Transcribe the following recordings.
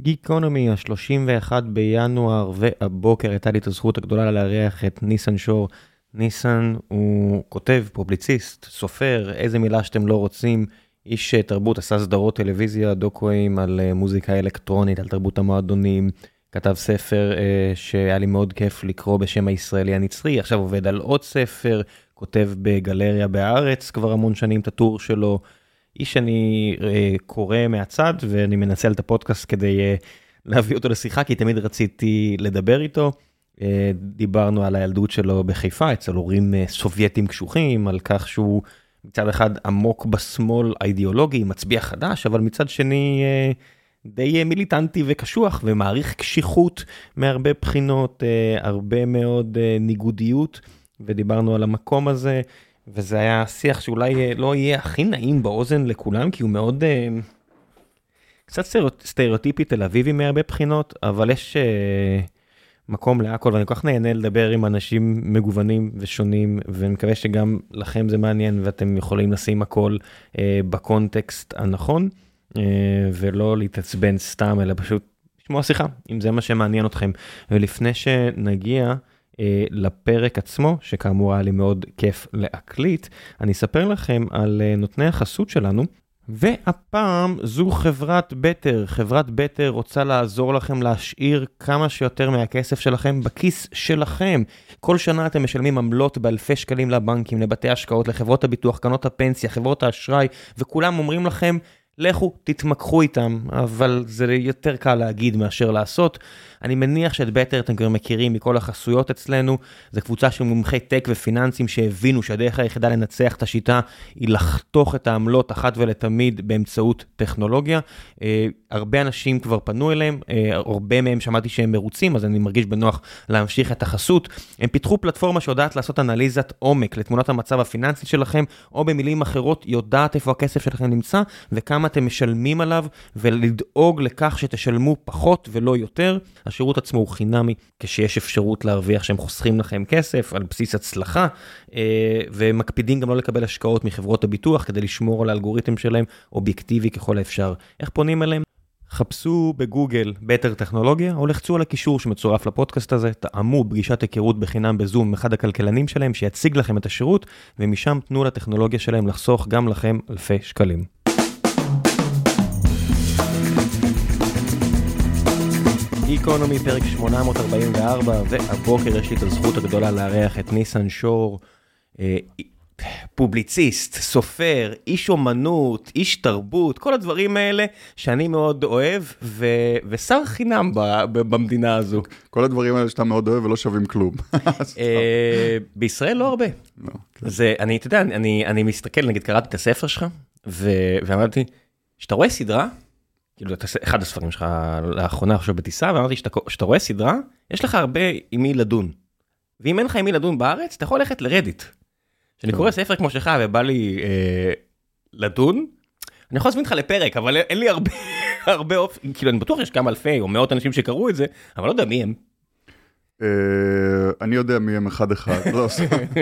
גיקונומי, ה-31 בינואר, והבוקר הייתה לי את הזכות הגדולה לארח את ניסן שור. ניסן הוא כותב, פובליציסט, סופר, איזה מילה שאתם לא רוצים, איש תרבות, עשה סדרות טלוויזיה, דוקואים על אה, מוזיקה אלקטרונית, על תרבות המועדונים, כתב ספר אה, שהיה לי מאוד כיף לקרוא בשם הישראלי הנצרי, עכשיו עובד על עוד ספר, כותב בגלריה בהארץ כבר המון שנים את הטור שלו. איש שאני אה, קורא מהצד ואני מנצל את הפודקאסט כדי אה, להביא אותו לשיחה כי תמיד רציתי לדבר איתו. אה, דיברנו על הילדות שלו בחיפה אצל הורים אה, סובייטים קשוחים על כך שהוא מצד אחד עמוק בשמאל האידיאולוגי מצביע חדש אבל מצד שני אה, די מיליטנטי וקשוח ומעריך קשיחות מהרבה בחינות אה, הרבה מאוד אה, ניגודיות ודיברנו על המקום הזה. וזה היה שיח שאולי אה, לא יהיה הכי נעים באוזן לכולם, כי הוא מאוד... אה, קצת סטריאוטיפי תל אביבי מהרבה בחינות, אבל יש uh, מקום להכל, ואני כל כך נהנה לדבר עם אנשים מגוונים ושונים, ואני מקווה שגם לכם זה מעניין ואתם יכולים לשים הכל בקונטקסט הנכון, ולא להתעצבן סתם, אלא פשוט לשמוע שיחה, אם זה מה שמעניין אתכם. ולפני שנגיע... אה, לפרק עצמו, שכאמור היה לי מאוד כיף להקליט, אני אספר לכם על אה, נותני החסות שלנו. והפעם זו חברת בטר, חברת בטר רוצה לעזור לכם להשאיר כמה שיותר מהכסף שלכם בכיס שלכם. כל שנה אתם משלמים עמלות באלפי שקלים לבנקים, לבתי השקעות, לחברות הביטוח, קרנות הפנסיה, חברות האשראי, וכולם אומרים לכם, לכו תתמקחו איתם, אבל זה יותר קל להגיד מאשר לעשות. אני מניח שאת בטר אתם כבר מכירים מכל החסויות אצלנו, זו קבוצה של מומחי טק ופיננסים שהבינו שהדרך היחידה לנצח את השיטה היא לחתוך את העמלות אחת ולתמיד באמצעות טכנולוגיה. אה, הרבה אנשים כבר פנו אליהם, אה, הרבה מהם שמעתי שהם מרוצים, אז אני מרגיש בנוח להמשיך את החסות. הם פיתחו פלטפורמה שיודעת לעשות אנליזת עומק לתמונת המצב הפיננסית שלכם, או במילים אחרות, יודעת איפה הכסף שלכם נמצא וכמה אתם משלמים עליו, ולדאוג לכך שתשלמו פחות ולא יותר. השירות עצמו הוא חינמי, כשיש אפשרות להרוויח שהם חוסכים לכם כסף על בסיס הצלחה, אה, ומקפידים גם לא לקבל השקעות מחברות הביטוח כדי לשמור על האלגוריתם שלהם אובייקטיבי ככל האפשר. איך פונים אליהם? חפשו בגוגל בטר טכנולוגיה או לחצו על הקישור שמצורף לפודקאסט הזה, טעמו פגישת היכרות בחינם בזום עם אחד הכלכלנים שלהם שיציג לכם את השירות ומשם תנו לטכנולוגיה שלהם לחסוך גם לכם אלפי שקלים. גיקונומי פרק 844 והבוקר יש לי את הזכות הגדולה לארח את ניסן שור, אה, פובליציסט, סופר, איש אומנות, איש תרבות, כל הדברים האלה שאני מאוד אוהב ו... ושר חינם ב... ב... במדינה הזו. כל הדברים האלה שאתה מאוד אוהב ולא שווים כלום. אה, בישראל לא הרבה. לא, כן. זה, אני, אתה יודע, אני, אני מסתכל, נגיד קראתי את הספר שלך ו... ואמרתי, כשאתה רואה סדרה, כאילו אתה אחד הספרים שלך לאחרונה עכשיו בטיסה ואמרתי שאתה, שאתה רואה סדרה יש לך הרבה עם מי לדון. ואם אין לך עם מי לדון בארץ אתה יכול ללכת לרדיט. כשאני קורא ספר כמו שלך ובא לי אה, לדון אני יכול להזמין אותך לפרק אבל אין לי הרבה הרבה אופן כאילו אני בטוח יש כמה אלפי או מאות אנשים שקראו את זה אבל לא יודע מי הם. אה, אני יודע מי הם אחד אחד, לא,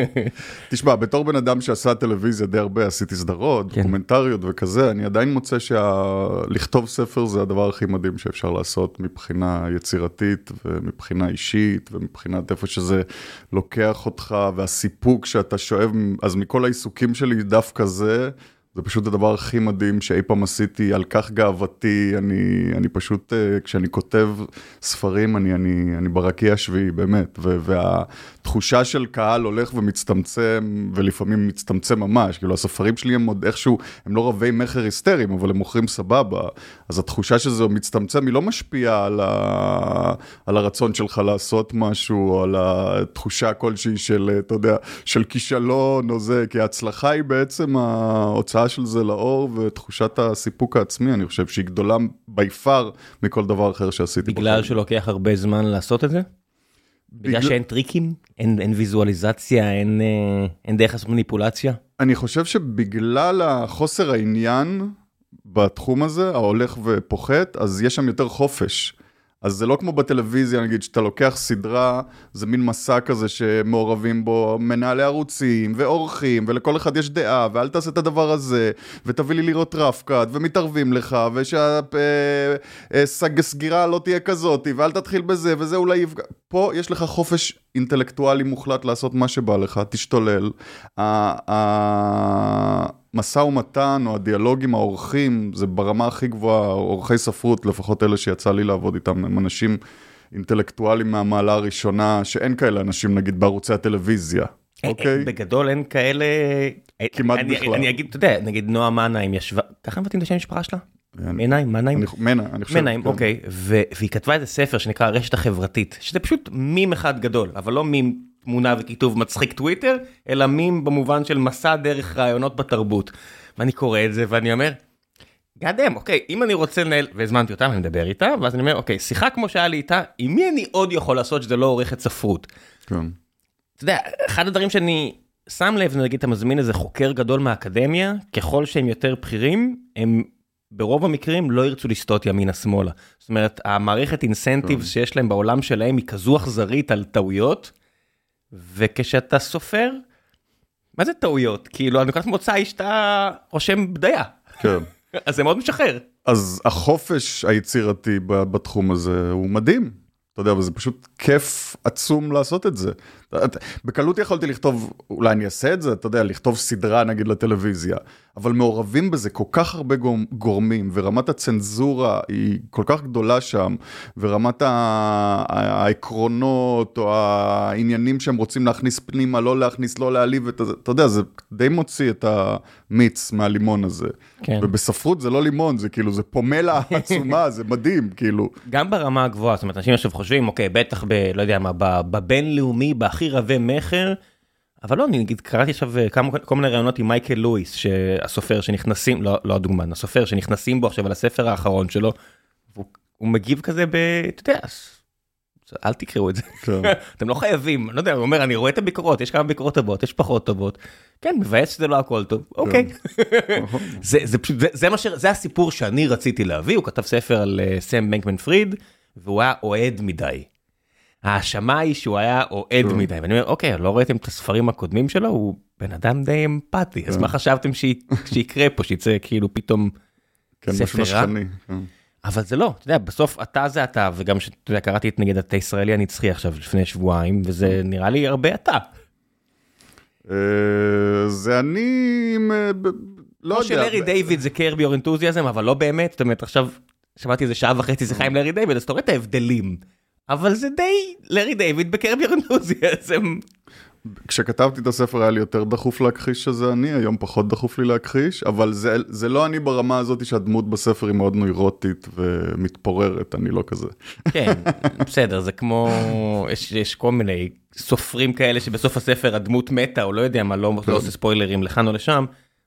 תשמע, בתור בן אדם שעשה טלוויזיה די הרבה, עשיתי סדרות, כן. דוקומנטריות וכזה, אני עדיין מוצא שלכתוב ספר זה הדבר הכי מדהים שאפשר לעשות מבחינה יצירתית ומבחינה אישית ומבחינת איפה שזה לוקח אותך והסיפוק שאתה שואב, אז מכל העיסוקים שלי דווקא זה. זה פשוט הדבר הכי מדהים שאי פעם עשיתי, על כך גאוותי, אני, אני פשוט, אה, כשאני כותב ספרים, אני, אני, אני ברקיע השביעי, באמת, ו, והתחושה של קהל הולך ומצטמצם, ולפעמים מצטמצם ממש, כאילו הספרים שלי הם עוד איכשהו, הם לא רבי מכר היסטריים, אבל הם מוכרים סבבה, אז התחושה שזה מצטמצם, היא לא משפיעה על, ה, על הרצון שלך לעשות משהו, או על התחושה כלשהי של, אתה יודע, של כישלון או זה, כי ההצלחה היא בעצם ההוצאה. ההוצאה של זה לאור ותחושת הסיפוק העצמי, אני חושב שהיא גדולה בי פאר מכל דבר אחר שעשיתי. בגלל בחיים. שלוקח הרבה זמן לעשות את זה? בגלל שאין טריקים? אין, אין ויזואליזציה? אין, אה, אין דרך לעשות מניפולציה? אני חושב שבגלל החוסר העניין בתחום הזה, ההולך ופוחת, אז יש שם יותר חופש. אז זה לא כמו בטלוויזיה, נגיד, שאתה לוקח סדרה, זה מין מסע כזה שמעורבים בו מנהלי ערוצים ואורחים, ולכל אחד יש דעה, ואל תעשה את הדבר הזה, ותביא לי לראות רפקאט, ומתערבים לך, ושהסגירה אה, אה, לא תהיה כזאת, ואל תתחיל בזה, וזה אולי יפגע... פה יש לך חופש אינטלקטואלי מוחלט לעשות מה שבא לך, תשתולל. המשא ומתן או הדיאלוג עם האורחים זה ברמה הכי גבוהה, אורחי ספרות, לפחות אלה שיצא לי לעבוד איתם, הם אנשים אינטלקטואלים מהמעלה הראשונה, שאין כאלה אנשים נגיד בערוצי הטלוויזיה. אוקיי? בגדול אין כאלה... כמעט בכלל. אני אגיד, אתה יודע, נגיד נועה מנהיים ישבה, ככה מבטאים את השם המשפחה שלה? מנהיים, מנהיים? מנה, אני חושב. מנהיים, אוקיי. והיא כתבה איזה ספר שנקרא הרשת החברתית, שזה פשוט מים אחד גדול, אבל לא מים תמונה וכיתוב מצחיק טוויטר, אלא מים במובן של מסע דרך רעיונות בתרבות. ואני קורא את זה ואני אומר, גאדם, אוקיי, אם אני רוצה לנהל, והזמנתי אותה, אני מדבר איתה, ואז אני אומר, אוקיי, שיחה כמו שהיה לי איתה, עם מי אני עוד יכול לעשות שזה לא עורכת ספרות? כן. אתה יודע, אחד הדברים שאני שם לב, נגיד אתה מזמין איזה חוקר גדול מהאקדמיה, ככל שהם יותר בכירים, הם ברוב המקרים לא ירצו לסטות ימינה שמאלה. זאת אומרת, המערכת אינסנטיב כן. שיש להם בעולם שלהם היא כזו אכזרית על טעויות, וכשאתה סופר, מה זה טעויות? כאילו, הנקודת מוצא היא שאתה רושם בדיה. כן. אז זה מאוד משחרר. אז החופש היצירתי בתחום הזה הוא מדהים. אתה יודע, וזה פשוט כיף עצום לעשות את זה. בקלות יכולתי לכתוב, אולי אני אעשה את זה, אתה יודע, לכתוב סדרה נגיד לטלוויזיה, אבל מעורבים בזה כל כך הרבה גורמים, ורמת הצנזורה היא כל כך גדולה שם, ורמת העקרונות, או העניינים שהם רוצים להכניס פנימה, לא להכניס, לא להעליב, את זה, אתה יודע, זה די מוציא את המיץ מהלימון הזה. כן. ובספרות זה לא לימון, זה כאילו, זה פומלה עצומה, זה מדהים, כאילו. גם ברמה הגבוהה, זאת אומרת, אנשים עכשיו חושבים, אוקיי, בטח ב... לא יודע מה, בבינלאומי, בהכי רבי מכר, אבל לא, אני נגיד קראתי עכשיו אה, כמה, כל מיני רעיונות עם מייקל לואיס, שהסופר שנכנסים, לא, לא הדוגמן, הסופר שנכנסים בו עכשיו על הספר האחרון שלו, הוא, הוא מגיב כזה ב... אתה יודע, אל תקראו את זה, כן. אתם לא חייבים, לא יודע, הוא אומר, אני רואה את הביקורות, יש כמה ביקורות טובות, יש פחות טובות, כן, מבאס שזה לא הכל טוב, כן. אוקיי. זה, הסיפור שאני רציתי להביא, הוא כתב ספר על uh, סם בנקמן פריד, והוא היה אוהד מדי. ההאשמה היא שהוא היה אוהד כן. מדי, ואני אומר, אוקיי, לא ראיתם את הספרים הקודמים שלו? הוא בן אדם די אמפתי, אז כן. מה חשבתם שיקרה פה, שיצא כאילו פתאום כן, ספר רע? אבל זה לא, אתה יודע, בסוף אתה זה אתה, וגם שאתה יודע, קראתי את נגיד את הישראלי הנצחי עכשיו לפני שבועיים, וזה נראה לי הרבה אתה. אה, זה אני, אה, לא יודע. כמו שלארי דיוויד זה קרבי אור אנתוזיאזם, אבל לא באמת, זאת אומרת, עכשיו שמעתי איזה שעה וחצי שיחה עם לארי דיוויד, אז אתה רואה את ההבדלים. אבל זה די לארי דיוויד בקרב ירנוזיאזם. כשכתבתי את הספר היה לי יותר דחוף להכחיש שזה אני, היום פחות דחוף לי להכחיש, אבל זה, זה לא אני ברמה הזאת שהדמות בספר היא מאוד נוירוטית ומתפוררת, אני לא כזה. כן, בסדר, זה כמו, יש, יש כל מיני סופרים כאלה שבסוף הספר הדמות מתה, או לא יודע מה, לא, לא עושה ספוילרים לכאן או לשם.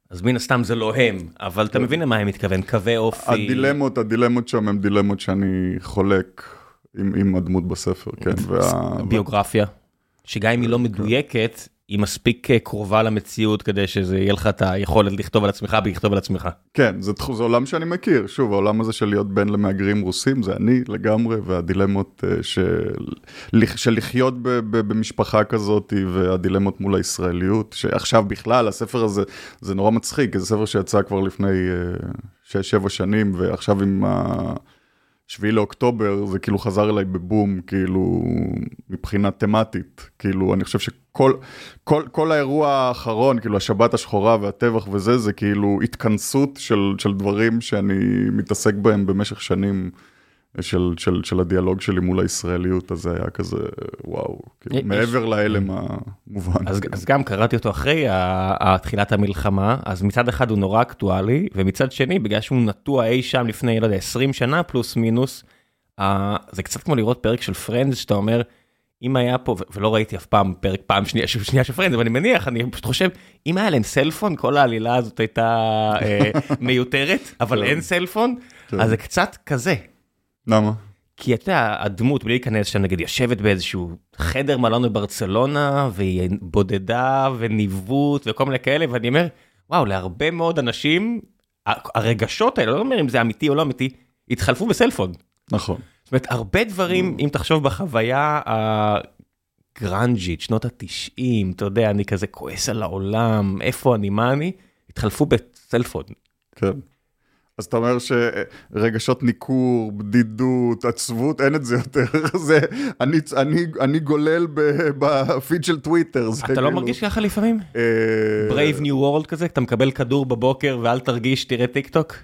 אז מן הסתם זה לא הם, אבל אתה מבין למה הם מתכוון, קווי אופי. הדילמות, הדילמות שם הם דילמות שאני חולק עם, עם הדמות בספר, כן. וה... ביוגרפיה, שגם אם היא לא מדויקת, היא מספיק אה, קרובה למציאות כדי שזה יהיה לך את היכולת לכתוב על עצמך ולכתוב על עצמך. כן, זה, זה עולם שאני מכיר, שוב, העולם הזה של להיות בן למהגרים רוסים, זה אני לגמרי, והדילמות אה, של, של לחיות ב, ב, במשפחה כזאת, והדילמות מול הישראליות, שעכשיו בכלל, הספר הזה, זה נורא מצחיק, זה ספר שיצא כבר לפני 6-7 אה, שנים, ועכשיו עם ה... שביעי לאוקטובר זה כאילו חזר אליי בבום, כאילו, מבחינה תמטית. כאילו, אני חושב שכל כל, כל האירוע האחרון, כאילו, השבת השחורה והטבח וזה, זה כאילו התכנסות של, של דברים שאני מתעסק בהם במשך שנים. של, של, של הדיאלוג שלי מול הישראליות, אז זה היה כזה, וואו, כאילו, יש... מעבר להלם המובן. אז, אז גם קראתי אותו אחרי תחילת המלחמה, אז מצד אחד הוא נורא אקטואלי, ומצד שני, בגלל שהוא נטוע אי שם לפני, לא יודע, 20 שנה פלוס מינוס, uh, זה קצת כמו לראות פרק של Friends, שאתה אומר, אם היה פה, ולא ראיתי אף פעם פרק פעם שנייה, שנייה של Friends, אבל אני מניח, אני פשוט חושב, אם היה להם סלפון, כל העלילה הזאת הייתה אה, מיותרת, אבל כן. אין סלפון, כן. אז זה קצת כזה. למה? כי אתה יודע, הדמות, בלי להיכנס שם, נגיד, יושבת באיזשהו חדר מלון בברצלונה, והיא בודדה וניווט וכל מיני כאלה, ואני אומר, וואו, להרבה מאוד אנשים, הרגשות האלה, לא אומר אם זה אמיתי או לא אמיתי, התחלפו בסלפון. נכון. זאת אומרת, הרבה דברים, אם תחשוב בחוויה הגרנג'ית, שנות התשעים, אתה יודע, אני כזה כועס על העולם, איפה אני, מה אני, התחלפו בסלפון. כן. אז אתה אומר שרגשות ניכור, בדידות, עצבות, אין את זה יותר. זה, אני, אני, אני גולל בפיד של טוויטר. אתה לא כאילו... מרגיש ככה לפעמים? Brave New World כזה? אתה מקבל כדור בבוקר ואל תרגיש, תראה טיק טוק?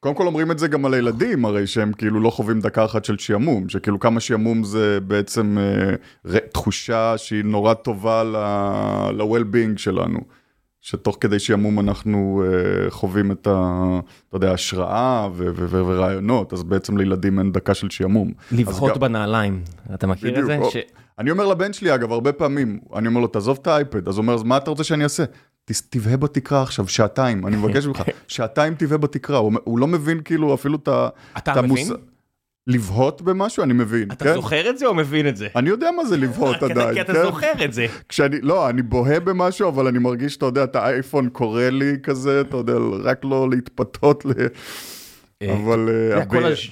קודם כל אומרים את זה גם על הילדים, הרי שהם כאילו לא חווים דקה אחת של שעמום, שכאילו כמה שעמום זה בעצם אה, תחושה שהיא נורא טובה ל-well-being שלנו. שתוך כדי שעמום אנחנו uh, חווים את ה... אתה יודע, השראה ורעיונות, אז בעצם לילדים אין דקה של שעמום. לבהות גם... בנעליים, אתה מכיר בדיוק, את זה? או... ש... אני אומר לבן שלי, אגב, הרבה פעמים, אני אומר לו, תעזוב את האייפד, אז הוא אומר, אז מה אתה רוצה שאני אעשה? תבהה בתקרה עכשיו, שעתיים, אני מבקש ממך, שעתיים תבהה בתקרה, הוא, הוא לא מבין כאילו אפילו את ה... אתה מבין? לבהות במשהו, אני מבין. אתה כן? זוכר את זה או מבין את זה? אני יודע מה זה לבהות עדיין, כי אתה כן? זוכר את זה. כשאני, לא, אני בוהה במשהו, אבל אני מרגיש, אתה יודע, את האייפון קורא לי כזה, אתה יודע, רק לא להתפתות ל... אה, אבל... אה,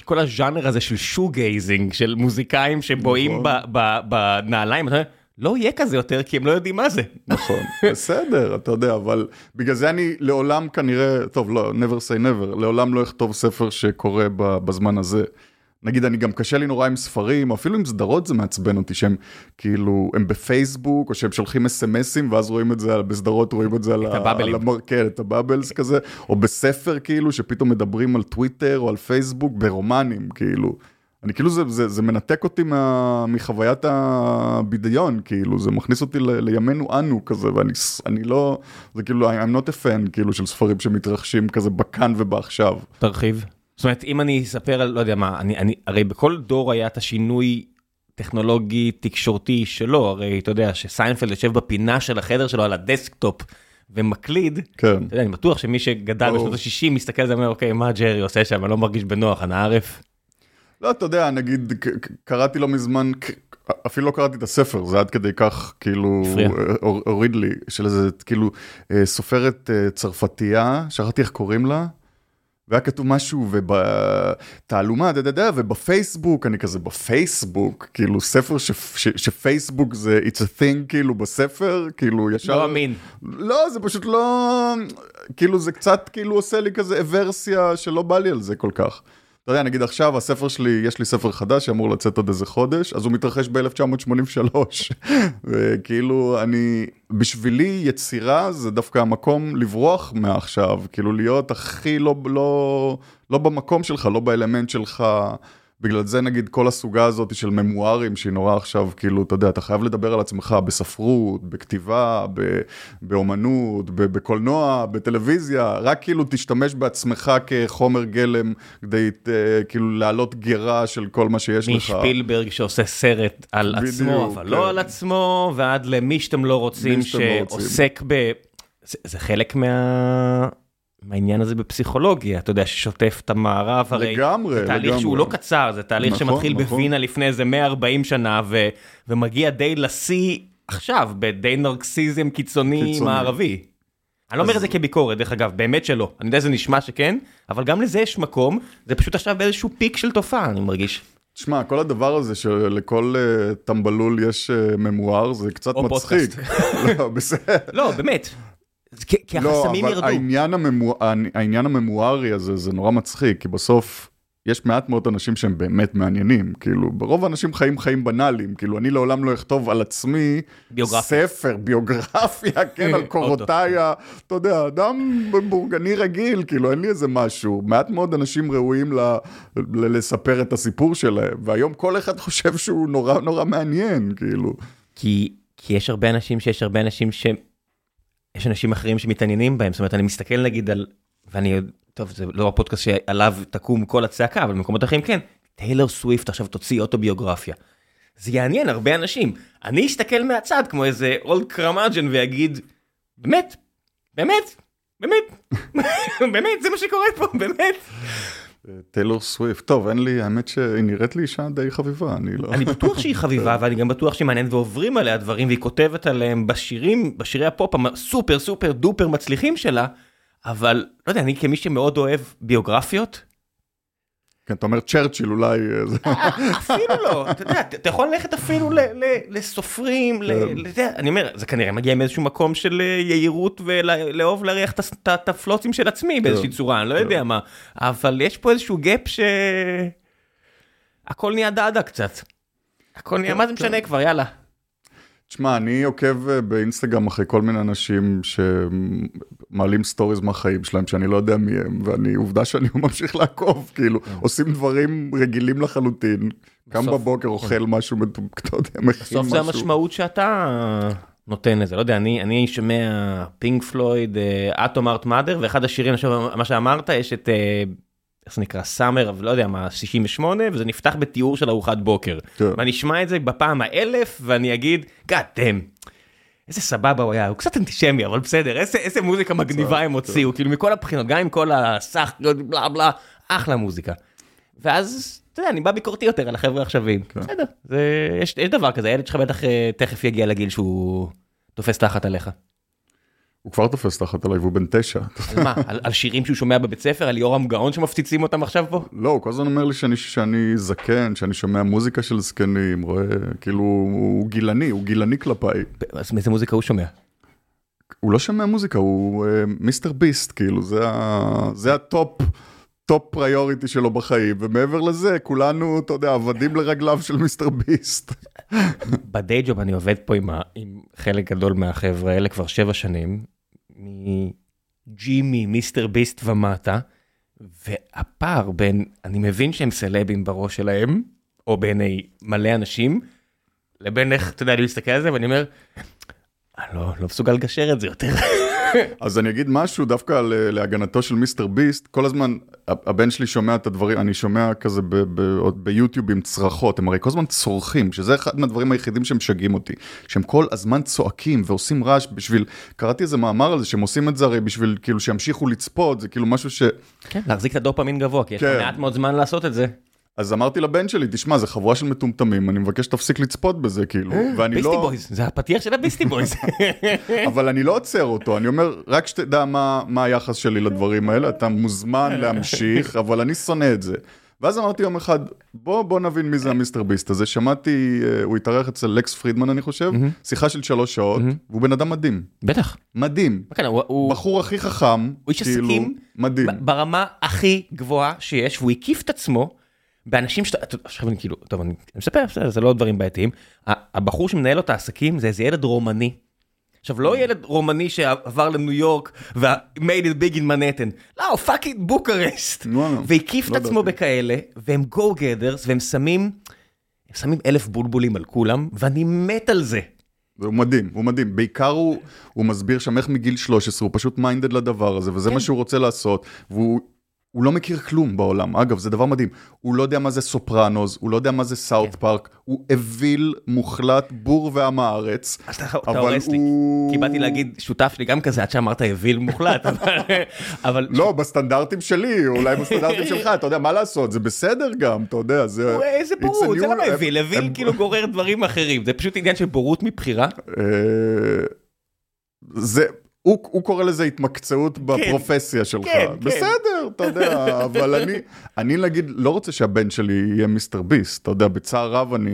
כל הז'אנר הזה של shoegazing, של מוזיקאים שבוהים נכון. בנעליים, אתה יודע, לא יהיה כזה יותר, כי הם לא יודעים מה זה. נכון, בסדר, אתה יודע, אבל בגלל זה אני לעולם כנראה, טוב, לא, never say never, לעולם לא אכתוב ספר שקורה בזמן הזה. נגיד, אני גם קשה לי נורא עם ספרים, אפילו עם סדרות זה מעצבן אותי, שהם כאילו, הם בפייסבוק, או שהם שולחים אסמסים, ואז רואים את זה, בסדרות רואים את זה על, הבאבלים. כן, את ה bubbles כזה, או בספר כאילו, שפתאום מדברים על טוויטר או על פייסבוק ברומנים, כאילו. אני כאילו, זה, זה, זה מנתק אותי מה, מחוויית הבדיון, כאילו, זה מכניס אותי ל, לימינו אנו כזה, ואני לא, זה כאילו, I'm not a fan, כאילו, של ספרים שמתרחשים כזה בכאן ובעכשיו. תרחיב. זאת אומרת, אם אני אספר על, לא יודע מה, אני, אני, הרי בכל דור היה את השינוי טכנולוגי תקשורתי שלו, הרי אתה יודע שסיינפלד יושב בפינה של החדר שלו על הדסקטופ ומקליד, כן. אתה יודע, אני בטוח שמי שגדל בשנות ה-60 מסתכל על זה ואומר, אוקיי, מה ג'רי עושה שם, אני לא מרגיש בנוח, אנא ערף. לא, אתה יודע, נגיד, קראתי לא מזמן, אפילו לא קראתי את הספר, זה עד כדי כך, כאילו, הוריד לי, של איזה, כאילו, אה, סופרת אה, צרפתייה, שכחתי איך קוראים לה. והיה כתוב משהו ובתעלומה, דה דה דה, ובפייסבוק, אני כזה בפייסבוק, כאילו ספר ש, ש, שפייסבוק זה it's a thing כאילו בספר, כאילו ישר... לא אמין. לא, זה פשוט לא... כאילו זה קצת כאילו עושה לי כזה אברסיה שלא בא לי על זה כל כך. אתה יודע, נגיד עכשיו הספר שלי, יש לי ספר חדש שאמור לצאת עוד איזה חודש, אז הוא מתרחש ב-1983. וכאילו, אני, בשבילי יצירה זה דווקא המקום לברוח מעכשיו, כאילו להיות הכי לא, לא, לא במקום שלך, לא באלמנט שלך. בגלל זה נגיד כל הסוגה הזאת של ממוארים שהיא נורא עכשיו, כאילו, אתה יודע, אתה חייב לדבר על עצמך בספרות, בכתיבה, ב- באומנות, ב- בקולנוע, בטלוויזיה, רק כאילו תשתמש בעצמך כחומר גלם כדי uh, כאילו להעלות גרה של כל מה שיש לך. משפילברג שעושה סרט על בדיוק, עצמו, אבל כן. לא על עצמו, ועד למי שאתם לא רוצים, שעוסק לא ב... זה, זה חלק מה... העניין הזה בפסיכולוגיה, אתה יודע, ששוטף את המערב, הרי לגמרי, זה תהליך לגמרי. שהוא לא קצר, זה תהליך נכון, שמתחיל נכון. בווינה לפני איזה 140 שנה, ו, ומגיע די לשיא עכשיו, בדי נרקסיזם קיצוני, קיצוני. מערבי. אני לא אומר את זה כביקורת, דרך אגב, באמת שלא. אני יודע שזה נשמע שכן, אבל גם לזה יש מקום, זה פשוט עכשיו באיזשהו פיק של תופעה, אני מרגיש. תשמע, כל הדבר הזה שלכל uh, טמבלול יש uh, ממואר, זה קצת מצחיק. לא, בסדר. לא, באמת. כי החסמים ירדו. לא, אבל העניין, הממו... העניין הממוארי הזה זה נורא מצחיק, כי בסוף יש מעט מאוד אנשים שהם באמת מעניינים, כאילו, ברוב האנשים חיים חיים בנאליים, כאילו, אני לעולם לא אכתוב על עצמי ביוגרפיה. ספר, ביוגרפיה, כן, על קורותיי, אתה יודע, אדם בורגני רגיל, כאילו, אין לי איזה משהו, מעט מאוד אנשים ראויים ל... ל... לספר את הסיפור שלהם, והיום כל אחד חושב שהוא נורא נורא מעניין, כאילו. כי, כי יש הרבה אנשים שיש הרבה אנשים ש... יש אנשים אחרים שמתעניינים בהם, זאת אומרת, אני מסתכל נגיד על, ואני, טוב, זה לא הפודקאסט שעליו תקום כל הצעקה, אבל במקומות אחרים כן, טיילר סוויפט עכשיו תוציא אוטוביוגרפיה. זה יעניין הרבה אנשים. אני אסתכל מהצד כמו איזה old curmudgeon ויגיד, באמת, באמת, באמת, באמת, זה מה שקורה פה, באמת. טיילור סוויפט, טוב, אין לי, האמת שהיא נראית לי אישה די חביבה, אני לא... אני בטוח שהיא חביבה, ואני גם בטוח שהיא מעניינת ועוברים עליה דברים, והיא כותבת עליהם בשירים, בשירי הפופ הסופר super duper מצליחים שלה, אבל לא יודע, אני כמי שמאוד אוהב ביוגרפיות, כן, אתה אומר צ'רצ'יל אולי... אפילו לא, אתה יודע, אתה יכול ללכת אפילו לסופרים, אני אומר, זה כנראה מגיע מאיזשהו מקום של יהירות ולאהוב להריח את הפלוצים של עצמי באיזושהי צורה, אני לא יודע מה, אבל יש פה איזשהו gap ש... הכל נהיה דאדה קצת. הכל נהיה, מה זה משנה כבר, יאללה. תשמע, אני עוקב אה, באינסטגרם אחרי כל מיני אנשים שמעלים סטוריז מהחיים שלהם, שאני לא יודע מי הם, ואני, עובדה שאני ממשיך לעקוב, כאילו, כן. עושים דברים רגילים לחלוטין. קם בבוקר, כן. אוכל משהו, אתה יודע, מכין משהו. בסוף זה המשמעות שאתה נותן לזה, לא יודע, אני שומע פינק פלויד, Atom Heart Mother, ואחד השירים, מה שאמרת, יש את אה, איך זה נקרא סאמר לא יודע מה 68 וזה נפתח בתיאור של ארוחת בוקר כן. ואני אשמע את זה בפעם האלף ואני אגיד God damn. איזה סבבה הוא היה הוא קצת אנטישמי אבל בסדר איזה איזה מוזיקה מגניבה הם הוציאו כאילו מכל הבחינות גם עם כל הסך בלה בלה אחלה מוזיקה. ואז אתה יודע אני בא ביקורתי יותר על החברה העכשוויים כן. בסדר זה יש, יש דבר כזה הילד שלך בטח אה, תכף יגיע לגיל שהוא תופס תחת עליך. הוא כבר תופס תחת עליי והוא בן תשע. על מה? על, על שירים שהוא שומע בבית ספר? על יורם גאון שמפציצים אותם עכשיו פה? לא, הוא כל הזמן אומר לי שאני, שאני זקן, שאני שומע מוזיקה של זקנים, רואה, כאילו, הוא גילני, הוא גילני כלפיי. אז מאיזה מוזיקה הוא שומע? הוא לא שומע מוזיקה, הוא מיסטר uh, Beast, כאילו, זה, ה, זה ה top. top priority שלו בחיים, ומעבר לזה, כולנו, אתה יודע, עבדים לרגליו של מיסטר Beast. בדיי ג'וב אני עובד פה עם, ה, עם חלק גדול מהחבר'ה האלה כבר שבע שנים, מג'ימי, מיסטר ביסט ומטה, והפער בין, אני מבין שהם סלבים בראש שלהם, או בעיני מלא אנשים, לבין איך, אתה יודע, אני מסתכל על זה ואני אומר, אני לא, לא מסוגל לגשר את זה יותר. אז אני אגיד משהו דווקא להגנתו של מיסטר ביסט, כל הזמן הבן שלי שומע את הדברים, אני שומע כזה ביוטיוב עם צרחות, הם הרי כל הזמן צורכים, שזה אחד מהדברים היחידים שמשגעים אותי, שהם כל הזמן צועקים ועושים רעש בשביל, קראתי איזה מאמר על זה, שהם עושים את זה הרי בשביל כאילו שימשיכו לצפות, זה כאילו משהו ש... כן, להחזיק את הדופמין גבוה, כי יש כן. מעט מאוד זמן לעשות את זה. אז אמרתי לבן שלי, תשמע, זה חבורה של מטומטמים, אני מבקש שתפסיק לצפות בזה, כאילו, ואני לא... ביסטי בויז, זה הפתיח של הביסטי בויז. אבל אני לא עוצר אותו, אני אומר, רק שתדע מה, מה היחס שלי לדברים האלה, אתה מוזמן להמשיך, אבל אני שונא את זה. ואז אמרתי יום אחד, בוא, בוא נבין מי זה המיסטר ביסט הזה. שמעתי, אה, הוא התארח אצל לקס פרידמן, אני חושב, שיחה של שלוש שעות, והוא בן אדם מדהים. בטח. מדהים. הוא... בחור הכי חכם, הוא איש כאילו, עסקים, מדהים. ברמה הכי גבוהה שיש, והוא הקיף את עצמו. באנשים שאתה, עכשיו אני כאילו, טוב אני מספר, זה לא דברים בעייתיים, הבחור שמנהל לו את העסקים זה איזה ילד רומני. עכשיו לא ילד רומני שעבר לניו יורק ו-made it big in מנהטן, לא, fucking בוקרסט. והקיף את לא עצמו בכאלה, והם go getters, והם שמים, הם שמים אלף בולבולים על כולם, ואני מת על זה. הוא מדהים, הוא מדהים. בעיקר הוא, הוא מסביר שם איך מגיל 13 הוא פשוט minded לדבר הזה, וזה כן. מה שהוא רוצה לעשות, והוא הוא לא מכיר כלום בעולם, אגב זה דבר מדהים, הוא לא יודע מה זה סופרנוז, הוא לא יודע מה זה סאות' כן. פארק, הוא אוויל מוחלט, בור ועם הארץ, אז אתה הורס לי, כי באתי להגיד שותף לי גם כזה עד שאמרת אוויל מוחלט, אבל... לא, בסטנדרטים שלי, אולי בסטנדרטים שלך, אתה יודע מה לעשות, זה בסדר גם, אתה יודע, זה... איזה בורות, זה לא אוויל, אוויל כאילו גורר דברים אחרים, זה פשוט עניין של בורות מבחירה. אה, זה... הוא, הוא קורא לזה התמקצעות כן. בפרופסיה כן, שלך. כן, בסדר, כן. אתה יודע, אבל אני, אני נגיד, לא רוצה שהבן שלי יהיה מיסטר ביסט, אתה יודע, בצער רב אני,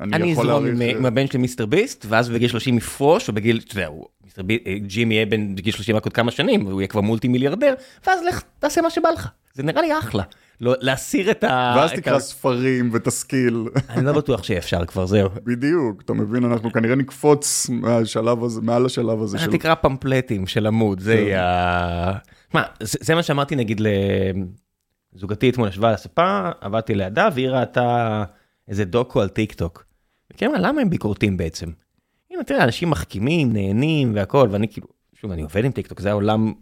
אני, אני יכול להעריך... אני אזרום עם הבן שלי מיסטר ביסט, ואז בגיל 30 יפרוש, ובגיל, אתה יודע, מיסטר ביסט, ג'ימי יהיה בן בגיל 30 רק עוד כמה שנים, והוא יהיה כבר מולטי מיליארדר, ואז לך, תעשה מה שבא לך. זה נראה לי אחלה. לא, להסיר את ה... ואז תקרא ספרים ותשכיל. אני לא בטוח שאפשר כבר, זהו. בדיוק, אתה מבין, אנחנו כנראה נקפוץ מהשלב הזה, מעל השלב הזה של... תקרא פמפלטים של עמוד, זה כן. יהיה... מה, זה מה שאמרתי נגיד לזוגתי אתמול ישבה על הספה, עבדתי לידה, והיא ראתה איזה דוקו על טיק טוק. וכן, למה הם ביקורתים בעצם? הנה, תראה, אנשים מחכימים, נהנים והכל, ואני כאילו, שוב, אני עובד עם טיק טוק, זה העולם,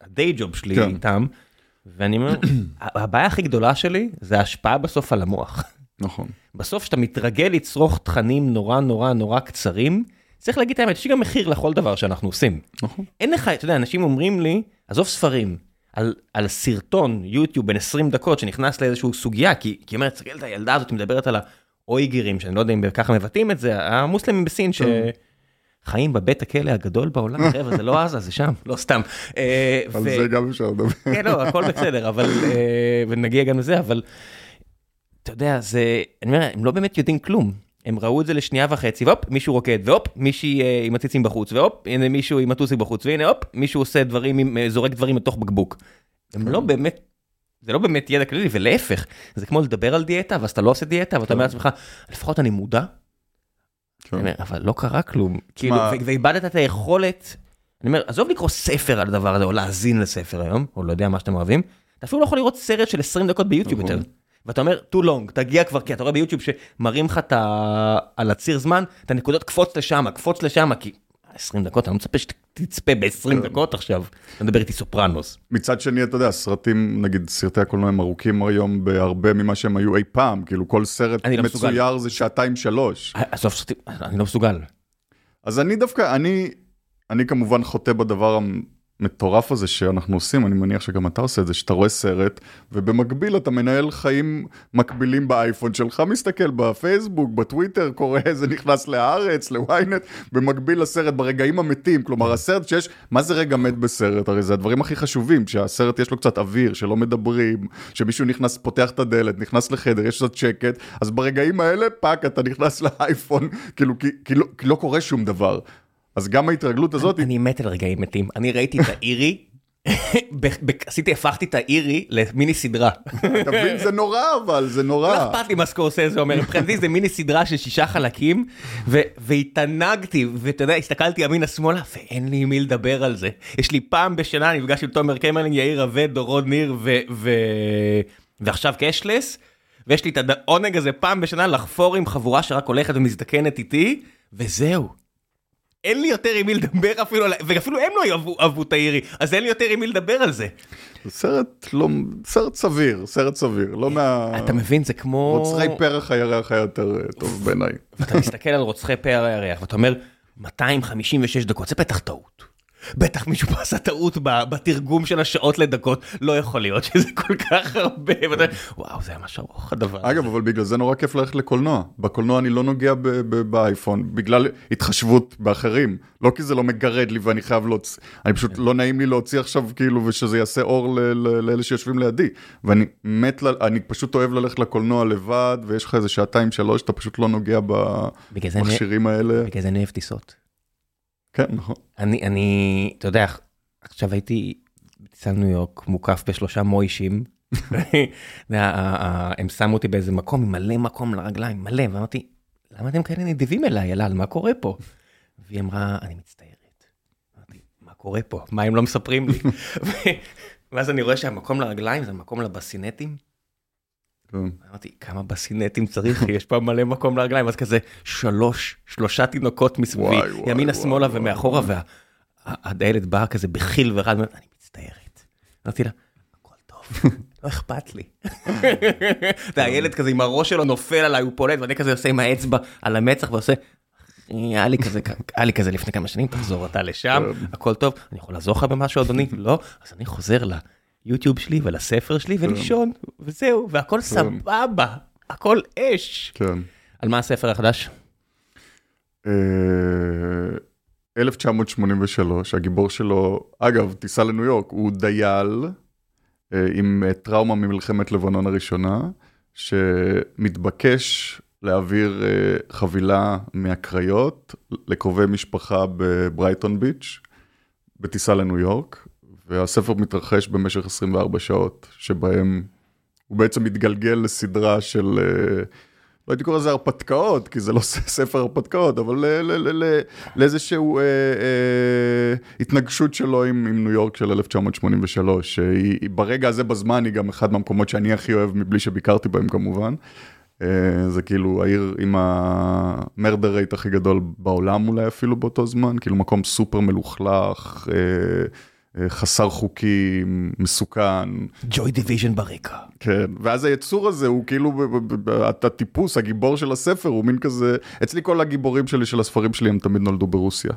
ה day job שלי כן. איתם. ואני אומר, הבעיה הכי גדולה שלי זה ההשפעה בסוף על המוח. נכון. בסוף כשאתה מתרגל לצרוך תכנים נורא נורא נורא קצרים, צריך להגיד את האמת, יש גם מחיר לכל דבר שאנחנו עושים. נכון. אין לך, אתה יודע, אנשים אומרים לי, עזוב ספרים, על, על סרטון יוטיוב בין 20 דקות שנכנס לאיזושהי סוגיה, כי היא אומרת, תסתכל את הילדה הזאת מדברת על האויגרים, שאני לא יודע אם ככה מבטאים את זה, המוסלמים בסין ש... חיים בבית הכלא הגדול בעולם, חבר'ה, זה לא עזה, זה שם, לא סתם. על זה גם אפשר לדבר. כן, לא, הכל בסדר, אבל, ונגיע גם לזה, אבל, אתה יודע, זה, אני אומר, הם לא באמת יודעים כלום. הם ראו את זה לשנייה וחצי, והופ, מישהו רוקד, והופ, מישהי עם הציצים בחוץ, והופ, הנה מישהו עם הטוסיק בחוץ, והנה הופ, מישהו עושה דברים, זורק דברים לתוך בקבוק. הם לא באמת, זה לא באמת ידע כללי, ולהפך, זה כמו לדבר על דיאטה, ואז אתה לא עושה דיאטה, ואתה אומר לעצמך, לפחות אני מודע, אבל לא קרה כלום, כאילו, ואיבדת את היכולת, אני אומר, עזוב לקרוא ספר על הדבר הזה, או להאזין לספר היום, או לא יודע מה שאתם אוהבים, אתה אפילו לא יכול לראות סרט של 20 דקות ביוטיוב יותר. ואתה אומר too long, תגיע כבר, כי אתה רואה ביוטיוב שמראים לך על הציר זמן, את הנקודות קפוץ לשם, קפוץ לשם, כי 20 דקות, אני לא מצפה שתצפה ב-20 דקות עכשיו, אתה מדבר איתי סופרנוס. מצד שני, אתה יודע, סרטים, נגיד סרטי הקולנוע הם ארוכים היום בהרבה ממה שהם היו אי פעם, כאילו כל סרט מצויר זה שעתיים שלוש. עזוב, אני לא מסוגל. אז אני דווקא, אני, אני כמובן חוטא בדבר המטורף הזה שאנחנו עושים, אני מניח שגם אתה עושה את זה, שאתה רואה סרט, ובמקביל אתה מנהל חיים מקבילים באייפון שלך, מסתכל בפייסבוק, בטוויטר, קורא איזה נכנס להארץ, לוויינט, במקביל לסרט ברגעים המתים, כלומר הסרט שיש, מה זה רגע מת בסרט? הרי זה הדברים הכי חשובים, שהסרט יש לו קצת אוויר, שלא מדברים, שמישהו נכנס, פותח את הדלת, נכנס לחדר, יש קצת שקט, אז ברגעים האלה, fuck, אתה נכנס לאייפון, כאילו, כי, כי, לא, כי לא קורה שום דבר. אז גם ההתרגלות הזאת... אני מת על רגעים מתים. אני ראיתי את האיירישמן, עשיתי, הפכתי את האיירישמן למיני סדרה. אתה מבין? זה נורא אבל, זה נורא. לא אכפת לי מה סקורסזה אומר, מבחינתי זה מיני סדרה של שישה חלקים, והתענגתי, ואתה יודע, הסתכלתי ימינה שמאלה, ואין לי עם מי לדבר על זה. יש לי פעם בשנה, נפגש עם תומר קמרלינג, יאיר רווה, דורון ניר, ועכשיו קשלס, ויש לי את העונג הזה פעם בשנה לחפור עם חבורה שרק הולכת ומזדקנת איתי, וזהו. אין לי יותר עם מי לדבר אפילו, ואפילו הם לא אהבו את האירי, אז אין לי יותר עם מי לדבר על זה. סרט לא, סרט סביר, סרט סביר, לא מה... אתה מבין, זה כמו... רוצחי פרח הירח היה יותר אה, טוב בעיניי. ואתה מסתכל על רוצחי פרח הירח, ואתה אומר, 256 דקות, זה בטח טעות. בטח מישהו פה עשה טעות בתרגום של השעות לדקות, לא יכול להיות שזה כל כך הרבה, וואו זה ממש ארוך הדבר הזה. אגב, אבל בגלל זה נורא כיף ללכת לקולנוע. בקולנוע אני לא נוגע באייפון, בגלל התחשבות באחרים. לא כי זה לא מגרד לי ואני חייב להוציא, אני פשוט לא נעים לי להוציא עכשיו כאילו ושזה יעשה אור לאלה שיושבים לידי. ואני מת, אני פשוט אוהב ללכת לקולנוע לבד, ויש לך איזה שעתיים שלוש, אתה פשוט לא נוגע במכשירים האלה. בגלל זה אני אוהב טיסות. כן, נכון. אני, אני, אתה יודע, עכשיו הייתי בטיסה ניו יורק, מוקף בשלושה מוישים. הם שמו אותי באיזה מקום מלא מקום לרגליים, מלא, ואמרתי, למה אתם כאלה נדיבים אליי, אלעל, מה קורה פה? והיא אמרה, אני מצטערת. אמרתי, מה קורה פה? מה הם לא מספרים לי? ואז אני רואה שהמקום לרגליים זה מקום לבסינטים. אמרתי, כמה בסינטים צריך? יש פה מלא מקום לרגליים, אז כזה שלוש, שלושה תינוקות מסביבי, ימינה שמאלה ומאחורה, והילד בא כזה בחיל ורעד, אני מצטערת. אמרתי לה, הכל טוב, לא אכפת לי. והילד כזה עם הראש שלו נופל עליי, הוא פולט, ואני כזה עושה עם האצבע על המצח ועושה, היה לי כזה, היה לי כזה לפני כמה שנים, תחזור אתה לשם, הכל טוב, אני יכול לעזור לך במשהו אדוני? לא? אז אני חוזר לה. יוטיוב שלי ולספר שלי ולישון, וזהו, והכל סבבה, הכל אש. כן. על מה הספר החדש? 1983, הגיבור שלו, אגב, טיסה לניו יורק, הוא דייל עם טראומה ממלחמת לבנון הראשונה, שמתבקש להעביר חבילה מהקריות לקרובי משפחה בברייטון ביץ', בטיסה לניו יורק, והספר מתרחש במשך 24 שעות, שבהם הוא בעצם מתגלגל לסדרה של, אה, לא הייתי קורא לזה הרפתקאות, כי זה לא ספר הרפתקאות, אבל לאיזשהו אה, אה, התנגשות שלו עם, עם ניו יורק של 1983, שהיא ברגע הזה בזמן היא גם אחד מהמקומות שאני הכי אוהב מבלי שביקרתי בהם כמובן. אה, זה כאילו העיר עם ה murder rate הכי גדול בעולם אולי אפילו באותו זמן, כאילו מקום סופר מלוכלך. אה, חסר חוקים, מסוכן. ג'וי דיוויז'ן ברקע. כן, ואז היצור הזה הוא כאילו, הטיפוס, הגיבור של הספר, הוא מין כזה, אצלי כל הגיבורים שלי של הספרים שלי הם תמיד נולדו ברוסיה.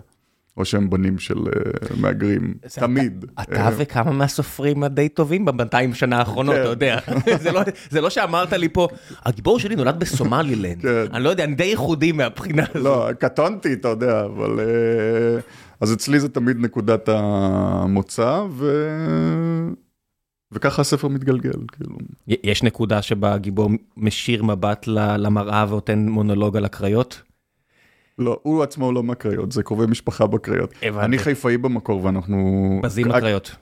או שהם בנים של uh, מהגרים, תמיד. אתה וכמה מהסופרים הדי טובים ב-200 שנה האחרונות, אתה יודע. זה לא שאמרת לי פה, הגיבור שלי נולד בסומלילנד, אני לא יודע, אני די ייחודי מהבחינה הזאת. לא, קטונתי, אתה יודע, אבל... אז אצלי זה תמיד נקודת המוצא, ו... וככה הספר מתגלגל, כאילו. יש נקודה שבה הגיבור משאיר מבט למראה ונותן מונולוג על הקריות? לא, הוא עצמו לא מהקריות, זה קרובי משפחה בקריות. הבנתי. אני חיפאי במקור ואנחנו... בזים הקריות.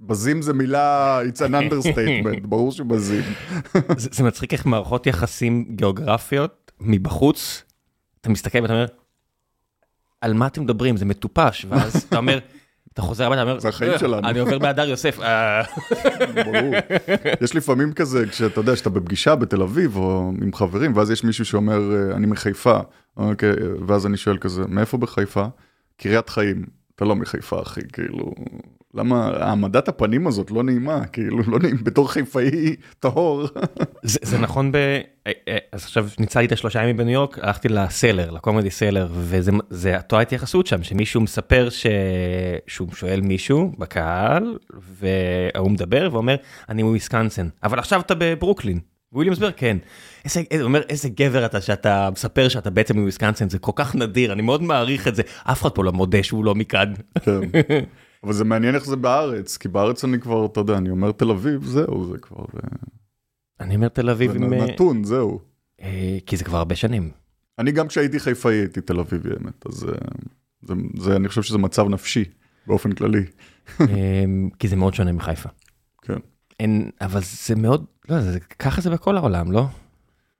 בזים זה מילה, it's an understatement, ברור שבזים. זה, זה מצחיק איך מערכות יחסים גיאוגרפיות מבחוץ, אתה מסתכל ואתה אומר, על מה אתם מדברים, זה מטופש, ואז אתה אומר, אתה חוזר הביתה, אומר, זה החיים שלנו. אני עובר בהדר יוסף. אה. ברור. יש לפעמים כזה, כשאתה יודע שאתה בפגישה בתל אביב או עם חברים, ואז יש מישהו שאומר, אה, אני מחיפה, אוקיי, ואז אני שואל כזה, מאיפה בחיפה? קריית חיים. אתה לא מחיפה, אחי, כאילו... למה העמדת הפנים הזאת לא נעימה, כאילו, לא נעים, בתור חיפאי טהור. זה, זה נכון ב... אה, אה, אז עכשיו ניצלתי את השלושה ימים בניו יורק, הלכתי לסלר, לקומדי סלר, וזה אותו ההתייחסות שם, שמישהו מספר ש... שהוא שואל מישהו בקהל, והוא מדבר ואומר, אני מוויסקנסן, אבל עכשיו אתה בברוקלין. וויליאמסברג כן. איזה, איזה, אומר איזה גבר אתה שאתה מספר שאתה בעצם מוויסקנסין זה כל כך נדיר אני מאוד מעריך את זה אף אחד פה לא מודה שהוא לא מכאן. כן. אבל זה מעניין איך זה בארץ כי בארץ אני כבר אתה יודע אני אומר תל אביב זהו זה כבר. אה, אני אומר תל אביב עם אה, נתון זהו. אה, כי זה כבר הרבה שנים. אני גם כשהייתי חיפאי הייתי תל אביבי האמת אז זה, זה אני חושב שזה מצב נפשי באופן כללי. כי זה מאוד שונה מחיפה. כן. אין אבל זה מאוד לא זה ככה זה בכל העולם לא.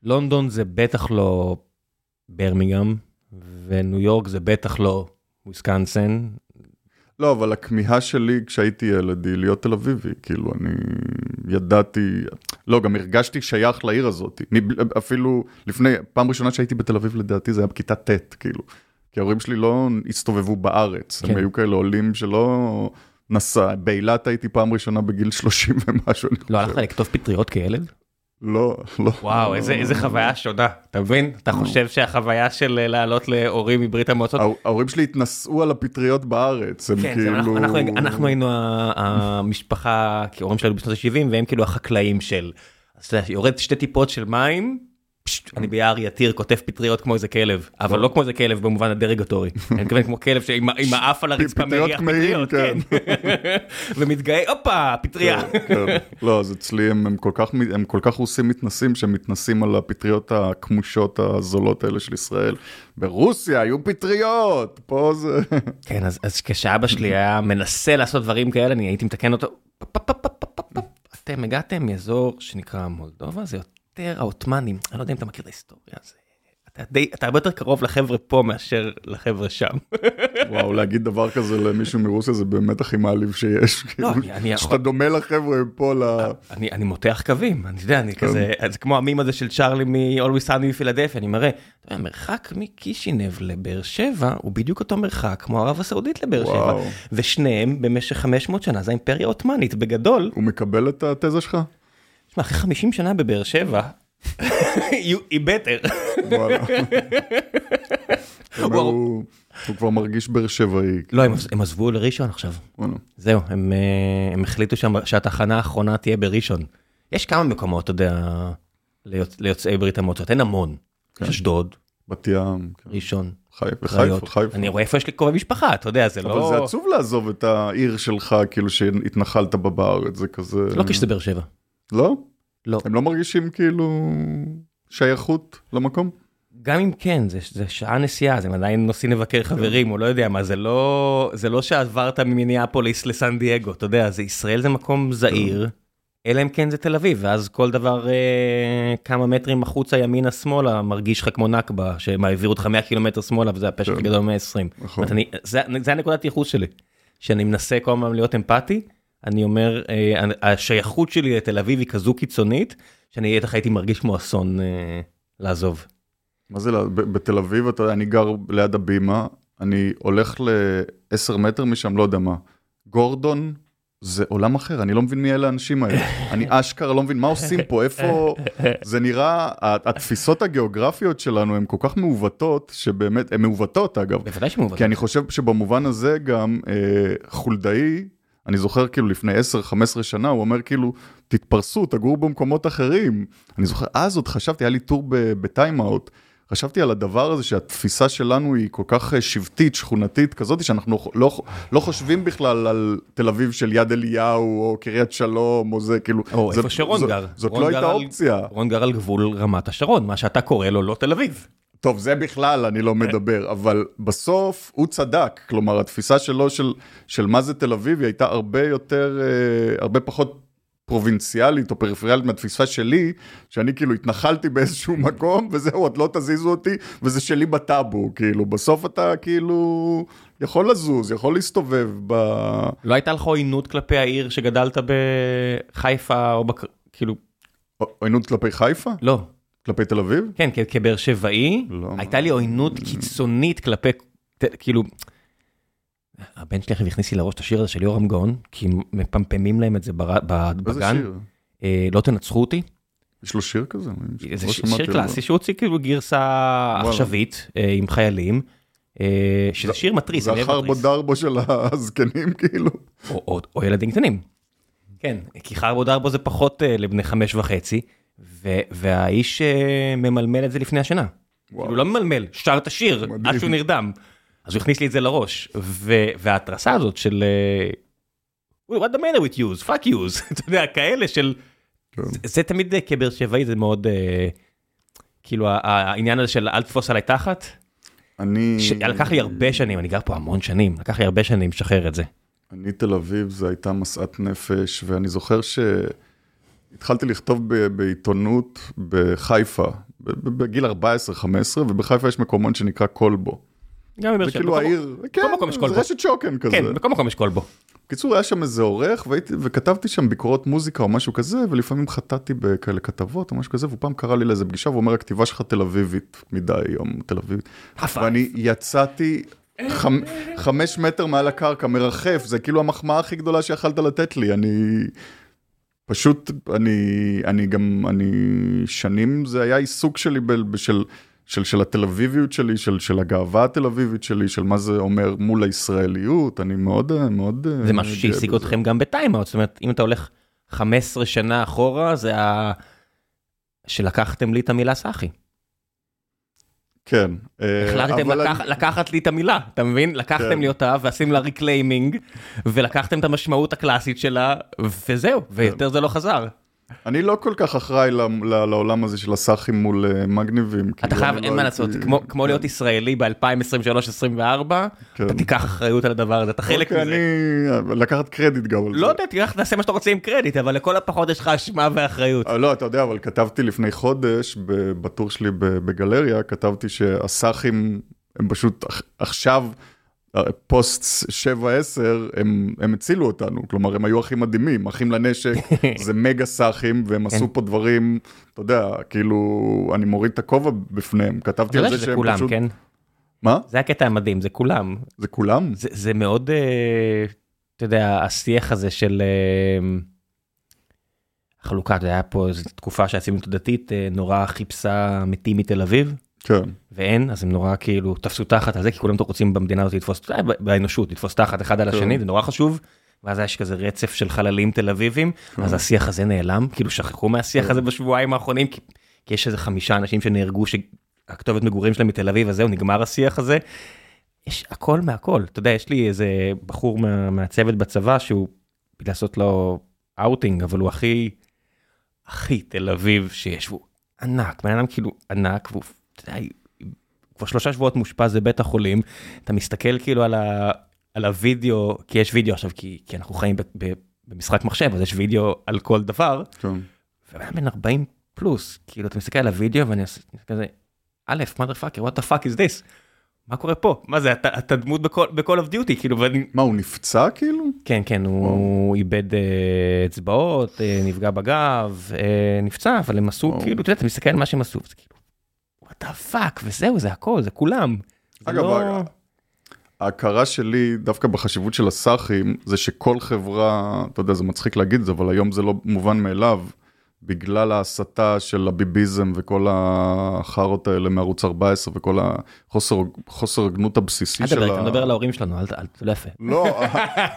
לונדון זה בטח לא ברמיגם, וניו יורק זה בטח לא וויסקנסן. לא, אבל הכמיהה שלי כשהייתי ילד היא להיות תל אביבי, כאילו אני ידעתי, לא, גם הרגשתי שייך לעיר הזאת, אפילו לפני, פעם ראשונה שהייתי בתל אביב לדעתי זה היה בכיתה ט', כאילו, כי ההורים שלי לא הסתובבו בארץ, כן. הם היו כאלה עולים שלא נסע, באילת הייתי פעם ראשונה בגיל 30 ומשהו, לא הלכת לכתוב פטריות כילד? לא, לא. וואו, איזה, איזה חוויה שונה, אתה מבין? אתה חושב שהחוויה של לעלות להורים מברית המועצות... ההורים שלי התנסו על הפטריות בארץ, הם כן, כאילו... אנחנו, אנחנו, אנחנו היינו המשפחה, כי ההורים שלנו בשנות ה-70, והם כאילו החקלאים של... אז אתה יודע, יורד שתי טיפות של מים, אני ביער יתיר כותב פטריות כמו איזה כלב, אבל לא כמו איזה כלב במובן הדרגטורי, אני מתכוון כמו כלב עם האף על הרצפה מריח פטריות, כן. ומתגאה, הופה, פטריה. כן, כן. לא, אז אצלי הם כל כך רוסים מתנסים, שהם מתנסים על הפטריות הכמושות הזולות האלה של ישראל. ברוסיה היו פטריות, פה זה... כן, אז כשאבא שלי היה מנסה לעשות דברים כאלה, אני הייתי מתקן אותו. אתם הגעתם מאזור שנקרא מולדובה, זה יותר... יותר העות'מאנים, אני לא יודע אם אתה מכיר את ההיסטוריה, זה... אתה, די, אתה הרבה יותר קרוב לחבר'ה פה מאשר לחבר'ה שם. וואו, להגיד דבר כזה למישהו מרוסיה זה באמת הכי מעליב שיש. לא, אני, אני יכול... שאתה דומה לחבר'ה פה ל... אני, אני מותח קווים, אני יודע, אני כן. כזה, זה כמו המים הזה של צ'ארלי מ-Always Sunny מפילדפיה, אני מראה, המרחק מקישינב לבאר שבע הוא בדיוק אותו מרחק כמו ערב הסעודית לבאר שבע, ושניהם במשך 500 שנה זה האימפריה העות'מאנית, בגדול. הוא מקבל את התזה שלך? תשמע, אחרי 50 שנה בבאר שבע, היא בטר. הוא כבר מרגיש באר שבעי. לא, הם עזבו לראשון עכשיו. זהו, אה, הם החליטו שהתחנה האחרונה תהיה בראשון. יש כמה מקומות, אתה יודע, ליוצאי ברית המועצות, אין המון. כן. יש אשדוד. בת ים. כן. ראשון. חיפה, חיפה. אני רואה איפה יש לי קרובי משפחה, אתה יודע, זה לא... אבל זה עצוב לעזוב את העיר שלך, כאילו שהתנחלת בה בארץ, זה כזה... לא כשזה באר שבע. לא? לא. הם לא מרגישים כאילו שייכות למקום? גם אם כן, זה, זה שעה נסיעה, אז הם עדיין נוסעים לבקר חברים, או לא יודע מה, זה לא, זה לא שעברת ממיניאפוליס לסן דייגו, אתה יודע, זה ישראל זה מקום זעיר, אלא אם כן זה תל אביב, ואז כל דבר אה, כמה מטרים החוצה ימינה שמאלה מרגיש לך כמו נכבה, שהם העבירו אותך 100 קילומטר שמאלה וזה הפשע הכי גדול 120. נכון. זה, זה הנקודת ייחוס שלי, שאני מנסה כל הזמן להיות אמפתי. אני אומר, אה, השייכות שלי לתל אביב היא כזו קיצונית, שאני בטח הייתי מרגיש כמו אסון אה, לעזוב. מה זה, בתל אביב, אתה אני גר ליד הבימה, אני הולך ל-10 מטר משם, לא יודע מה, גורדון, זה עולם אחר, אני לא מבין מי אלה האנשים האלה. אני אשכרה לא מבין מה עושים פה, איפה... זה נראה, התפיסות הגיאוגרפיות שלנו הן כל כך מעוותות, שבאמת, הן מעוותות אגב. בוודאי שמעוותות. כי אני חושב שבמובן הזה גם אה, חולדאי, אני זוכר כאילו לפני 10-15 שנה, הוא אומר כאילו, תתפרסו, תגורו במקומות אחרים. אני זוכר, אז עוד חשבתי, היה לי טור בטיים-אאוט. חשבתי על הדבר הזה שהתפיסה שלנו היא כל כך אה, שבטית, שכונתית כזאת, שאנחנו לא, לא חושבים בכלל על תל אביב של יד אליהו, או קריית שלום, או זה כאילו... או זה, איפה שרון זאת, גר. זאת לא הייתה אופציה. רון גר על גבול רמת השרון, מה שאתה קורא לו לא תל אביב. טוב, זה בכלל אני לא מדבר, אבל בסוף הוא צדק, כלומר התפיסה שלו של, של מה זה תל אביב היא הייתה הרבה יותר, אה, הרבה פחות פרובינציאלית או פריפריאלית מהתפיסה שלי, שאני כאילו התנחלתי באיזשהו מקום, וזהו, עוד לא תזיזו אותי, וזה שלי בטאבו, כאילו, בסוף אתה כאילו יכול לזוז, יכול להסתובב ב... לא הייתה לך עוינות כלפי העיר שגדלת בחיפה, או בק... כאילו... עוינות כלפי חיפה? לא. כלפי תל אביב? כן, כבאר שבעי, לא, הייתה לי עוינות קיצונית כלפי, כאילו... הבן שלי עכשיו הכניס לי לראש את השיר הזה של יורם גאון, כי מפמפמים להם את זה בגן. איזה שיר? אה, לא תנצחו אותי. יש לו שיר כזה? זה לא שיר קלאסי שהוא הוציא כאילו גרסה עכשווית אה, עם חיילים. אה, שזה שיר מתריס. זה החרבו דרבו של הזקנים כאילו. או ילדים קטנים. כן, כי חרבו דרבו זה פחות לבני חמש וחצי, והאיש ממלמל את זה לפני השנה. כאילו לא ממלמל, שר את השיר, עד שהוא נרדם. אז הוא הכניס לי את זה לראש, וההתרסה הזאת של what the matter with yous, fuck yous, אתה יודע, כאלה של, כן. זה תמיד כבאר שבעי זה מאוד, כאילו העניין הזה של אל תפוס עליי תחת, אני... לקח לי הרבה שנים, אני גר פה המון שנים, לקח לי הרבה שנים לשחרר את זה. אני תל אביב, זו הייתה משאת נפש, ואני זוכר שהתחלתי לכתוב בעיתונות בחיפה, בגיל 14-15, ובחיפה יש מקומון שנקרא כלבו. גם בבאר שבע. זה כאילו העיר, כן, זה רשת שוקן כזה. כן, בכל מקום יש כלבו. בקיצור, היה שם איזה עורך, וכתבתי שם ביקורות מוזיקה או משהו כזה, ולפעמים חטאתי בכאלה כתבות או משהו כזה, והוא פעם קרא לי לאיזה פגישה, והוא אומר, הכתיבה שלך תל אביבית מדי, יום תל אביבית. ואני יצאתי חמש מטר מעל הקרקע, מרחף, זה כאילו המחמאה הכי גדולה שיכלת לתת לי, אני... פשוט, אני, אני גם, אני, שנים זה היה עיסוק שלי של... של, של התל אביביות שלי, של, של הגאווה התל אביבית שלי, של מה זה אומר מול הישראליות, אני מאוד, מאוד... זה משהו שהשיג אתכם גם בטיימאוט, זאת אומרת, אם אתה הולך 15 שנה אחורה, זה ה... שלקחתם לי את המילה סאחי. כן. אה, החלטתם לקח, אני... לקחת לי את המילה, אתה מבין? לקחתם כן. לי אותה ועשיתם לה reclaiming, ולקחתם את המשמעות הקלאסית שלה, וזהו, ויותר כן. זה לא חזר. אני לא כל כך אחראי לעולם הזה של הסאחים מול אה, מגניבים. אתה חייב, אין מה לעשות, כמו להיות ישראלי ב-2023-2024, כן. אתה תיקח אחריות על הדבר הזה, אתה חלק אוקיי, מזה. אני לקחת קרדיט גם על זה. לא יודע, תעשה מה שאתה רוצה עם קרדיט, אבל לכל הפחות יש לך אשמה ואחריות. אה, לא, אתה יודע, אבל כתבתי לפני חודש, בטור שלי בגלריה, כתבתי שהסאחים הם פשוט עכשיו... פוסט 7-10, הם, הם הצילו אותנו, כלומר הם היו הכי מדהימים, אחים לנשק, זה מגה סאחים, והם עשו כן. פה דברים, אתה יודע, כאילו, אני מוריד את הכובע בפניהם, כתבתי על זה שהם כולם, פשוט... כן? מה? זה הקטע המדהים, זה כולם. זה כולם? זה, זה מאוד, אה, אתה יודע, השיח הזה של אה, חלוקה, זה היה פה איזו תקופה שהציונות הדתית אה, נורא חיפשה מתים מתל אביב. כן. ואין, אז הם נורא כאילו תפסו תחת על זה, כי כולם רוצים במדינה הזאת לתפוס, באנושות, לתפוס תחת אחד על השני, כן. זה נורא חשוב. ואז יש כזה רצף של חללים תל אביבים, כן. אז השיח הזה נעלם, כאילו שכחו מהשיח כן. הזה בשבועיים האחרונים, כי, כי יש איזה חמישה אנשים שנהרגו שהכתובת מגורים שלהם מתל אביב, אז זהו, נגמר השיח הזה. יש הכל מהכל, אתה יודע, יש לי איזה בחור מה, מהצוות בצבא שהוא, לעשות לו אאוטינג, אבל הוא הכי, הכי תל אביב שיש, הוא ענק, בן אדם כאילו ענק, והוא אתה יודע, כבר שלושה שבועות מאושפז בבית החולים, אתה מסתכל כאילו על, ה, על הוידאו, כי יש וידאו עכשיו, כי, כי אנחנו חיים ב, ב, במשחק מחשב, אז יש וידאו על כל דבר. כן. ובן בן 40 פלוס, כאילו אתה מסתכל על הוידאו ואני עושה כזה, אה, mother fucker, what the fuck is this? מה קורה פה? מה זה, אתה, אתה דמות בכל Call of Duty, כאילו, ואני... מה, הוא נפצע כאילו? כן, כן, הוא איבד אה, אצבעות, אה, נפגע בגב, אה, נפצע, אבל הם עשו, כאילו, אתה יודע, אתה מסתכל על מה שהם עשו, זה כאילו, the fuck, וזהו, זה הכל, זה כולם. אגב, לא... ההכרה שלי דווקא בחשיבות של הסאחים, זה שכל חברה, אתה יודע, זה מצחיק להגיד את זה, אבל היום זה לא מובן מאליו. בגלל ההסתה של הביביזם וכל החארות האלה מערוץ 14 וכל החוסר הגינות הבסיסי של ה... אתה מדבר על ההורים שלנו, אל ת... לא יפה. לא,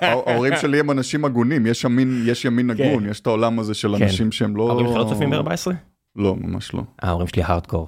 ההורים שלי הם אנשים הגונים, יש ימין, יש ימין כן. הגון, יש את העולם הזה של כן. אנשים שהם לא... ההורים שלך לא צופים ב-14? לא, ממש לא. ההורים שלי הארדקור.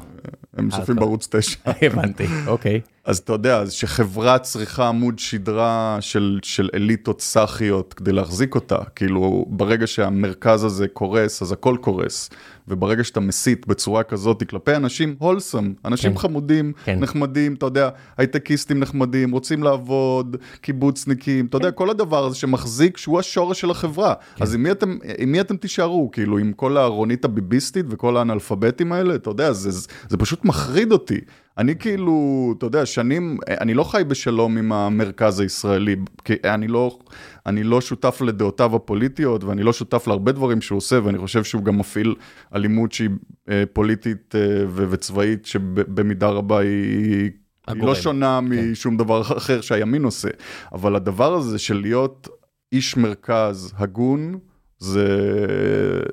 הם צופים בערוץ 9. הבנתי, אוקיי. אז אתה יודע, אז שחברה צריכה עמוד שדרה של, של אליטות סאחיות כדי להחזיק אותה, כאילו ברגע שהמרכז הזה קורס, אז הכל קורס. וברגע שאתה מסית בצורה כזאת כלפי אנשים הולסם, אנשים כן. חמודים, כן. נחמדים, אתה יודע, הייטקיסטים נחמדים, רוצים לעבוד, קיבוצניקים, אתה יודע, כל הדבר הזה שמחזיק, שהוא השורש של החברה. כן. אז עם מי, אתם, עם מי אתם תישארו? כאילו, עם כל הארונית הביביסטית וכל האנאלפביתים האלה? אתה יודע, זה, זה, זה פשוט מחריד אותי. אני כאילו, אתה יודע, שנים, אני לא חי בשלום עם המרכז הישראלי, כי אני לא, אני לא שותף לדעותיו הפוליטיות, ואני לא שותף להרבה דברים שהוא עושה, ואני חושב שהוא גם מפעיל אלימות שהיא אה, פוליטית אה, וצבאית, שבמידה רבה היא... היא לא שונה כן. משום דבר אחר שהימין עושה, אבל הדבר הזה של להיות איש מרכז הגון, זה,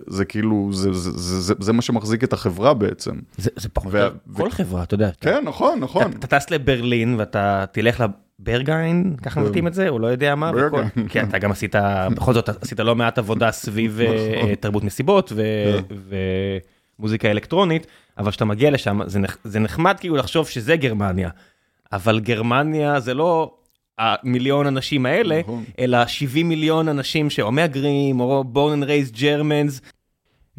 זה כאילו, זה, זה, זה, זה, זה מה שמחזיק את החברה בעצם. זה, זה פחות יותר כל ו... חברה, אתה יודע. כן, נכון, נכון. אתה, אתה טס לברלין ואתה תלך לברגהיין, ככה מבטאים את זה, הוא לא יודע מה. וכל... כי אתה גם עשית, בכל זאת עשית לא מעט עבודה סביב אה, נכון. תרבות מסיבות. כן. ומוזיקה אלקטרונית, אבל כשאתה מגיע לשם, זה, נח... זה נחמד כאילו לחשוב שזה גרמניה. אבל גרמניה זה לא המיליון אנשים האלה, נכון. אלא 70 מיליון אנשים שאו מהגרים, או born and raised Germans.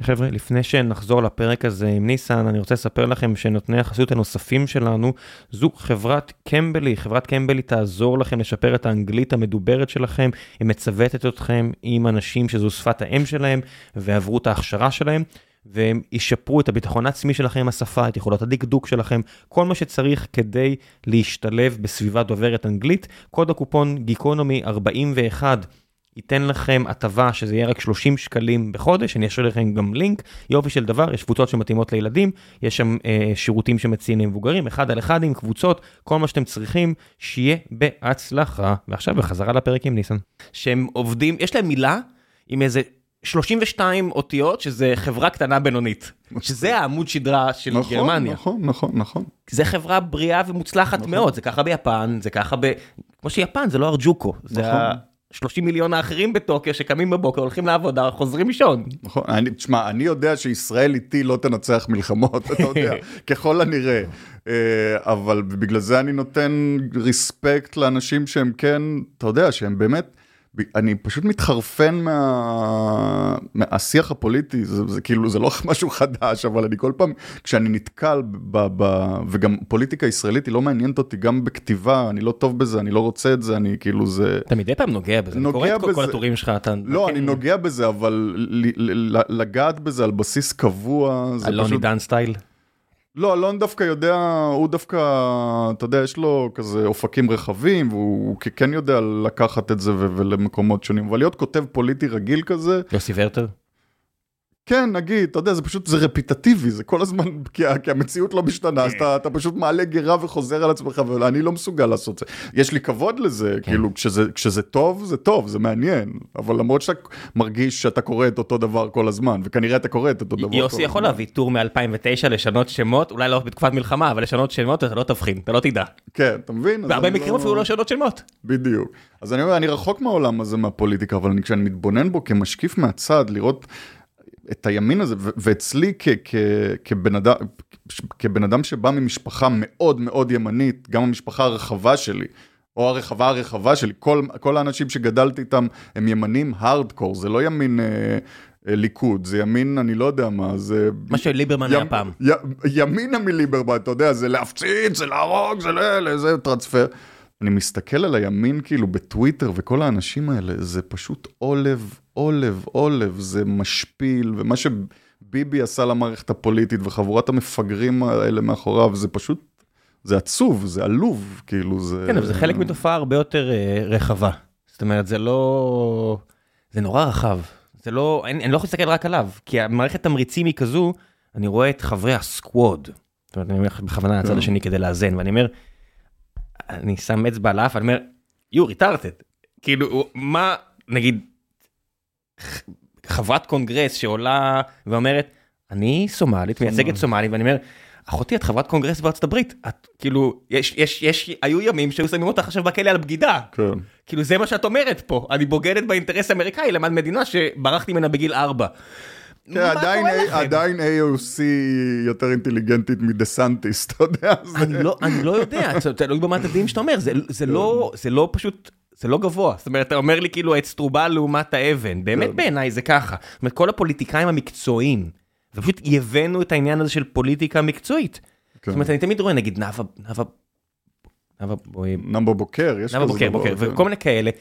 חבר'ה, לפני שנחזור לפרק הזה עם ניסן, אני רוצה לספר לכם שנותני החסות הנוספים שלנו זו חברת קמבלי. חברת קמבלי תעזור לכם לשפר את האנגלית המדוברת שלכם, היא מצוותת אתכם עם אנשים שזו שפת האם שלהם ועברו את ההכשרה שלהם. והם ישפרו את הביטחון העצמי שלכם עם השפה, את יכולות הדקדוק שלכם, כל מה שצריך כדי להשתלב בסביבה דוברת אנגלית. קוד הקופון גיקונומי 41 ייתן לכם הטבה שזה יהיה רק 30 שקלים בחודש, אני אשאיר לכם גם לינק, יופי של דבר, יש קבוצות שמתאימות לילדים, יש שם אה, שירותים שמציעים למבוגרים, אחד על אחד עם קבוצות, כל מה שאתם צריכים, שיהיה בהצלחה. ועכשיו בחזרה לפרק עם ניסן. שהם עובדים, יש להם מילה עם איזה 32 אותיות שזה חברה קטנה בינונית, שזה העמוד שדרה של נכון, גרמניה. נכון, נכון, נכון. זה חברה בריאה ומוצלחת נכון. מאוד, זה ככה ביפן, זה ככה ב... כמו שיפן זה לא ארג'וקו, זה נכון. ה-30 מיליון האחרים בטוקיו שקמים בבוקר, הולכים לעבודה, חוזרים לישון. נכון, תשמע, אני יודע שישראל איתי לא תנצח מלחמות, אתה יודע, ככל הנראה. אה, אבל בגלל זה אני נותן ריספקט לאנשים שהם כן, אתה יודע, שהם באמת... אני פשוט מתחרפן מה... מהשיח הפוליטי, זה, זה כאילו, זה לא משהו חדש, אבל אני כל פעם, כשאני נתקל ב... ב... וגם פוליטיקה ישראלית היא לא מעניינת אותי, גם בכתיבה, אני לא טוב בזה, אני לא רוצה את זה, אני כאילו זה... אתה מדי פעם נוגע בזה, נוגע אני קורא את כל הטורים שלך, אתה... לא, אני נוגע בזה, אבל לגעת בזה על בסיס קבוע, זה פשוט... אלוני דן סטייל? לא, אלון דווקא יודע, הוא דווקא, אתה יודע, יש לו כזה אופקים רחבים, והוא כן יודע לקחת את זה ולמקומות שונים, אבל להיות כותב פוליטי רגיל כזה... יוסי ורטר? כן, נגיד, אתה יודע, זה פשוט, זה רפיטטיבי, זה כל הזמן, כי, כי המציאות לא משתנה, אז אתה, אתה פשוט מעלה גירה וחוזר על עצמך, ואני לא מסוגל לעשות זה. יש לי כבוד לזה, כן. כאילו, כשזה, כשזה טוב, זה טוב, זה מעניין, אבל למרות שאתה מרגיש שאתה קורא את אותו דבר כל הזמן, וכנראה אתה קורא את אותו דבר. יוסי יכול להביא טור מ-2009 לשנות שמות, אולי לא בתקופת מלחמה, אבל לשנות שמות אתה לא תבחין, אתה לא תדע. כן, אתה מבין? בהרבה מקרים לא... אפילו לא לשנות שמות. בדיוק. אז אני אומר, אני רחוק מהעולם הזה מהפוליטיקה, אבל אני, כשאני מתבונן בו כמשקיף מהצד, לראות... את הימין הזה, ואצלי כ, כ, כבן, אדם, כבן אדם שבא ממשפחה מאוד מאוד ימנית, גם המשפחה הרחבה שלי, או הרחבה הרחבה שלי, כל, כל האנשים שגדלתי איתם הם ימנים הארדקור, זה לא ימין אה, אה, ליכוד, זה ימין, אני לא יודע מה, זה... מה שליברמן היה פעם. י, ימינה מליברמן, אתה יודע, זה להפציץ, זה להרוג, זה ל... זה טרנספר. אני מסתכל על הימין כאילו בטוויטר וכל האנשים האלה, זה פשוט עולב, עולב, עולב, זה משפיל, ומה שביבי עשה למערכת הפוליטית וחבורת המפגרים האלה מאחוריו, זה פשוט, זה עצוב, זה עלוב, כאילו זה... כן, אבל זה חלק מתופעה הרבה יותר uh, רחבה. זאת אומרת, זה לא... זה נורא רחב. זה לא, אני, אני לא יכול להסתכל רק עליו, כי המערכת תמריצים היא כזו, אני רואה את חברי הסקווד, זאת אומרת, אני אומר בכוונה לצד כן. השני כדי לאזן, ואני אומר, אני שם אצבע על האף, אני אומר, you retarded. כאילו, מה, נגיד, חברת קונגרס שעולה ואומרת, אני סומלית, מייצגת סומלים, ואני אומר, אחותי, את חברת קונגרס בארצות הברית, את כאילו, יש, יש, יש, היו ימים שהיו שמים אותך עכשיו בכלא על בגידה. כן. כאילו, זה מה שאת אומרת פה, אני בוגדת באינטרס האמריקאי למען מדינה שברחתי ממנה בגיל ארבע. כן, עדיין, עדיין AOC יותר אינטליגנטית מדה סנטיס, אתה יודע. אני לא, אני לא יודע, תלוי במה הדין שאתה אומר, זה, זה, לא, זה לא פשוט, זה לא גבוה. זאת אומרת, אתה אומר לי כאילו העץ טרובל לעומת האבן, באמת כן. בעיניי זה ככה. זאת אומרת, כל הפוליטיקאים המקצועיים, ופשוט הבאנו את העניין הזה של פוליטיקה מקצועית. כן. זאת אומרת, אני תמיד רואה, נגיד נאוה, נאוה, נאוה, נאוה בוקר, יש כזה בוקר, בוקר, כן. וכל מיני כאלה.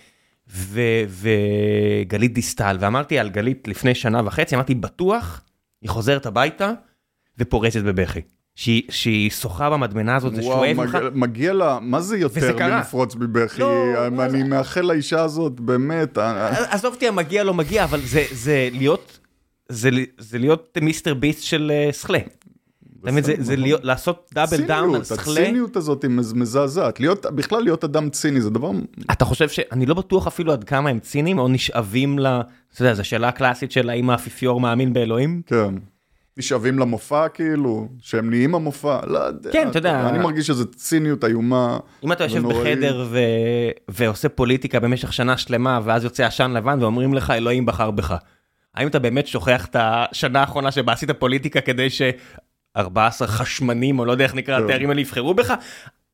וגלית דיסטל, ואמרתי על גלית לפני שנה וחצי, אמרתי, בטוח, היא חוזרת הביתה ופורצת בבכי. שהיא שוחה במדמנה הזאת, זה שואף לך. מגיע לה, מה זה יותר מלפרוץ בבכי? לא, אני מאחל לאישה הזאת, באמת. עזוב אותי, המגיע לא מגיע, אבל זה להיות, זה להיות מיסטר ביסט של אה, סכלה. תמיד זה, זה להיות, לעשות double down על שכלה. הציניות הזאת היא מזעזעת, להיות, בכלל להיות אדם ציני זה דבר... אתה חושב ש... אני לא בטוח אפילו עד כמה הם ציניים או נשאבים ל... אתה יודע, זו שאלה הקלאסית של האם האפיפיור מאמין באלוהים? כן. נשאבים למופע כאילו, שהם נהיים המופע, לא יודע. כן, אתה יודע. אני מרגיש שזו ציניות איומה. אם אתה יושב בחדר ו... ועושה פוליטיקה במשך שנה שלמה, ואז יוצא עשן לבן ואומרים לך אלוהים בחר בך. האם אתה באמת שוכח את השנה האחרונה שבה עשית פוליטיקה כדי ש... 14 חשמנים, או לא יודע איך נקרא כן. התארים האלה, יבחרו בך?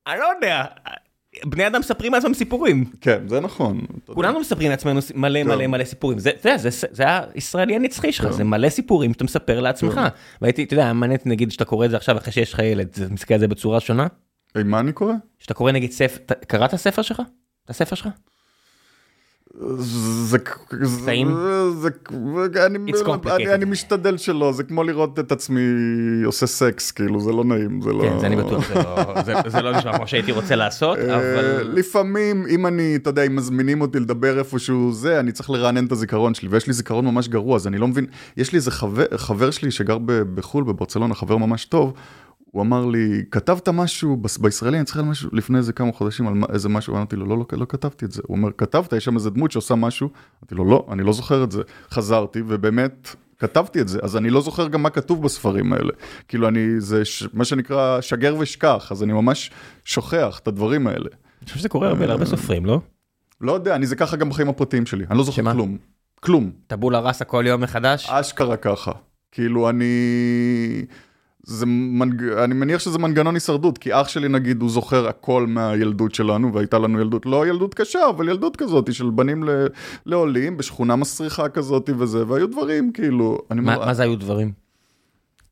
אני לא יודע. בני אדם מספרים לעצמם סיפורים. כן, זה נכון. כולנו מספרים לעצמנו מלא כן. מלא מלא סיפורים. זה, זה, זה, זה הישראלי הנצחי שלך, כן. זה מלא סיפורים שאתה מספר לעצמך. והייתי, אתה יודע, מעניין נגיד שאתה קורא את זה עכשיו אחרי שיש לך ילד, אתה מסתכל על זה בצורה שונה? מה אני קורא? שאתה קורא נגיד ספר, קראת ספר שלך? את הספר שלך? זה, טעים? זה, אני, אני, אני משתדל שלא, זה כמו לראות את עצמי עושה סקס, כאילו, זה לא נעים, זה לא... כן, זה אני בטוח, זה לא, זה, זה לא נשמע כמו שהייתי רוצה לעשות, אה, אבל... לפעמים, אם אני, אתה יודע, אם מזמינים אותי לדבר איפשהו זה, אני צריך לרענן את הזיכרון שלי, ויש לי זיכרון ממש גרוע, אז אני לא מבין, יש לי איזה חבר, חבר שלי שגר בחו"ל, בברצלונה, חבר ממש טוב, הוא אמר לי, כתבת משהו בישראלי, אני צריך על משהו לפני איזה כמה חודשים על איזה משהו, אמרתי לו, לא, לא, לא כתבתי את זה. הוא אומר, כתבת, יש שם איזה דמות שעושה משהו, אמרתי לו, לא, אני לא זוכר את זה. חזרתי, ובאמת, כתבתי את זה, אז אני לא זוכר גם מה כתוב בספרים האלה. כאילו, אני, זה ש, מה שנקרא שגר ושכח, אז אני ממש שוכח את הדברים האלה. אני חושב שזה קורה הרבה להרבה סופרים, לא? לא יודע, אני זה ככה גם בחיים הפרטיים שלי, אני לא זוכר כלום. כלום. טבולה ראסה כל יום מחדש? אשכרה ככה. כאילו, אני... זה מנג... אני מניח שזה מנגנון הישרדות, כי אח שלי נגיד הוא זוכר הכל מהילדות שלנו, והייתה לנו ילדות, לא ילדות קשה, אבל ילדות כזאת של בנים ל... לעולים בשכונה מסריחה כזאת וזה, והיו דברים כאילו... מה, מר... מה זה היו דברים?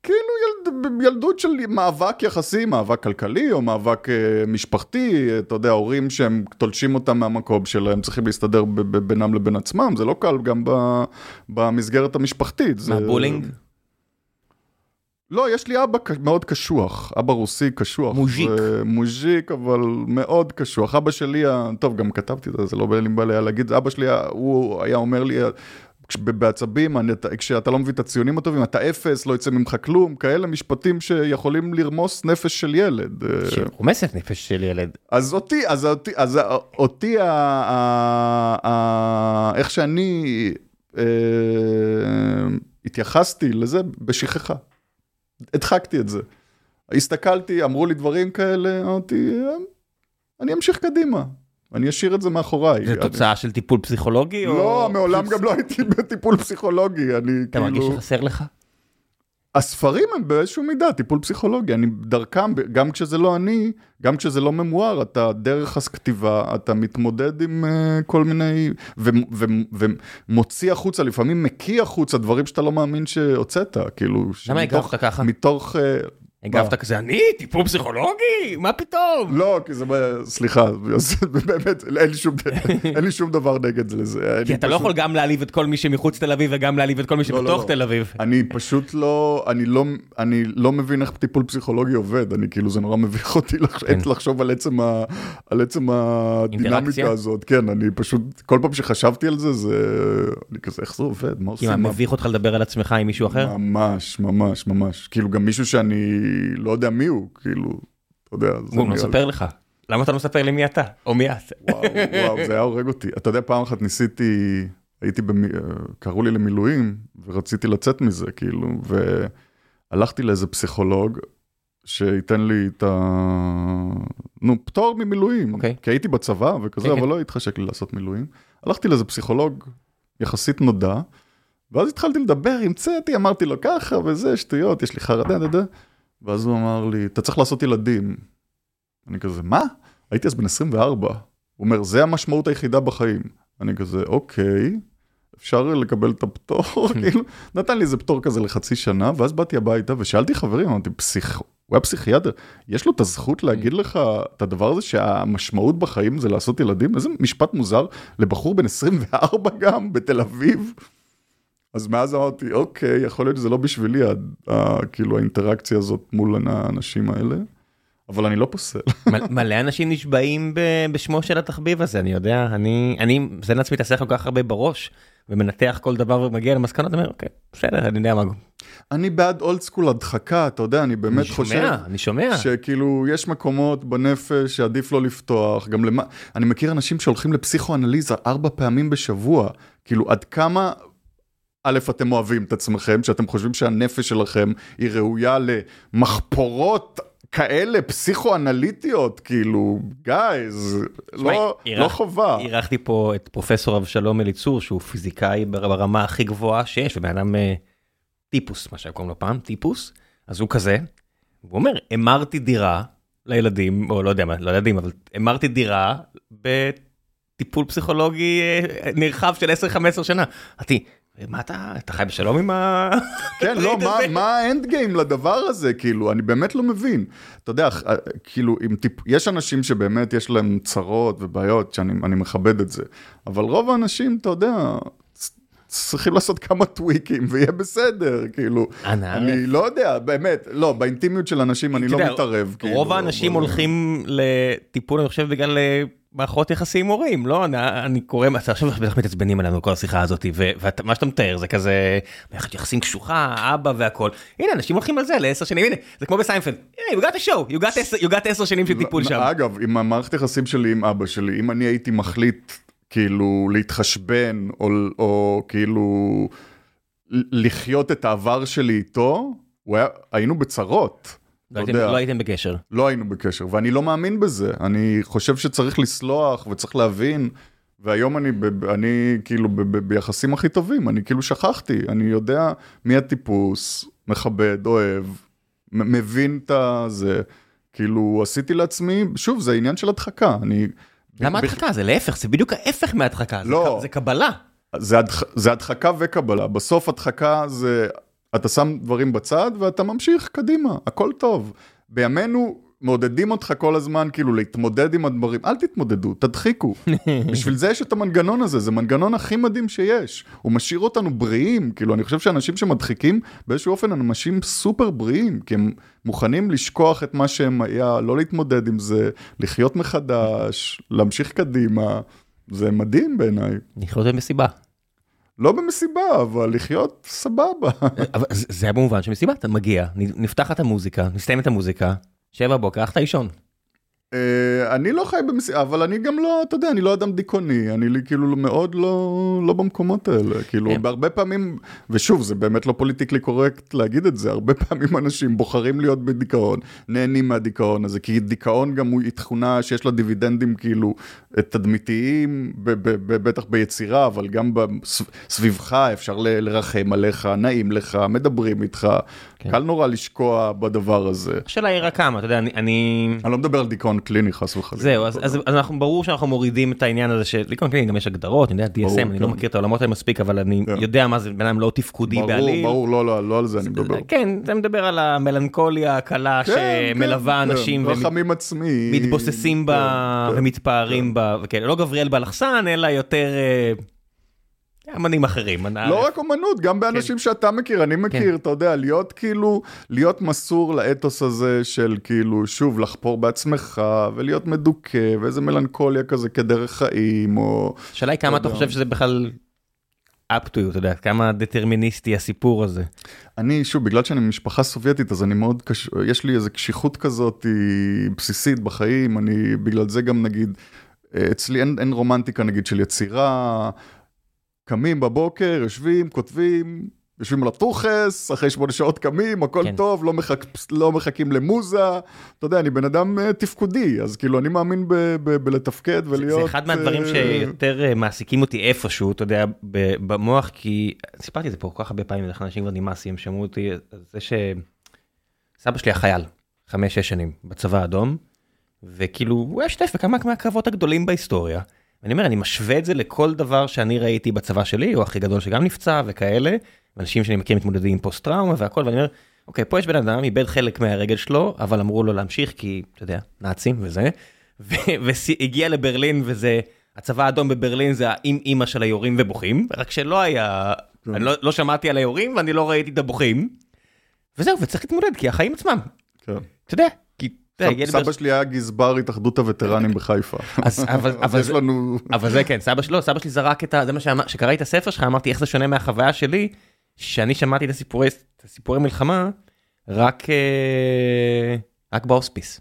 כאילו ילד, ילדות של מאבק יחסי, מאבק כלכלי או מאבק אה, משפחתי, אתה יודע, הורים שהם תולשים אותם מהמקום שלהם, צריכים להסתדר ב- ב- בינם לבין עצמם, זה לא קל גם ב- במסגרת המשפחתית. מה, זה... בולינג? לא, יש לי אבא מאוד קשוח, אבא רוסי קשוח. מוז'יק. מוז'יק, אבל מאוד קשוח. אבא שלי, טוב, גם כתבתי את זה, זה לא בא לי להגיד, אבא שלי, הוא היה אומר לי, בעצבים, כשאתה לא מביא את הציונים הטובים, אתה אפס, לא יצא ממך כלום, כאלה משפטים שיכולים לרמוס נפש של ילד. שרומסת נפש של ילד. אז אותי, אז אותי, אז אותי, איך שאני אה, התייחסתי לזה בשכחה. הדחקתי את זה. הסתכלתי, אמרו לי דברים כאלה, אמרתי, אני אמשיך קדימה. אני אשאיר את זה מאחוריי. זה תוצאה של טיפול פסיכולוגי? לא, מעולם גם לא הייתי בטיפול פסיכולוגי, אני כאילו... אתה מרגיש שחסר לך? הספרים הם באיזשהו מידה טיפול פסיכולוגי, אני דרכם, גם כשזה לא אני, גם כשזה לא ממואר, אתה דרך הכתיבה, אתה מתמודד עם uh, כל מיני, ומוציא החוצה, לפעמים מקיא החוצה דברים שאתה לא מאמין שהוצאת, כאילו, למה הגבת ככה? מתוך, uh, הגבת כזה, אני? טיפול פסיכולוגי? מה פתאום? לא, כי זה, סליחה, באמת, אין לי שום דבר נגד זה. כי אתה לא יכול גם להעליב את כל מי שמחוץ תל אביב וגם להעליב את כל מי לא, לא, שבתוך לא. תל אביב. אני פשוט לא, אני לא מבין איך טיפול פסיכולוגי עובד, אני כאילו, זה נורא מביך אותי כן. לחשוב על עצם הדינמיקה הזאת. כן, אני פשוט, כל פעם שחשבתי על זה, זה, אני כזה, איך זה עובד? מה עושים? כי מה, מביך אותך לדבר על עצמך עם מישהו אחר? ממש, ממש, ממש. כאילו, גם מישהו שאני... לא יודע מי הוא, כאילו, אתה יודע. הוא מספר לך. למה אתה לא מספר לי מי אתה, או מי את? וואו, וואו, זה היה הורג אותי. אתה יודע, פעם אחת ניסיתי, הייתי, במ... קראו לי למילואים, ורציתי לצאת מזה, כאילו, והלכתי לאיזה פסיכולוג, שייתן לי את ה... נו, פטור ממילואים. Okay. אוקיי. כי הייתי בצבא וכזה, okay, כן, אבל okay. כן. לא התחשק לי לעשות מילואים. הלכתי לאיזה פסיכולוג יחסית נודע, ואז התחלתי לדבר, המצאתי, אמרתי לו ככה וזה, שטויות, יש לי חרדה, דה דה. ואז הוא אמר לי, אתה צריך לעשות ילדים. אני כזה, מה? הייתי אז בן 24. הוא אומר, זה המשמעות היחידה בחיים. אני כזה, אוקיי, אפשר לקבל את הפטור, כאילו, נתן לי איזה פטור כזה לחצי שנה, ואז באתי הביתה ושאלתי חברים, אמרתי, פסיכ... הוא היה פסיכיאטר, יש לו את הזכות להגיד לך את הדבר הזה שהמשמעות בחיים זה לעשות ילדים? איזה משפט מוזר לבחור בן 24 גם, בתל אביב. אז מאז אמרתי, אוקיי, יכול להיות שזה לא בשבילי, כאילו האינטראקציה הזאת מול האנשים האלה. אבל אני לא פוסל. מלא אנשים נשבעים בשמו של התחביב הזה, אני יודע, אני, אני, זה לעצמי השכל כל כך הרבה בראש, ומנתח כל דבר ומגיע למסקנות, אני אומר, אוקיי, בסדר, אני יודע מה. אני בעד אולד סקול הדחקה, אתה יודע, אני באמת אני חושב... אני שומע, אני שומע. שכאילו, יש מקומות בנפש שעדיף לא לפתוח, גם למה... אני מכיר אנשים שהולכים לפסיכואנליזה ארבע פעמים בשבוע, כאילו, עד כמה... א', אתם אוהבים את עצמכם, שאתם חושבים שהנפש שלכם היא ראויה למחפורות כאלה פסיכואנליטיות, כאילו, גייז, לא, לא חובה. אירחתי פה את פרופסור אבשלום אליצור, שהוא פיזיקאי ברמה הכי גבוהה שיש, ובן אדם אה, טיפוס, מה שהיו קוראים לו פעם, טיפוס, אז הוא כזה, הוא אומר, המרתי דירה לילדים, או לא יודע מה, לא ילדים, אבל המרתי דירה בטיפול פסיכולוגי אה, נרחב של 10-15 שנה. אמרתי, מה אתה, אתה חי בשלום עם ה... כן, לא, מה, מה האנד גיים לדבר הזה, כאילו, אני באמת לא מבין. אתה יודע, אה, כאילו, טיפ... יש אנשים שבאמת יש להם צרות ובעיות, שאני מכבד את זה, אבל רוב האנשים, אתה יודע, צריכים לעשות כמה טוויקים ויהיה בסדר, כאילו, אני לא יודע, באמת, לא, באינטימיות של אנשים אני לא מתערב. כאילו, רוב האנשים הולכים לטיפול, אני חושב, בגלל... מערכות יחסים הורים, לא? אני, אני קורא, אתה עכשיו בטח מתעצבנים עלינו כל השיחה הזאת, ומה שאתה מתאר זה כזה מערכת יחסים קשוחה, אבא והכל. הנה, אנשים הולכים על זה לעשר שנים, הנה, זה כמו בסיינפלד, הנה, you got a show, you got, you got עשר שנים של טיפול שם. אגב, עם המערכת יחסים שלי עם אבא שלי, אם אני הייתי מחליט כאילו להתחשבן, או, או כאילו לחיות את העבר שלי איתו, היה, היינו בצרות. לא הייתם, לא הייתם בקשר. לא היינו בקשר, ואני לא מאמין בזה. אני חושב שצריך לסלוח וצריך להבין, והיום אני, ב, אני כאילו ב, ב, ביחסים הכי טובים, אני כאילו שכחתי, אני יודע מי הטיפוס, מכבד, אוהב, מבין את זה, כאילו עשיתי לעצמי, שוב, זה עניין של הדחקה, אני... למה הדחקה? זה להפך, זה בדיוק ההפך מהדחקה, לא, זה, זה קבלה. זה, הדח, זה הדחקה וקבלה, בסוף הדחקה זה אתה שם דברים בצד ואתה ממשיך קדימה, הכל טוב. בימינו מעודדים אותך כל הזמן כאילו להתמודד עם הדברים, אל תתמודדו, תדחיקו. בשביל זה יש את המנגנון הזה, זה מנגנון הכי מדהים שיש. הוא משאיר אותנו בריאים, כאילו אני חושב שאנשים שמדחיקים באיזשהו אופן הם אנשים סופר בריאים, כי הם מוכנים לשכוח את מה שהם היה, לא להתמודד עם זה, לחיות מחדש, להמשיך קדימה. זה מדהים בעיניי. לחיות במסיבה. לא במסיבה, אבל לחיות סבבה. אבל זה היה במובן שמסיבה, אתה מגיע, נפתחת המוזיקה, נסתיים את המוזיקה, שבע בוקר, הלכת לישון. אה, אני לא חי במסיבה, אבל אני גם לא, אתה יודע, אני לא אדם דיכאוני, אני לי כאילו מאוד לא, לא במקומות האלה, כאילו כן. בהרבה פעמים, ושוב, זה באמת לא פוליטיקלי קורקט להגיד את זה, הרבה פעמים אנשים בוחרים להיות בדיכאון, נהנים מהדיכאון הזה, כי דיכאון גם הוא תכונה שיש לה דיבידנדים כאילו תדמיתיים, בטח ביצירה, אבל גם סביבך אפשר לרחם עליך, נעים לך, מדברים איתך, כן. קל נורא לשקוע בדבר הזה. השאלה היא רק כמה, אתה יודע, אני... אני לא מדבר על דיכאון קליני חס וחלילה. זהו, אז, אז, אז אנחנו ברור שאנחנו מורידים את העניין הזה של דיכאון קליני, גם יש הגדרות, אני יודע, DSM, ברור, אני לא כן. לא מכיר את העולמות האלה מספיק, אבל אני כן. יודע מה זה בן אדם לא תפקודי ברור, בעליל. ברור, ברור, לא, לא, לא על זה אני מדבר. כן, אתה מדבר על המלנכוליה הקלה כן, שמלווה כן, אנשים. כן. רחמים עצמי. מתבוססים בה כן, ומתפארים כן. בה, וכאלה, לא גבריאל בלחסן, אלא יותר... אה, אמנים אחרים. לא רק אומנות, גם באנשים כן. שאתה מכיר, אני מכיר, כן. אתה יודע, להיות כאילו, להיות מסור לאתוס הזה של כאילו, שוב, לחפור בעצמך, ולהיות מדוכא, ואיזה מלנכוליה כזה כדרך חיים, או... השאלה היא כמה אתה חושב שזה בכלל up to you, אתה יודע, כמה דטרמיניסטי הסיפור הזה. אני, שוב, בגלל שאני ממשפחה סובייטית, אז אני מאוד קש... יש לי איזו קשיחות כזאת בסיסית בחיים, אני, בגלל זה גם נגיד, אצלי אין, אין רומנטיקה נגיד של יצירה, קמים בבוקר, יושבים, כותבים, יושבים על הטוחס, אחרי שמונה שעות קמים, הכל כן. טוב, לא, מחכ... לא מחכים למוזה. אתה יודע, אני בן אדם uh, תפקודי, אז כאילו, אני מאמין ב- ב- בלתפקד ולהיות... זה, אחד מהדברים uh... שיותר uh, מעסיקים אותי איפשהו, אתה יודע, במוח, כי סיפרתי את זה פה כל כך הרבה פעמים, איך אנשים כבר נמאסי, הם שמעו אותי, זה שסבא שלי היה חייל, חמש-שש שנים, בצבא האדום, וכאילו, הוא היה שתף בכמה מהקרבות הגדולים בהיסטוריה. אני אומר, אני משווה את זה לכל דבר שאני ראיתי בצבא שלי, הוא הכי גדול שגם נפצע וכאלה, ואנשים שאני מכיר מתמודדים עם פוסט טראומה והכל, ואני אומר, אוקיי, פה יש בן אדם, איבד חלק מהרגל שלו, אבל אמרו לו להמשיך, כי, אתה יודע, נאצים וזה, והגיע לברלין וזה, הצבא האדום בברלין זה האם אימא של היורים ובוכים, רק שלא היה. אני לא, לא שמעתי על היורים ואני לא ראיתי את הבוכים, וזהו, וצריך להתמודד, כי החיים עצמם. כן. אתה יודע, סבא שלי היה גזבר התאחדות הווטרנים בחיפה. אבל זה כן, סבא שלו, סבא שלי זרק את ה... זה מה שקראתי את הספר שלך, אמרתי איך זה שונה מהחוויה שלי, שאני שמעתי את הסיפורי מלחמה רק אה, רק בהוספיס.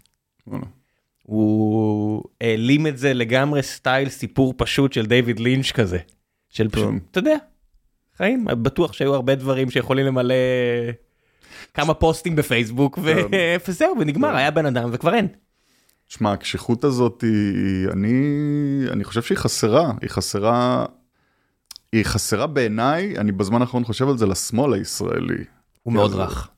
הוא העלים את זה לגמרי סטייל סיפור פשוט של דיוויד לינץ' כזה. של פשוט. אתה יודע, חיים, בטוח שהיו הרבה דברים שיכולים למלא כמה פוסטים בפייסבוק. וזהו ונגמר. היה בן אדם וכבר אין. שמע הקשיחות הזאת היא אני אני חושב שהיא חסרה היא חסרה. היא חסרה בעיניי אני בזמן האחרון חושב על זה לשמאל הישראלי. הוא מאוד רך.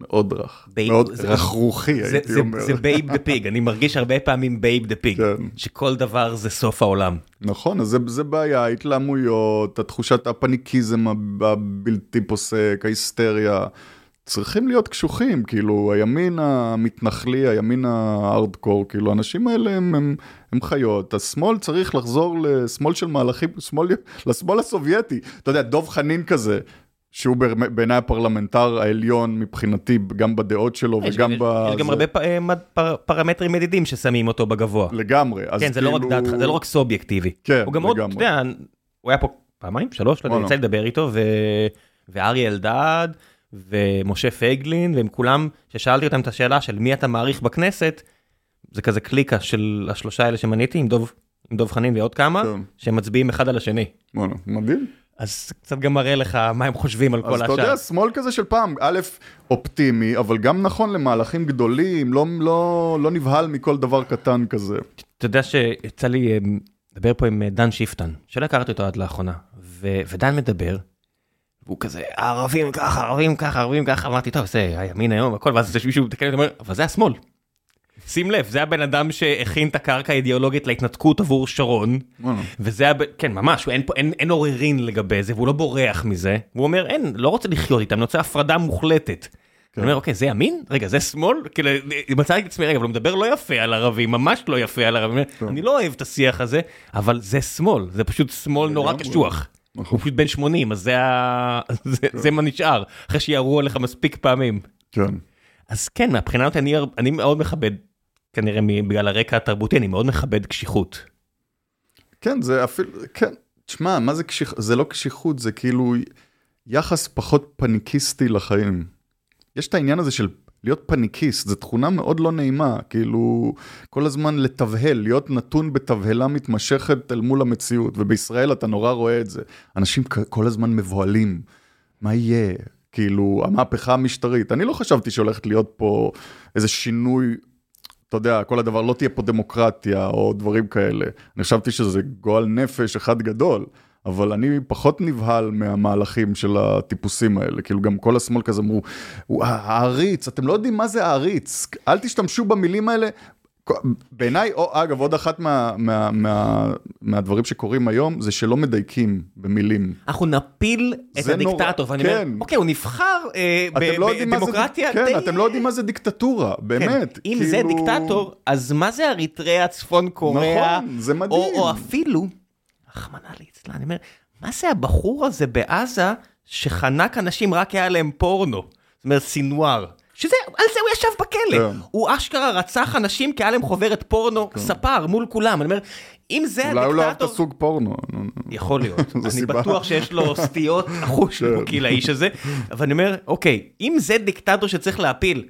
מאוד רך, מאוד רכרוכי הייתי אומר. זה בייב דה פיג, אני מרגיש הרבה פעמים Babe the Pig, שכל דבר זה סוף העולם. נכון, אז זה בעיה, ההתלהמויות, התחושת הפניקיזם הבלתי פוסק, ההיסטריה. צריכים להיות קשוחים, כאילו הימין המתנחלי, הימין הארדקור, כאילו האנשים האלה הם, הם, הם חיות, השמאל צריך לחזור לשמאל של מהלכים, שמאל, לשמאל הסובייטי, אתה יודע, דוב חנין כזה. שהוא בעיניי הפרלמנטר העליון מבחינתי, גם בדעות שלו וגם ב... יש גם הרבה פרמטרים מדידים ששמים אותו בגבוה. לגמרי. כן, זה לא רק כאילו- דעת, זה לא רק סובייקטיבי. כן, הוא גם עוד, אתה יודע, הוא היה פה פעמיים, שלוש, לא יודע, יצא לדבר איתו, ואריה אלדד, ומשה פייגלין, והם כולם, ששאלתי אותם את השאלה של מי אתה מעריך בכנסת, זה כזה קליקה של השלושה האלה שמניתי, עם דוב, עם דוב חנין ועוד כמה, כן. שהם מצביעים אחד על השני. וואלה, מדהים. אז קצת גם מראה לך מה הם חושבים על כל השאר. אז אתה יודע, שמאל כזה של פעם, א', אופטימי, אבל גם נכון למהלכים גדולים, לא, לא, לא נבהל מכל דבר קטן כזה. אתה יודע שיצא לי אה, לדבר פה עם אה, דן שיפטן, שלא הכרתי אותו עד לאחרונה, ו- ודן מדבר, והוא כזה, ערבים ככה, ערבים ככה, ערבים ככה, אמרתי, טוב, זה הימין היום, הכל, ואז יש מישהו מתקן ואומר, אבל זה השמאל. שים לב, זה הבן אדם שהכין את הקרקע האידיאולוגית להתנתקות עבור שרון, וזה, הבן, כן, ממש, אין, אין, אין עוררין לגבי זה, והוא לא בורח מזה, הוא אומר, אין, לא רוצה לחיות איתם, אני רוצה הפרדה מוחלטת. כן. אני אומר, אוקיי, זה ימין? רגע, זה שמאל? כאילו, מצאתי את עצמי, רגע, אבל הוא מדבר לא יפה על ערבים, ממש לא יפה על ערבים, כן. אני לא אוהב את השיח הזה, אבל זה שמאל, זה פשוט שמאל נורא קשוח. הוא פשוט בן 80, אז זה מה נשאר, אחרי שיערו עליך מספיק פעמים. כן. אז כן, מהבחינה הזאת אני מאוד מכבד, כנראה בגלל הרקע התרבותי, אני מאוד מכבד קשיחות. כן, זה אפילו, כן, תשמע, מה זה קשיחות? זה לא קשיחות, זה כאילו יחס פחות פניקיסטי לחיים. יש את העניין הזה של להיות פניקיסט, זו תכונה מאוד לא נעימה, כאילו כל הזמן לתבהל, להיות נתון בתבהלה מתמשכת אל מול המציאות, ובישראל אתה נורא רואה את זה. אנשים כל הזמן מבוהלים, מה יהיה? כאילו, המהפכה המשטרית. אני לא חשבתי שהולכת להיות פה איזה שינוי, אתה יודע, כל הדבר, לא תהיה פה דמוקרטיה או דברים כאלה. אני חשבתי שזה גועל נפש אחד גדול. אבל אני פחות נבהל מהמהלכים של הטיפוסים האלה, כאילו גם כל השמאל כזה אמרו, העריץ, אתם לא יודעים מה זה העריץ, אל תשתמשו במילים האלה. בעיניי, או אגב, עוד אחת מה, מה, מה, מהדברים שקורים היום, זה שלא מדייקים במילים. אנחנו נפיל את הדיקטטור, ואני כן. אומר, אוקיי, הוא נבחר אה, לא בדמוקרטיה כן, די... אתם לא יודעים מה זה דיקטטורה, כן. באמת. כן. אם כאילו... זה דיקטטור, אז מה זה אריתריאה, צפון קוריאה? נכון, זה מדהים. או, או אפילו... רחמנא ליצלן, אני אומר, מה זה הבחור הזה בעזה שחנק אנשים רק היה להם פורנו? זאת אומרת, סינואר. שזה, על זה הוא ישב בכלא. כן. הוא אשכרה רצח אנשים כי היה להם חוברת פורנו, כן. ספר, מול כולם. אני אומר, אם זה הדיקטטור... אולי הוא לא אוהב את הסוג פורנו. יכול להיות. אני בטוח שיש לו סטיות אחוש חוקי כן. לאיש הזה. אבל אני אומר, אוקיי, אם זה דיקטטור שצריך להפיל,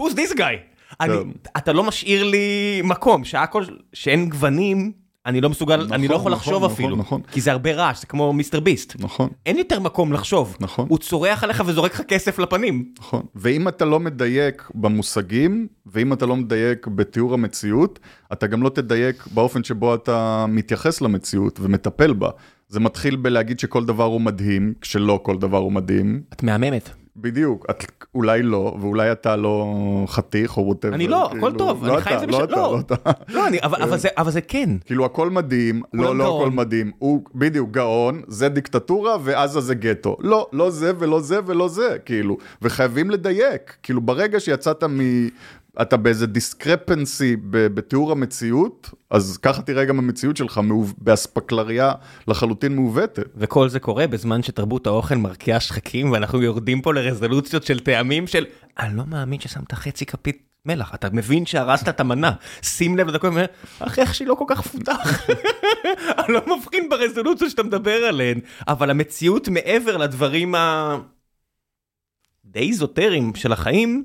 who's this guy? אני, אתה לא משאיר לי מקום, שהכל, שאין גוונים, אני לא מסוגל, נכון, אני לא יכול נכון, לחשוב נכון, אפילו, נכון. כי זה הרבה רעש, זה כמו מיסטר ביסט. נכון. אין יותר מקום לחשוב. נכון. הוא צורח עליך וזורק לך כסף לפנים. נכון. ואם אתה לא מדייק במושגים, ואם אתה לא מדייק בתיאור המציאות, אתה גם לא תדייק באופן שבו אתה מתייחס למציאות ומטפל בה. זה מתחיל בלהגיד שכל דבר הוא מדהים, כשלא כל דבר הוא מדהים. את מהממת. בדיוק, את, אולי לא, ואולי אתה לא חתיך או ווטאבר. אני לא, כאילו, הכל טוב, לא אני חי את זה בשביל... לא אתה, לא אתה. לא, אני, אבל, אבל, זה, אבל זה כן. כאילו הכל מדהים, לא, לא הכל מדהים. הוא בדיוק גאון, זה דיקטטורה, ועזה זה גטו. לא, לא זה ולא זה ולא זה, כאילו. וחייבים לדייק. כאילו ברגע שיצאת מ... אתה באיזה דיסקרפנסי בתיאור המציאות, אז ככה תראה גם המציאות שלך באספקלריה לחלוטין מעוותת. וכל זה קורה בזמן שתרבות האוכל מרקיעה שחקים, ואנחנו יורדים פה לרזולוציות של טעמים של, אני לא מאמין ששמת חצי כפית מלח, אתה מבין שהרסת את המנה, שים לב לדקות, אחי איך שהיא לא כל כך פותח, אני לא מבחין ברזולוציות שאתה מדבר עליהן, אבל המציאות מעבר לדברים ה... די איזוטריים של החיים,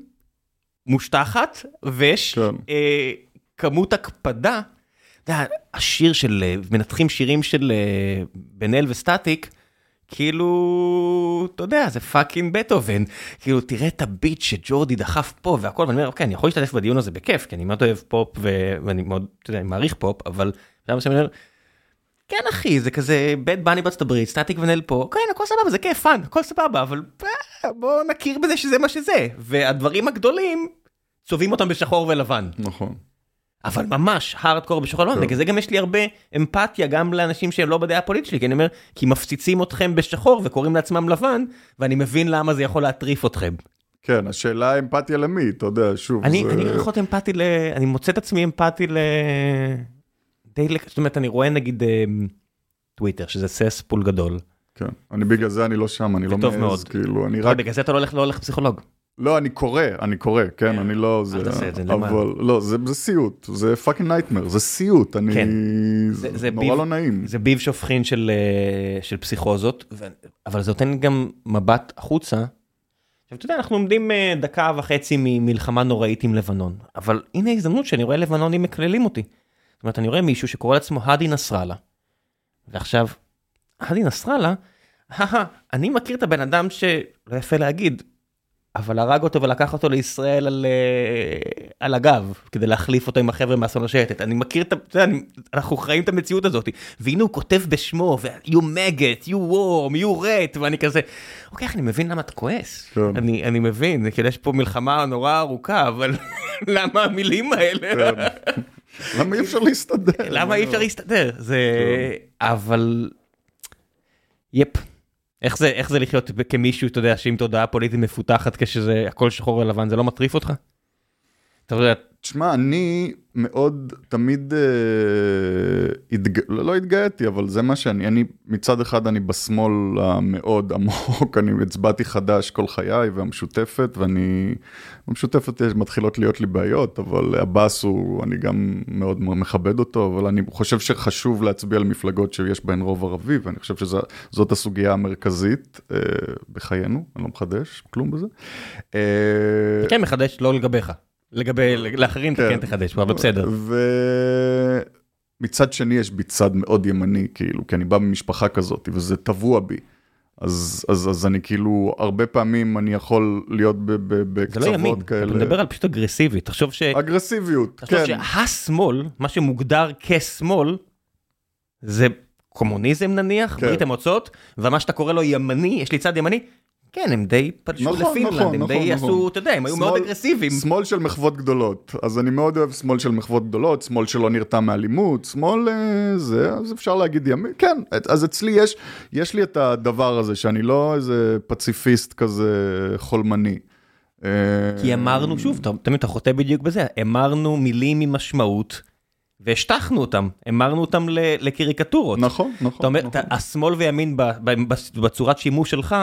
מושטחת, ויש כן. אה, כמות הקפדה. אתה יודע, השיר של, אה, מנתחים שירים של אה, בן אל וסטטיק, כאילו, אתה יודע, זה fucking בטהובן, כאילו, תראה את הביט שג'ורדי דחף פה והכל, ואני אומר, אוקיי, אני יכול להשתתף בדיון הזה בכיף, כי אני מאוד אוהב פופ, ואני מאוד, אתה יודע, אני מעריך פופ, אבל, למה שאני אומר, כן אחי, זה כזה בית בני בארצות הברית, סטטיק ונל פה, כן, הכל סבבה, זה כיף, fun, הכל סבבה, אבל בוא נכיר בזה שזה מה שזה, והדברים הגדולים, צובעים אותם בשחור ולבן. נכון. אבל ממש הארדקור בשחור ולבן, בגלל זה גם יש לי הרבה אמפתיה גם לאנשים שהם לא בדעה הפוליטית שלי, כי אני אומר, כי מפציצים אתכם בשחור וקוראים לעצמם לבן, ואני מבין למה זה יכול להטריף אתכם. כן, השאלה אמפתיה למי, אתה יודע, שוב. אני, זה... אני פחות אמפתי ל... אני מוצא את עצמי אמפתי ל... די... זאת אומרת, אני רואה נגיד אמ, טוויטר, שזה cesspool גדול. כן, אני בגלל זה אני לא שם, אני לא מעז, כאילו, אני רק... בגלל זה אתה לא הולך, לא הולך לפסיכולוג. לא, אני קורא, אני קורא, כן, אני לא... אל תעשה את זה, אבל לא, זה סיוט, זה fucking nightmare, זה סיוט, אני... כן. זה נורא לא נעים. זה ביב שופכין של אה, פסיכוזות, אבל זה נותן גם מבט החוצה. עכשיו, אתה יודע, אנחנו עומדים אה, דקה וחצי ממלחמה נוראית עם לבנון, אבל הנה ההזדמנות שאני רואה לבנונים מקללים אותי. זאת אומרת, אני רואה מישהו שקורא לעצמו האדי נסראללה, ועכשיו, האדי נסראללה, אני מכיר את הבן אדם שלא יפה להגיד, אבל הרג אותו ולקח אותו לישראל על, uh, על הגב, כדי להחליף אותו עם החבר'ה מאסון השייטת. אני מכיר את, אתה יודע, אנחנו חיים את המציאות הזאת. והנה הוא כותב בשמו, you maggot, you warm, you rat, ואני כזה, אוקיי, אני מבין למה אתה כועס. כן. אני, אני מבין, כי יש פה מלחמה נורא ארוכה, אבל למה המילים האלה? כן. למה אי אפשר להסתדר? למה אי אפשר להסתדר? זה... כן. אבל... יפ. איך זה, איך זה לחיות כמישהו, אתה יודע, שעם תודעה פוליטית מפותחת כשזה הכל שחור ולבן, זה לא מטריף אותך? אתה יודע... תשמע, אני מאוד תמיד אה, התג... לא התגאיתי, אבל זה מה שאני, אני מצד אחד אני בשמאל המאוד עמוק, אני הצבעתי חדש כל חיי והמשותפת, ואני, במשותפת מתחילות להיות לי בעיות, אבל הבאס הוא, אני גם מאוד מכבד אותו, אבל אני חושב שחשוב להצביע על מפלגות שיש בהן רוב ערבי, ואני חושב שזאת הסוגיה המרכזית אה, בחיינו, אני לא מחדש כלום בזה. אה, כן, מחדש, לא לגביך. לגבי, לאחרים אתה כן תחדש, אבל בסדר. ומצד שני יש בי צד מאוד ימני, כאילו, כי אני בא ממשפחה כזאת, וזה טבוע בי. אז, אז, אז אני כאילו, הרבה פעמים אני יכול להיות בקצוות כאלה. זה לא ימין, כאלה. אתה מדבר על פשוט אגרסיבי, תחשוב ש... אגרסיביות, תחשוב כן. תחשוב שהשמאל, מה שמוגדר כשמאל, זה קומוניזם נניח, כן. ברית המוצאות, ומה שאתה קורא לו ימני, יש לי צד ימני, כן, הם די פלשו נכון, לפינלנד, נכון, הם נכון, די נכון. עשו, אתה יודע, הם היו מאוד אגרסיביים. שמאל של מחוות גדולות, אז אני מאוד אוהב שמאל של מחוות גדולות, שמאל שלא נרתע מאלימות, שמאל אה, זה, אז אפשר להגיד ימין, כן, אז אצלי יש, יש לי את הדבר הזה, שאני לא איזה פציפיסט כזה חולמני. אה, כי אמרנו, שוב, תמיד אתה חוטא בדיוק בזה, אמרנו מילים עם משמעות. והשטחנו אותם, המרנו אותם לקריקטורות. נכון, נכון. אתה אומר, נכון. השמאל וימין בצורת שימוש שלך,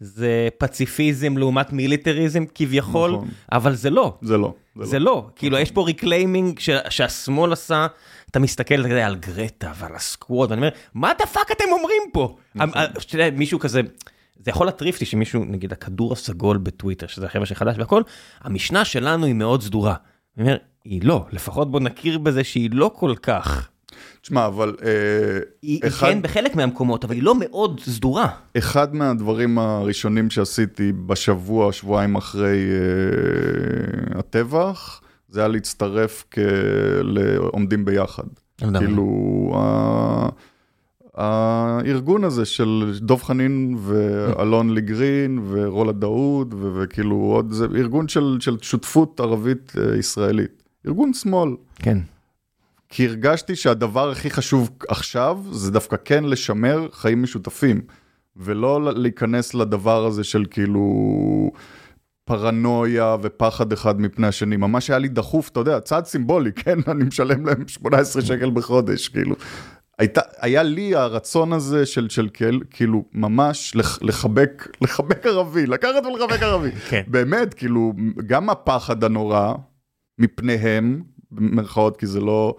זה פציפיזם לעומת מיליטריזם כביכול, נכון. אבל זה לא. זה לא. זה, זה לא. לא. כאילו, יש פה reclaiming שהשמאל עשה, אתה מסתכל אתה יודע, על גרטה ועל ה squad, ואני אומר, מה the fuck אתם אומרים פה? נכון. שאתה יודע, מישהו כזה... זה יכול להטריף אותי שמישהו, נגיד הכדור הסגול בטוויטר, שזה החבר'ה שחדש והכל, המשנה שלנו היא מאוד סדורה. אני אומר, היא לא, לפחות בוא נכיר בזה שהיא לא כל כך. תשמע, אבל... אה, היא, אחד, היא כן בחלק מהמקומות, אבל היא לא מאוד סדורה. אחד מהדברים הראשונים שעשיתי בשבוע, שבועיים אחרי אה, הטבח, זה היה להצטרף לעומדים ביחד. כאילו, ה... הארגון הזה של דב חנין ואלון ליגרין ורולה דאוד וכאילו עוד, זה ארגון של, של שותפות ערבית אה, ישראלית. ארגון שמאל. כן. כי הרגשתי שהדבר הכי חשוב עכשיו זה דווקא כן לשמר חיים משותפים, ולא להיכנס לדבר הזה של כאילו פרנויה ופחד אחד מפני השני. ממש היה לי דחוף, אתה יודע, צעד סימבולי, כן, אני משלם להם 18 שקל בחודש, כאילו. הייתה, היה לי הרצון הזה של, של של כאילו ממש לחבק, לחבק ערבי, לקחת ולחבק ערבי. כן. באמת, כאילו, גם הפחד הנורא מפניהם, במרכאות, כי זה לא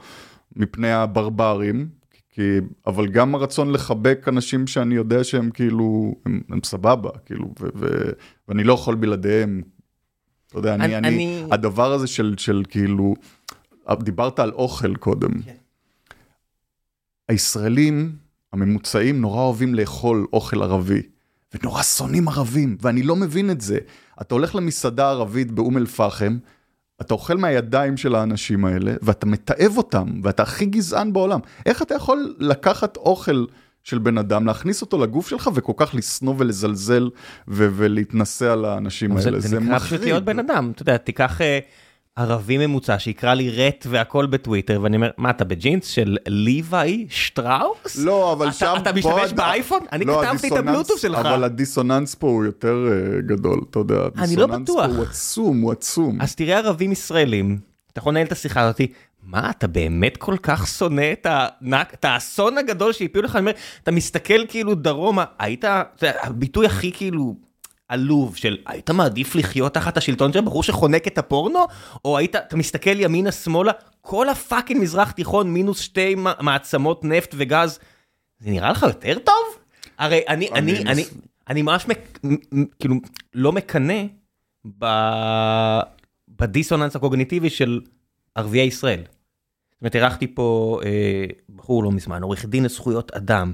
מפני הברברים, כי, אבל גם הרצון לחבק אנשים שאני יודע שהם כאילו, הם, הם סבבה, כאילו, ו, ו, ואני לא יכול בלעדיהם. אתה יודע, אני, אני, אני, הדבר הזה של, של כאילו, דיברת על אוכל קודם. כן. הישראלים הממוצעים נורא אוהבים לאכול אוכל ערבי, ונורא שונאים ערבים, ואני לא מבין את זה. אתה הולך למסעדה ערבית באום אל-פחם, אתה אוכל מהידיים של האנשים האלה, ואתה מתעב אותם, ואתה הכי גזען בעולם. איך אתה יכול לקחת אוכל של בן אדם, להכניס אותו לגוף שלך, וכל כך לשנוא ולזלזל ו- ולהתנסה על האנשים האלה? זה, זה, זה נקרא פשוט להיות בן אדם. אתה יודע, תיקח... ערבי ממוצע שיקרא לי רט והכל בטוויטר, ואני אומר, מה, אתה בג'ינס של ליוואי שטראוס? לא, אבל אתה, שם... אתה משתמש באייפון? אני לא, כתבתי את הבלוטוף שלך. אבל הדיסוננס פה הוא יותר uh, גדול, אתה יודע. אני לא בטוח. הוא עצום, הוא עצום. אז תראה ערבים ישראלים, אתה יכול לנהל את השיחה הזאתי, מה, אתה באמת כל כך שונא את, הנק, את האסון הגדול שהפיעו לך? אני אומר, אתה מסתכל כאילו דרומה, היית, זה הביטוי הכי כאילו... עלוב של היית מעדיף לחיות תחת השלטון של בחור שחונק את הפורנו? או היית, אתה מסתכל ימינה שמאלה, כל הפאקינג מזרח תיכון מינוס שתי מעצמות נפט וגז, זה נראה לך יותר טוב? הרי אני, אני, אני, אני, אני ממש מק, כאילו לא מקנא ב, בדיסוננס הקוגניטיבי של ערביי ישראל. זאת אומרת, אירחתי פה אה, בחור לא מזמן, עורך דין לזכויות אדם.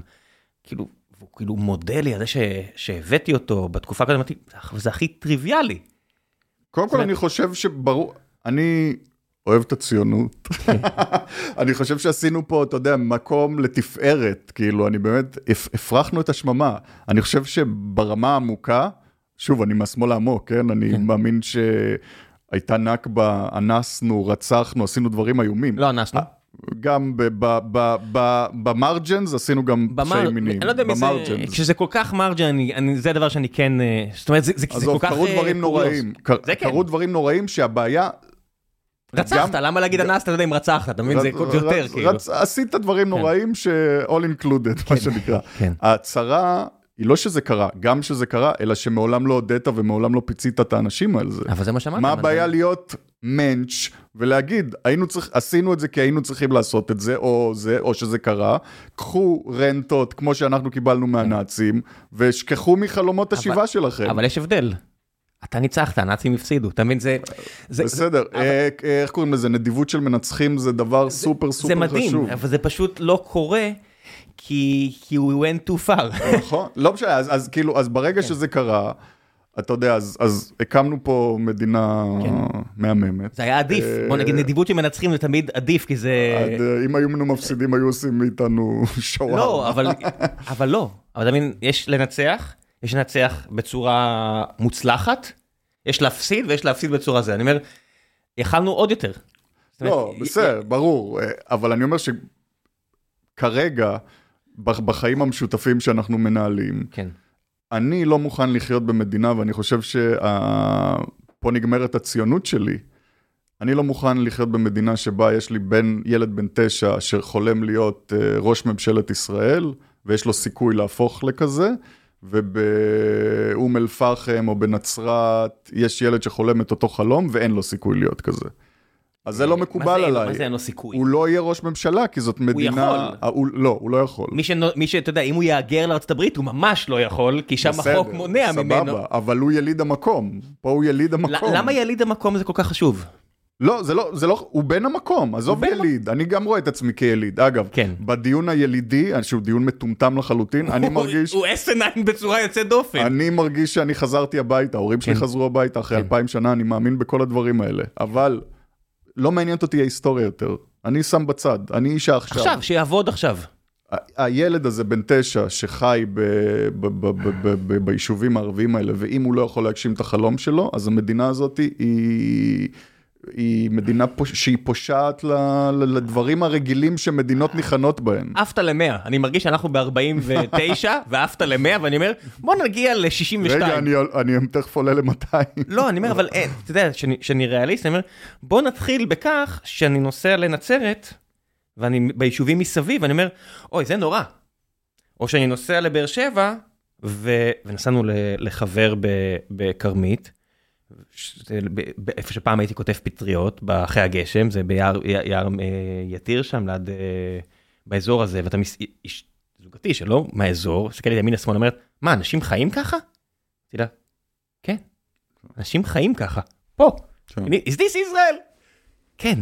כאילו, והוא כאילו מודה לי על זה שהבאתי אותו בתקופה אמרתי, זה הכי טריוויאלי. קודם כל אני חושב שברור, אני אוהב את הציונות. אני חושב שעשינו פה, אתה יודע, מקום לתפארת, כאילו, אני באמת, הפרחנו את השממה. אני חושב שברמה העמוקה, שוב, אני מהשמאל העמוק, כן? אני כן. מאמין שהייתה נכבה, אנסנו, רצחנו, עשינו דברים איומים. לא אנסנו. גם במרג'נס עשינו גם פשעי מינים. אני לא יודע מי זה, כשזה כל כך מרג'ן, זה הדבר שאני כן, אה, זאת אומרת, זה כל כך... עזוב, קרו דברים נוראים, כן. קרו דברים נוראים שהבעיה... רצחת, למה להגיד אנס, אתה לא יודע אם רצחת, אתה מבין? זה יותר כאילו. עשית דברים כן. נוראים ש-all included, מה שנקרא. ההצהרה... היא לא שזה קרה, גם שזה קרה, אלא שמעולם לא הודית ומעולם לא פיצית את האנשים על זה. אבל זה מה שאמרת. מה הבעיה להיות מענץ' ולהגיד, היינו צריך, עשינו את זה כי היינו צריכים לעשות את זה, או זה, או שזה קרה, קחו רנטות כמו שאנחנו קיבלנו מהנאצים, ושכחו מחלומות השיבה שלכם. אבל יש הבדל. אתה ניצחת, הנאצים הפסידו, אתה מבין? זה... בסדר, אה, איך קוראים לזה? נדיבות של מנצחים זה דבר סופר סופר חשוב. זה מדהים, אבל זה פשוט לא קורה. כי, כי we went too far. נכון, לא משנה, אז, אז כאילו, אז ברגע כן. שזה קרה, אתה יודע, אז, אז הקמנו פה מדינה כן. מהממת. זה היה עדיף, בוא נגיד אה, נדיבות שמנצחים זה תמיד עדיף, כי זה... עד, אה, אם היו לנו מפסידים, היו עושים מאיתנו שוואר. לא, אבל, אבל לא. אבל אתה מבין, יש לנצח, יש לנצח בצורה מוצלחת, יש להפסיד ויש להפסיד בצורה זה. אני אומר, יכלנו עוד יותר. לא, בסדר, ברור, אה, אבל אני אומר שכרגע, בחיים המשותפים שאנחנו מנהלים. כן. אני לא מוכן לחיות במדינה, ואני חושב שפה נגמרת הציונות שלי. אני לא מוכן לחיות במדינה שבה יש לי בן, ילד בן תשע אשר חולם להיות uh, ראש ממשלת ישראל, ויש לו סיכוי להפוך לכזה, ובאום אל-פחם או בנצרת יש ילד שחולם את אותו חלום ואין לו סיכוי להיות כזה. אז זה לא מקובל עליי. מה זה אין לו סיכוי? הוא לא יהיה ראש ממשלה, כי זאת מדינה... הוא יכול. הוא, לא, הוא לא יכול. מי שאתה יודע, אם הוא יהגר הברית, הוא ממש לא יכול, כי שם בסדר, החוק מונע סבבה, ממנו. אבל הוא יליד המקום. פה הוא יליד המקום. למה יליד המקום זה כל כך חשוב? לא, זה לא, זה לא, הוא בן המקום, עזוב יליד, אני גם רואה את עצמי כיליד. אגב, כן. בדיון הילידי, שהוא דיון מטומטם לחלוטין, אני מרגיש... הוא אסנאין בצורה יוצאת דופן. אני מרגיש שאני חזרתי הביתה, ההורים שלי כן. חזרו הביתה אחרי כן. אלפיים שנה, אני מאמין בכל הדברים האלה. אבל לא מעניינת אותי ההיסטוריה יותר. אני שם בצד, אני איש העכשיו. עכשיו, שיעבוד עכשיו. הילד הזה בן תשע שחי ב- ב- ב- ביישובים הערביים האלה, ואם הוא לא יכול להגשים את החלום שלו, אז המדינה הזאת היא... היא מדינה פוש... שהיא פושעת ל... לדברים הרגילים שמדינות ניחנות בהם. עפת ל-100, אני מרגיש שאנחנו ב-49 ועפת ל-100 ואני אומר בוא נגיע ל-62. רגע, אני, אני תכף עולה ל-200. לא, אני אומר אבל אין, אתה יודע, שאני- שאני ריאליסט, אני אומר בוא נתחיל בכך שאני נוסע לנצרת ואני ביישובים מסביב, אני אומר אוי זה נורא. או שאני נוסע לבאר שבע ו... ונסענו. לחבר בכרמית. איפה שפעם הייתי כותב פטריות, אחרי הגשם, זה ביער יער, אה, יתיר שם, ליד, אה, באזור הזה, ואתה מס... איש זוגתי שלא מהאזור, מסתכלת ימינה שמאלה, אומרת, מה, אנשים חיים ככה? אמרתי לה, כן, אנשים חיים ככה, פה, כן. is this Israel? כן.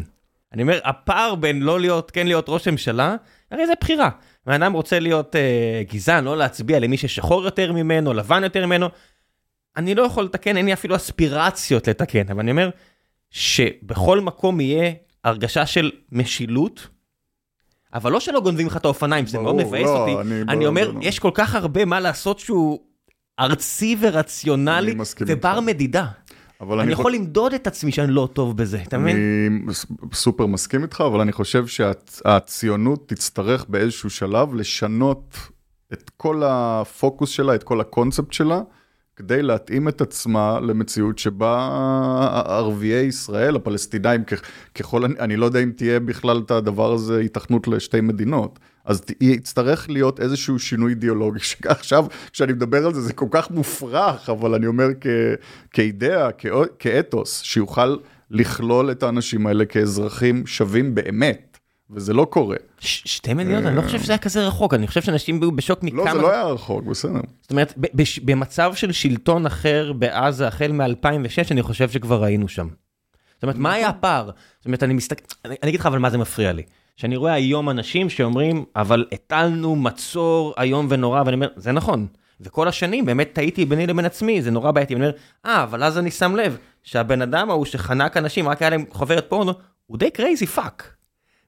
אני אומר, הפער בין לא להיות, כן להיות ראש ממשלה, הרי זה בחירה. בן אדם רוצה להיות אה, גזען, לא להצביע למי ששחור יותר ממנו, לבן יותר ממנו. אני לא יכול לתקן, אין לי אפילו אספירציות לתקן, אבל אני אומר שבכל מקום יהיה הרגשה של משילות, אבל לא שלא גונבים לך את האופניים, שזה מאוד מבאס לא, אותי. אני- אני אומר, לא. יש כל כך הרבה מה לעשות שהוא ארצי ורציונלי אני ובר. מדידה. אבל אני חו- יכול למדוד את עצמי שאני לא טוב בזה, אתה מבין? אני סופר מסכים איתך, אבל אני חושב שהציונות תצטרך באיזשהו שלב לשנות את כל הפוקוס שלה, את כל הקונספט שלה, כדי להתאים את עצמה למציאות שבה ערביי ישראל, הפלסטינאים, ככל, אני- לא יודע אם תהיה בכלל את הדבר הזה היתכנות לשתי מדינות. אז יצטרך להיות איזשהו שינוי אידיאולוגי, שעכשיו, כשאני מדבר על זה, זה כל כך מופרך, אבל אני אומר כ, כאידאה, כאתוס, שיוכל לכלול את האנשים האלה כאזרחים שווים באמת, וזה לא קורה. ש- שתי מדינות, אני לא חושב שזה היה כזה רחוק, אני חושב שאנשים היו בשוק מכמה... לא, זה לא היה רחוק, בסדר. זאת אומרת, ב- בש- במצב של שלטון אחר בעזה החל מ-2006, אני חושב שכבר היינו שם. זאת אומרת, מה היה הפער? זאת אומרת, אני מסתכל... אני אני אגיד לך אבל מה זה מפריע לי. שאני רואה היום אנשים שאומרים, אבל הטלנו מצור איום ונורא, ואני אומר, זה נכון. וכל השנים באמת טעיתי ביני לבין עצמי, זה נורא בעייתי. אני אומר, אה, אבל אז אני שם לב שהבן אדם ההוא שחנק אנשים, רק היה להם חוברת פורנו, הוא די crazy fuck.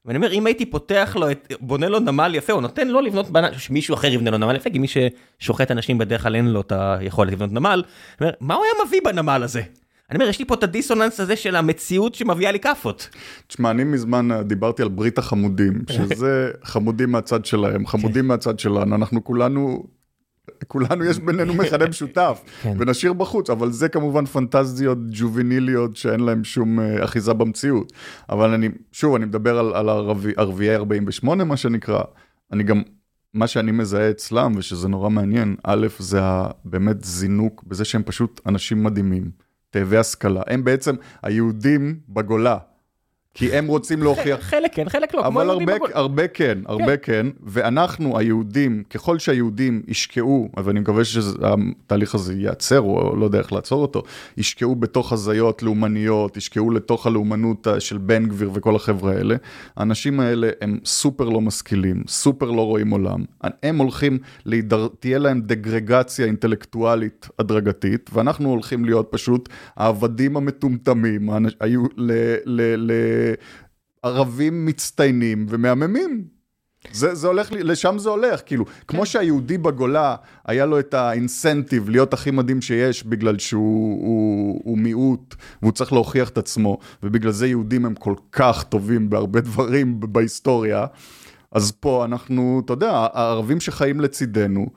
ואני אומר, אם הייתי פותח לו, את, בונה לו נמל יפה, או נותן לו לבנות, בנ... שמישהו אחר יבנה לו נמל יפה, כי מי ששוחט אנשים בדרך כלל אין לו את היכולת לבנות נמל, אני אומר, מה הוא היה מביא בנמל הזה? אני אומר, יש לי פה את הדיסוננס הזה של המציאות שמביאה לי כאפות. תשמע, אני מזמן אה, דיברתי על ברית החמודים, שזה חמודים מהצד שלהם, חמודים מהצד שלנו, אנחנו כולנו, כולנו יש בינינו מכנה משותף, כן. ונשאיר בחוץ, אבל זה כמובן פנטזיות ג'וביניליות שאין להם שום אה, אחיזה במציאות. אבל אני, שוב, אני מדבר על, על ערבי, ערביי 48, מה שנקרא, אני גם, מה שאני מזהה אצלם, ושזה נורא מעניין, א', זה באמת זינוק בזה שהם פשוט אנשים מדהימים, תאבי השכלה. הם בעצם היהודים בגולה, כי הם רוצים להוכיח... חלק כן, חלק לא. אבל הרבה. הרבה כן, הרבה כן, ואנחנו היהודים, ככל שהיהודים ישקעו, ואני מקווה שהתהליך הזה ייעצר, או לא יודע איך לעצור אותו, ישקעו בתוך הזיות לאומניות, ישקעו לתוך הלאומנות ה- של בן גביר וכל החבר'ה האלה, האנשים האלה הם סופר לא משכילים, סופר לא רואים עולם, הם הולכים, להידר... תהיה להם דגרגציה אינטלקטואלית הדרגתית, ואנחנו הולכים להיות פשוט העבדים המטומטמים, היו ל... ל... ל... ערבים מצטיינים ומהממים. זה, זה הולך, לשם זה הולך, כאילו, כמו שהיהודי בגולה, היה לו את האינסנטיב להיות הכי מדהים שיש, בגלל שהוא הוא, הוא מיעוט, והוא צריך להוכיח את עצמו, ובגלל זה יהודים הם כל כך טובים בהרבה דברים בהיסטוריה, אז פה אנחנו, אתה יודע, הערבים שחיים לצידנו,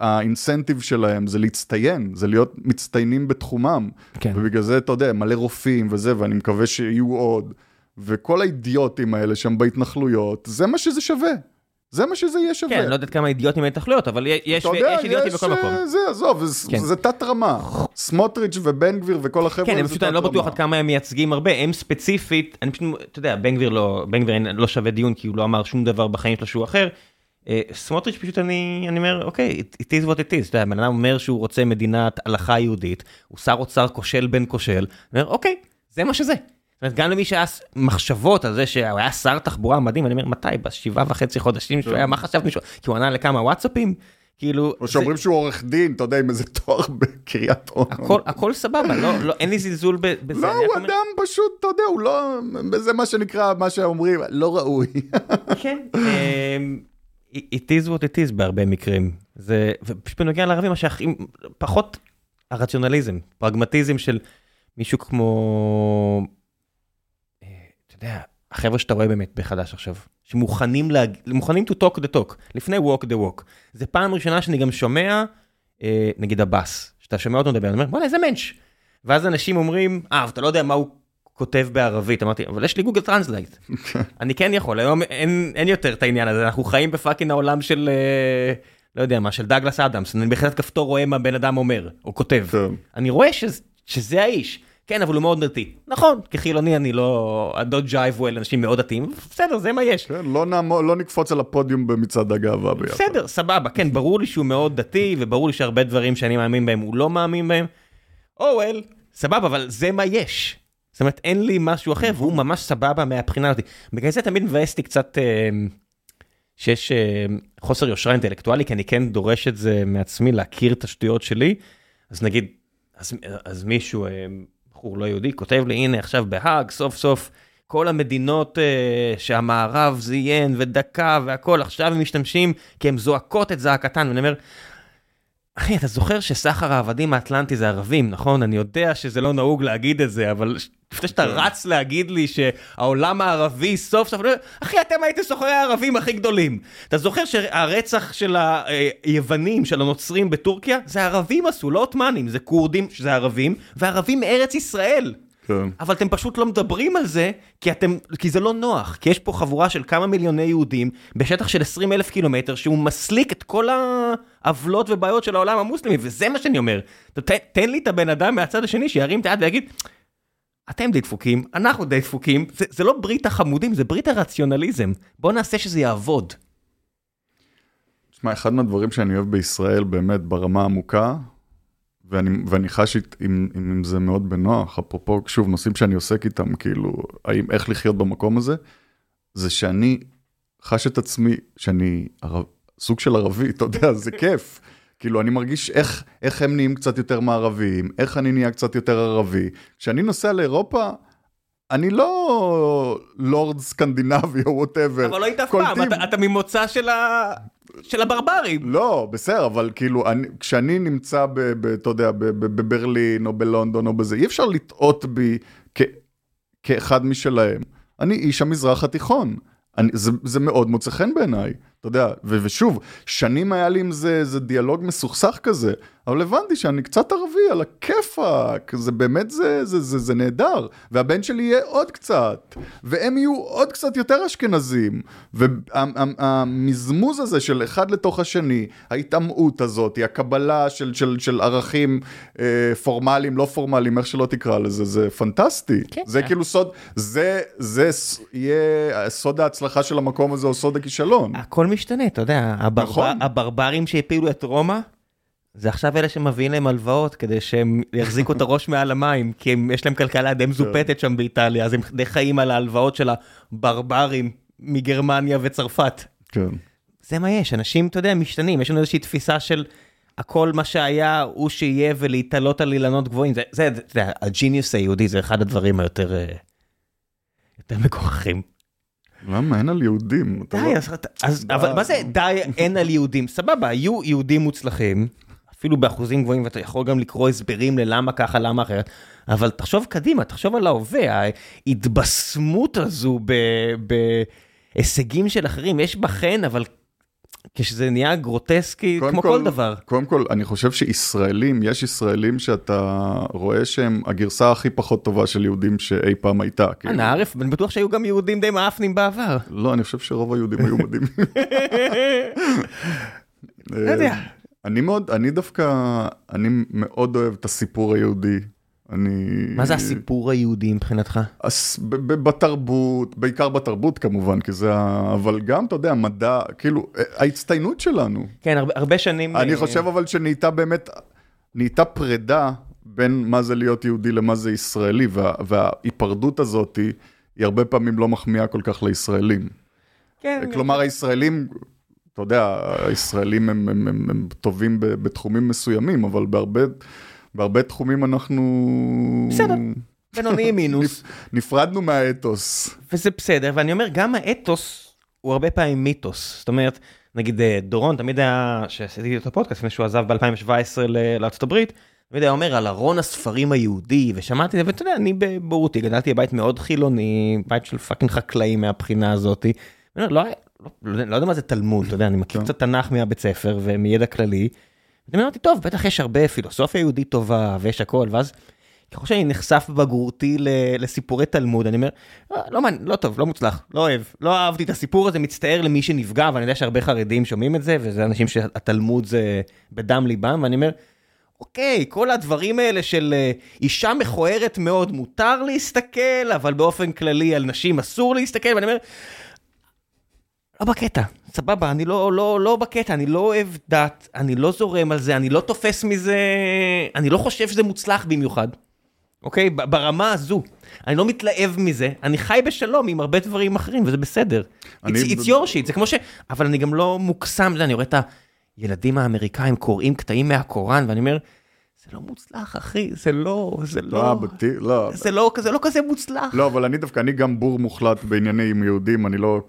האינסנטיב שלהם זה להצטיין, זה להיות מצטיינים בתחומם. כן. ובגלל זה, אתה יודע, מלא רופאים וזה, ואני מקווה שיהיו עוד. וכל האידיוטים האלה שם בהתנחלויות, זה מה שזה שווה. זה מה שזה יהיה שווה. כן, לא יודעת כמה אידיוטים מהתנחלויות, אבל יש אידיוטים בכל מקום. אה, זה, עזוב, כן. זה תת רמה. סמוטריץ' ובן גביר וכל החבר'ה, כן, פשוט אני לא בטוח עד כמה הם מייצגים הרבה, הם ספציפית, אני פשוט, אתה יודע, בן גביר לא, בן גביר לא שווה דיון, כי הוא לא אמר שום דבר בחיים שלו שהוא אחר. אה, סמוטריץ' פשוט אני, אני אומר, אוקיי, it is what it is, אתה יודע, בן אדם אומר שהוא רוצה מדינת הלכה יהודית, הוא שר אוצר כושל בן כושל, אומר, אוקיי, זה מה שזה. זאת אומרת, גם למי שהיה מחשבות על זה שהוא היה שר תחבורה מדהים, אני אומר, מתי? בשבעה וחצי חודשים שהוא היה, מה חשבת מישהו? כי הוא ענה לכמה וואטסאפים? כאילו... או שאומרים שהוא עורך דין, אתה יודע, עם איזה תואר בקריית אונו. הכל, הכל סבבה, לא, לא, אין לי זלזול בזה. לא, הוא אדם פשוט, אתה יודע, הוא לא, זה מה שנקרא, מה שאומרים, לא ראוי. כן, אמ, it is what it is בהרבה מקרים. זה, ופשוט בנוגע לערבים, מה שהכי, פחות הרציונליזם, פרגמטיזם של מישהו כמו אתה יודע, החבר'ה שאתה רואה באמת בחדש עכשיו, שמוכנים להג... מוכנים to talk the talk, לפני walk the walk. זה פעם ראשונה שאני גם שומע, אה, נגיד עבאס, שאתה שומע אותו מדבר, אני אומר, בוא'נה איזה מענץ'. ואז אנשים אומרים, אה, אתה לא יודע מה הוא כותב בערבית, אמרתי, אבל יש לי גוגל טרנסלייט. אני כן יכול, היום אין, אין יותר את העניין הזה, אנחנו חיים ב fucking העולם של, אה, לא יודע מה, של דאגלס אדמס, אני בהחלט כפתור רואה מה בן אדם אומר, או כותב. אני רואה שזה, שזה האיש. כן, אבל הוא מאוד דתי. נכון, כחילוני אני לא... I don't jive well, אנשים מאוד דתיים, בסדר, זה מה יש. כן, לא, נעמו, לא נקפוץ על הפודיום במצעד הגאווה ביחד. בסדר, סבבה, כן, ברור לי שהוא מאוד דתי, וברור לי שהרבה דברים שאני מאמין בהם, הוא לא מאמין בהם. או oh well, סבבה, אבל זה מה יש. זאת אומרת, אין לי משהו אחר, והוא ממש סבבה מהבחינה הזאת. בגלל זה תמיד מבאס אותי קצת אה, שיש אה, חוסר יושרה אינטלקטואלי, כי אני כן דורש את זה מעצמי, להכיר את השטויות שלי. אז נגיד, אז, אז מישהו... בחור לא יהודי, כותב לי, הנה עכשיו בהאג, סוף סוף כל המדינות uh, שהמערב זיין ודקה והכל, עכשיו הם משתמשים כי הם זועקות את זעקתן, ואני אומר, אחי, אתה זוכר שסחר העבדים האטלנטי זה ערבים, נכון? אני יודע שזה לא נהוג להגיד את זה, אבל לפני שאתה כן. רץ להגיד לי שהעולם הערבי סוף סוף, אחי, אתם הייתם סוחרי הערבים הכי גדולים. אתה זוכר שהרצח של היוונים, של הנוצרים בטורקיה, זה ערבים עשו, לא עות'מאנים, זה כורדים, שזה ערבים, וערבים מארץ ישראל. כן. אבל אתם פשוט לא מדברים על זה, כי אתם, כי זה לא נוח, כי יש פה חבורה של כמה מיליוני יהודים, בשטח של 20 אלף קילומטר, שהוא מסליק את כל העוולות ובעיות של העולם המוסלמי, וזה מה שאני אומר. ת, תן לי את הבן אדם מהצד השני שירים את היד ויגיד, אתם די דפוקים, אנחנו די דפוקים, זה, זה לא ברית החמודים, זה ברית הרציונליזם. בואו נעשה שזה יעבוד. תשמע, אחד מהדברים שאני אוהב בישראל, באמת, ברמה עמוקה, ואני, ואני חש עם, עם, זה מאוד בנוח, אפרופו, שוב, נושאים שאני עוסק איתם, כאילו, האם, איך לחיות במקום הזה, זה שאני חש את עצמי, שאני ערב, סוג של ערבי, אתה יודע, זה כיף. כאילו, אני מרגיש איך, איך הם נהיים קצת יותר מערביים, איך אני נהיה קצת יותר ערבי. כשאני נוסע לאירופה, אני לא לורד סקנדינבי או ווטאבר. אבל לא היית אף פעם, אתה, אתה ממוצא של ה... של הברברים. לא, בסדר, אבל כאילו, אני, כשאני נמצא, ב, ב, אתה יודע, בברלין או בלונדון או בזה, אי אפשר לטעות בי כ, כאחד משלהם. אני איש המזרח התיכון. אני, זה, זה מאוד מוצא חן בעיניי. אתה יודע, ו- ושוב, שנים היה לי עם זה איזה דיאלוג מסוכסך כזה, אבל הבנתי שאני קצת ערבי, על הכיפאק, זה באמת, זה, זה, זה, זה נהדר, והבן שלי יהיה עוד קצת, והם יהיו עוד קצת יותר אשכנזים, והמזמוז הזה של אחד לתוך השני, ההיטמעות הזאת, הקבלה של, של, של ערכים אה, פורמליים, לא פורמליים, איך שלא תקרא לזה, זה פנטסטי. כן. זה כאילו סוד, זה, זה יהיה סוד ההצלחה של המקום הזה, או סוד הכישלון. הכל משתנה, אתה יודע, הברבר, נכון. הברברים שהפילו את רומא, זה עכשיו אלה שמביאים להם הלוואות כדי שהם יחזיקו את הראש מעל המים, כי הם, יש להם כלכלה די מזופתת שם באיטליה, אז הם די חיים על ההלוואות של הברברים מגרמניה וצרפת. כן. זה מה יש, אנשים, אתה יודע, משתנים, יש לנו איזושהי תפיסה של הכל מה שהיה הוא שיהיה ולהתעלות על אילנות גבוהים, זה, זה, זה, זה הג'יניוס היהודי, זה אחד הדברים היותר אה, יותר מגוחכים. למה? אין על יהודים. די, לא- אז, אבל מה זה די אין על יהודים? סבבה, היו יהודים מוצלחים, אפילו באחוזים גבוהים, ואתה יכול גם לקרוא הסברים ללמה ככה, למה אחרת, אבל תחשוב קדימה, תחשוב על ההווה, ההתבשמות הזו בהישגים של אחרים, יש בה חן, אבל כשזה נהיה גרוטסקי, כמו כל, כל דבר. קודם כל, אני חושב שישראלים, יש ישראלים שאתה רואה שהם הגרסה הכי פחות טובה של יהודים שאי פעם הייתה. כאילו. אנא ערף, אני בטוח שהיו גם יהודים די מאפנים בעבר. לא, אני חושב שרוב היהודים היו מדהימים. לא יודע. אני מאוד, אני דווקא, אני מאוד אוהב את הסיפור היהודי. אני... מה זה הסיפור היהודי מבחינתך? אז בתרבות, בעיקר בתרבות כמובן, כי זה ה... אבל גם, אתה יודע, מדע, כאילו, ההצטיינות שלנו. כן, הרבה, הרבה שנים... אני חושב אבל שנהייתה באמת, נהייתה פרידה בין מה זה להיות יהודי למה זה ישראלי, וה, וההיפרדות הזאת היא הרבה פעמים לא מחמיאה כל כך לישראלים. כן. כלומר, גם... הישראלים... אתה יודע, הישראלים הם, הם, הם, הם טובים בתחומים מסוימים, אבל בהרבה, בהרבה תחומים אנחנו... בסדר, בינוני מינוס. נפרדנו מהאתוס. וזה בסדר, ואני אומר, גם האתוס הוא הרבה פעמים מיתוס. זאת אומרת, נגיד אה, דורון תמיד היה, שעשיתי את הפודקאסט לפני שהוא עזב ב-2017 לארצות הברית, תמיד היה אומר על ארון הספרים היהודי, ושמעתי את זה, ואתה יודע, אני בבורותי גדלתי בבית מאוד חילוני, בית של fucking חקלאים מהבחינה הזאתי. לא, לא, לא, לא יודע מה זה תלמוד, אתה יודע, אני מכיר כן. קצת תנ"ך מהבית ספר ומידע כללי. ואני אמרתי, טוב, בטח יש הרבה פילוסופיה יהודית טובה ויש הכל, ואז ככל שאני נחשף בבגרותי לסיפורי תלמוד, אני אומר, לא, לא, לא טוב, לא מוצלח, לא אוהב, לא אהבתי את הסיפור הזה, מצטער למי שנפגע, ואני יודע שהרבה חרדים שומעים את זה, וזה אנשים שהתלמוד זה בדם ליבם, ואני אומר, אוקיי, כל הדברים האלה של uh, אישה מכוערת מאוד, מותר להסתכל, אבל באופן כללי על נשים אסור להסתכל, ואני אומר, לא בקטע, סבבה, אני לא, לא, לא בקטע, אני לא אוהב דת, אני לא זורם על זה, אני לא תופס מזה, אני לא חושב שזה מוצלח במיוחד, אוקיי? ברמה הזו. אני לא מתלהב מזה, אני חי בשלום עם הרבה דברים אחרים, וזה בסדר. אני... It's, it's your shit, זה כמו ש... אבל אני גם לא מוקסם, אני רואה את הילדים האמריקאים קוראים קטעים מהקוראן, ואני אומר, זה לא מוצלח, אחי, זה לא, זה לא, לא, בתי, לא, זה לא, זה לא כזה מוצלח. לא, אבל אני דווקא, אני גם בור מוחלט בענייני עם יהודים, אני לא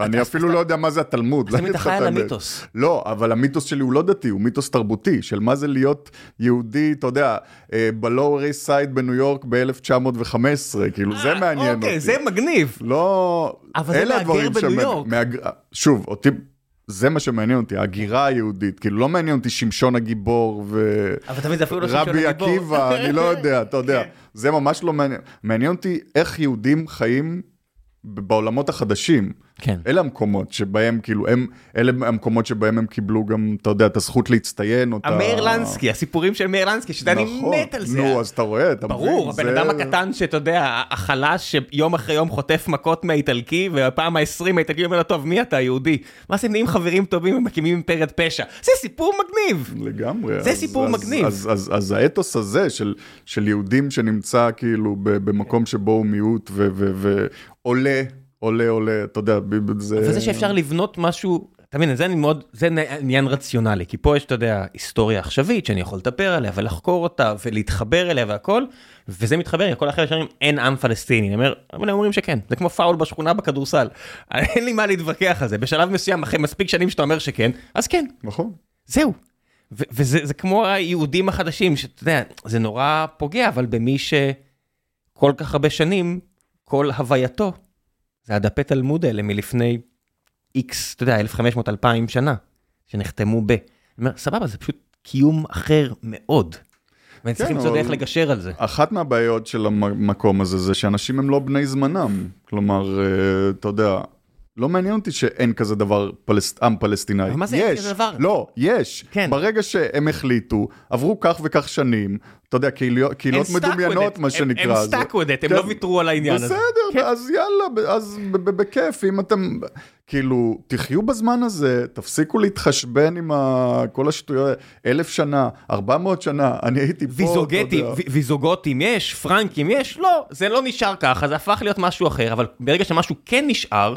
אני אפילו לא יודע מה זה התלמוד. תמיד אתה חי על המיתוס. לא, אבל המיתוס שלי הוא לא דתי, הוא מיתוס תרבותי, של מה זה להיות יהודי, אתה יודע, אה, בלואוור איסט סייד בניו יורק ב-1915, כאילו זה אה, מעניין אותי. אוקיי, זה מגניב. לא, אבל זה מהגר בניו יורק. שוב, אותי... זה מה שמעניין אותי, ההגירה היהודית, כאילו לא מעניין אותי שמשון הגיבור ורבי עקיבא, אני לא יודע, אתה יודע, כן. זה ממש לא מעניין, מעניין אותי איך יהודים חיים בעולמות החדשים. כן. אלה המקומות שבהם, כאילו, הם, אלה המקומות שבהם הם קיבלו גם, אתה יודע, את הזכות להצטיין. אותה... המאיר לנסקי, הסיפורים של מאיר לנסקי, שאתה נכון, אני מת על זה. נו, אז אתה רואה, אתה ברור, מבין. ברור, הבן זה... אדם הקטן שאתה יודע, החלש שיום אחרי יום חוטף מכות מהאיטלקי, והפעם ה-20 האיטלקי אומר לו, טוב, מי אתה, יהודי? מה זה נהיים חברים טובים ומקימים אימפריית פשע? זה סיפור מגניב. לגמרי. זה אז, סיפור אז, מגניב. אז, אז, אז, אז האתוס הזה של, של יהודים שנמצא כאילו במקום שבו הוא מיעוט ועולה, עולה, עולה, אתה יודע, זה... וזה שאפשר לבנות משהו, אתה מבין, זה מאוד, זה עניין רציונלי, כי פה יש, אתה יודע, היסטוריה עכשווית שאני יכול לדבר עליה ולחקור אותה ולהתחבר אליה והכל, וזה מתחבר עם כל האחרים שאומרים אין עם פלסטיני, אני אומר, אבל הם אומרים שכן, זה כמו פאול בשכונה בכדורסל, אין לי מה להתווכח על זה, בשלב מסוים, אחרי מספיק שנים שאתה אומר שכן, אז כן. נכון. זהו. וזה כמו היהודים החדשים, שאתה יודע, זה נורא פוגע, אבל במי שכל כך הרבה שנים, כל הווייתו זה הדפי תלמוד האלה מלפני איקס, אתה יודע, 1500-2000 שנה, שנחתמו ב... אני אומר, סבבה, זה פשוט קיום אחר מאוד. ואני צריך כן, למצוא דרך לגשר על זה. אחת מהבעיות של המקום הזה זה שאנשים הם לא בני זמנם. כלומר, אה, אתה יודע, לא מעניין אותי שאין כזה דבר פלסט... עם פלסטיני. אבל מה זה אין כזה דבר? לא, יש. כן. ברגע שהם החליטו, עברו כך וכך שנים, אתה יודע, קהילות, קהילות מדומיינות, מה שנקרא. הם stuck with it, הם לא ויתרו על העניין הזה. בסדר, כן. אז יאללה, אז בכיף, אם אתם, כאילו, תחיו בזמן הזה, תפסיקו להתחשבן עם כל השטויות, אלף שנה, ארבע מאות שנה, אני הייתי פה, ויזוגטים, ויזוגוטים יש, פרנקים יש, לא, זה לא נשאר ככה, זה הפך להיות משהו אחר, אבל ברגע שמשהו כן נשאר,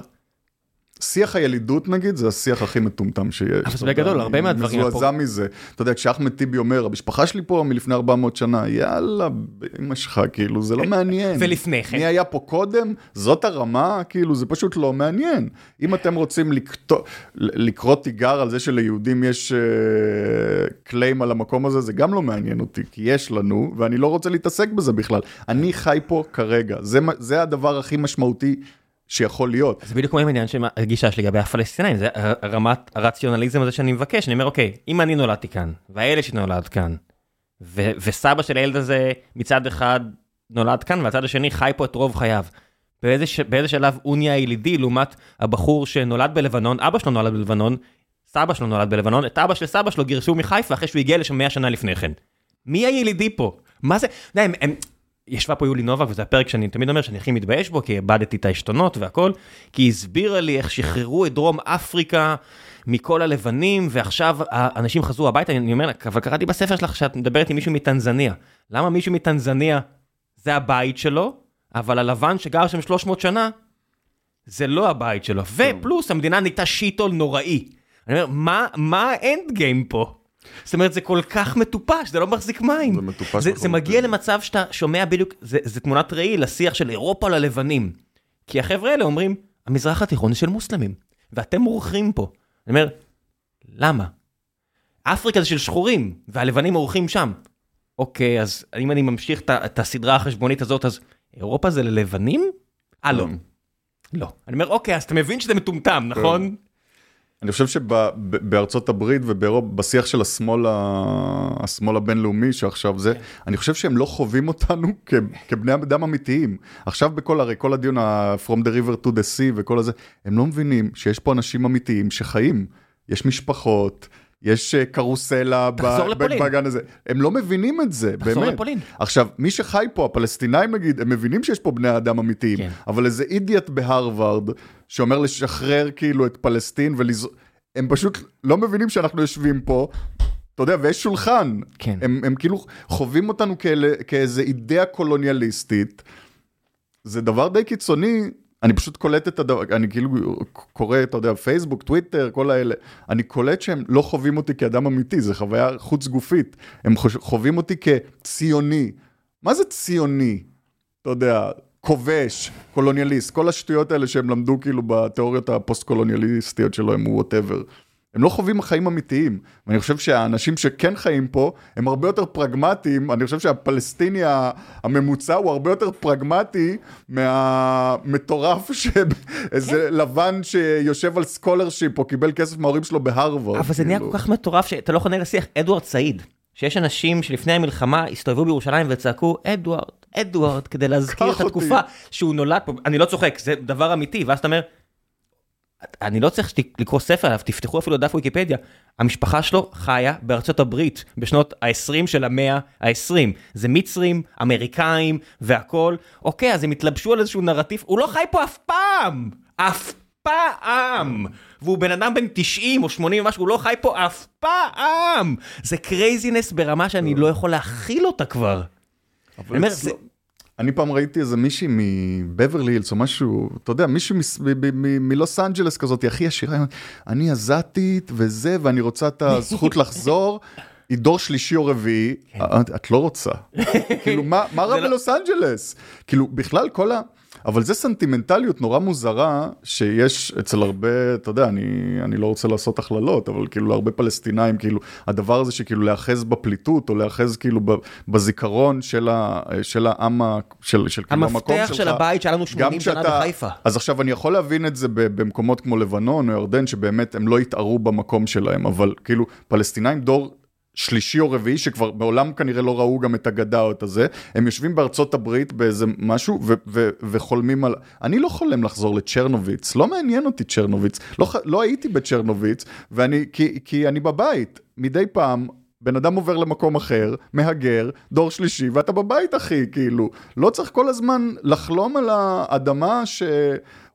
שיח הילידות נגיד זה השיח הכי מטומטם שיש. אבל זה בגדול, הרבה מהדברים. אני מזועזע מזה. אתה יודע, כשאחמד טיבי אומר, המשפחה שלי פה מלפני 400 שנה, יאללה, אמא שלך, כאילו, זה לא מעניין. ולפני כן. מי היה פה קודם? זאת הרמה, כאילו, זה פשוט לא מעניין. אם אתם רוצים לקרוא תיגר על זה שליהודים יש קליים על המקום הזה, זה גם לא מעניין אותי, כי יש לנו, ואני לא רוצה להתעסק בזה בכלל. אני חי פה כרגע, זה הדבר הכי משמעותי. שיכול להיות. זה בדיוק כמו עם העניין של הגישה שלי לגבי הפלסטינאים, זה רמת הרציונליזם הזה שאני מבקש, אני אומר, אוקיי, אם אני נולדתי כאן, והילד שנולד כאן, ו- וסבא של הילד הזה מצד אחד נולד כאן, והצד השני חי פה את רוב חייו. באיזה, ש- באיזה שלב הוא נהיה ילידי לעומת הבחור שנולד בלבנון, אבא שלו נולד בלבנון, סבא שלו נולד בלבנון, את אבא של סבא שלו גירשו מחיפה אחרי שהוא הגיע לשם 100 שנה לפני כן. מי הילידי פה? מה זה? די, הם, הם, ישבה פה יולי נובק וזה הפרק שאני תמיד אומר שאני הכי מתבייש בו כי איבדתי את העשתונות והכל כי היא הסבירה לי איך שחררו את דרום אפריקה מכל הלבנים ועכשיו האנשים חזרו הביתה אני אומר אבל קראתי בספר שלך שאת מדברת עם מישהו מטנזניה למה מישהו מטנזניה זה הבית שלו אבל הלבן שגר שם 300 שנה זה לא הבית שלו ופלוס המדינה נהייתה שיטול נוראי. אני אומר מה האנד גיים פה. זאת אומרת, זה כל כך מטופש, זה לא מחזיק מים. זה מטופש. זה, זה מגיע למצב שאתה שומע בדיוק, זה, זה תמונת ראי לשיח של אירופה ללבנים. כי החבר'ה האלה אומרים, המזרח התיכון של מוסלמים, ואתם מורחים פה. אני אומר, למה? אפריקה זה של שחורים, והלבנים אורחים שם. אוקיי, אז אם אני ממשיך את הסדרה החשבונית הזאת, אז אירופה זה ללבנים? אה, לא. לא. אני אומר, אוקיי, אז אתה מבין שזה מטומטם, נכון? אני חושב שבארצות הברית ובאירופה, בשיח של השמאל, השמאל הבינלאומי שעכשיו זה, אני חושב שהם לא חווים אותנו כבני אדם אמיתיים. עכשיו בכל, הרי כל הדיון ה-From the river to the sea וכל הזה, הם לא מבינים שיש פה אנשים אמיתיים שחיים. יש משפחות, יש קרוסלה בגן הזה. הם לא מבינים את זה, תחזור באמת. לפולין. עכשיו, מי שחי פה, הפלסטינאים נגיד, הם מבינים שיש פה בני אדם אמיתיים, כן. אבל איזה אידיוט בהרווארד, שאומר לשחרר כאילו את פלסטין ולז... הם פשוט לא מבינים שאנחנו יושבים פה. אתה יודע, ויש שולחן. כן. הם, הם כאילו חווים אותנו כאלה, כאיזה אידאה קולוניאליסטית. זה דבר די קיצוני, אני פשוט קולט את הדבר, אני כאילו קורא, אתה יודע, פייסבוק, טוויטר, כל האלה. אני קולט שהם לא חווים אותי כאדם אמיתי, זו חוויה חוץ גופית. הם חווים אותי כציוני. מה זה ציוני? אתה יודע, כובש, קולוניאליסט, כל השטויות האלה שהם למדו כאילו בתיאוריות הפוסט-קולוניאליסטיות שלהם, whatever. הם לא חווים חיים אמיתיים, ואני חושב שהאנשים שכן חיים פה, הם הרבה יותר פרגמטיים, אני חושב שהפלסטיני הממוצע הוא הרבה יותר פרגמטי מהמטורף שאיזה לבן שיושב על scholarship או קיבל כסף מההורים שלו בהרווארד. אבל זה נהיה כאילו. כל כך מטורף שאתה לא יכול לנהל שיח. אדוארד סעיד, שיש אנשים שלפני המלחמה הסתובבו בירושלים וצעקו אדוארד, אדוארד, כדי להזכיר את אותי. התקופה שהוא נולד פה, אני לא צוחק, זה דבר אמיתי, ואז אתה אומר, אני לא צריך לקרוא ספר עליו, תפתחו אפילו דף ויקיפדיה. המשפחה שלו חיה בארצות הברית בשנות ה-20 של המאה ה-20. זה מצרים, אמריקאים והכל. אוקיי, אז הם התלבשו על איזשהו נרטיב, הוא לא חי פה אף פעם! אף פעם! והוא בן אדם בן 90 או 80 ומשהו, הוא לא חי פה אף פעם! זה craziness ברמה שאני לא יכול להכיל אותה כבר. אבל אומר, אצלו- זה- אני פעם ראיתי איזה מישהי מבברלי הילס או משהו, אתה יודע, מישהי מלוס אנג'לס כזאת, היא הכי עשירה, אני עזתית וזה, ואני רוצה את הזכות לחזור. היא דור שלישי או רביעי, את, את לא רוצה. כאילו, מה, רע כן. לא- בלוס אנג'לס? כאילו, בכלל כל ה... אבל זה סנטימנטליות נורא מוזרה שיש אצל הרבה, אתה יודע, אני, אני לא רוצה לעשות הכללות, אבל כאילו הרבה פלסטינאים, כאילו, הדבר הזה שכאילו להיאחז בפליטות, או להיאחז כאילו בזיכרון של, ה, של העם, של, של כאילו המקום המפתח שלך. של הבית שהיה לנו גם 80 שנה כשאתה- בחיפה. אז עכשיו אני יכול להבין את זה במקומות כמו לבנון או ירדן, שבאמת הם לא התערו במקום שלהם, אבל כאילו פלסטינאים דור שלישי או רביעי, שכבר מעולם כנראה לא ראו גם את הגדה או את הזה, הם יושבים בארצות הברית באיזה משהו ו- ו- וחולמים על... אני לא חולם לחזור לצ'רנוביץ, לא מעניין אותי צ'רנוביץ, לא, ח- לא הייתי בצ'רנוביץ, ואני, כי, כי אני בבית, מדי פעם. בן אדם עובר למקום אחר, מהגר, דור שלישי, ואתה בבית אחי, כאילו. לא צריך כל הזמן לחלום על האדמה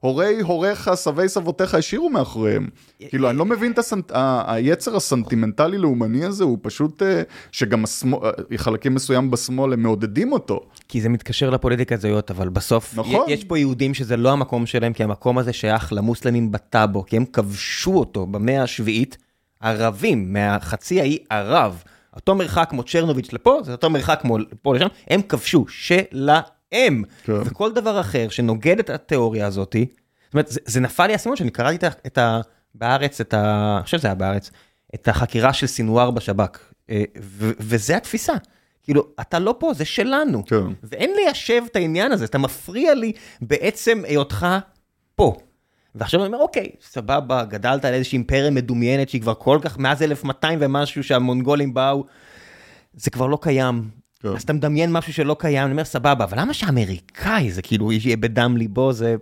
שהורי הוריך, סבי סבותיך השאירו מאחוריהם. כאילו, אני לא מבין את הסנט... היצר הסנטימנטלי-לאומני הזה, הוא פשוט, אה, שגם השמאל, אה, חלקים מסוים בשמאל, הם מעודדים אותו. כי זה מתקשר לפוליטיקה הזויות, אבל בסוף נכון. יש פה יהודים שזה לא המקום שלהם, כי המקום הזה שייך למוסלמים בטאבו, כי הם כבשו אותו במאה השביעית, ערבים, מהחצי האי ערב. אותו מרחק כמו צ'רנוביץ' לפה, זה אותו מרחק כמו פה לשם, הם כבשו, שלהם. כן. וכל דבר אחר שנוגד את התיאוריה הזאת, זאת אומרת, זה, זה נפל לי האסימון שאני קראתי את ה, את ה... בארץ, את ה... אני חושב שזה היה בארץ, את החקירה של סינואר בשב"כ, אה, ו- וזה התפיסה. כאילו, אתה לא פה, זה שלנו. כן. ואין ליישב את העניין הזה, אתה מפריע לי בעצם היותך פה. ועכשיו אני אומר, אוקיי, סבבה, גדלת על איזושהי אימפריה מדומיינת שהיא כבר כל כך, מאז 1200 ומשהו שהמונגולים באו, זה כבר לא קיים. כן. אז אתה מדמיין משהו שלא קיים, אני אומר, סבבה, אבל למה שאמריקאי זה כאילו יהיה בדם ליבו, זה...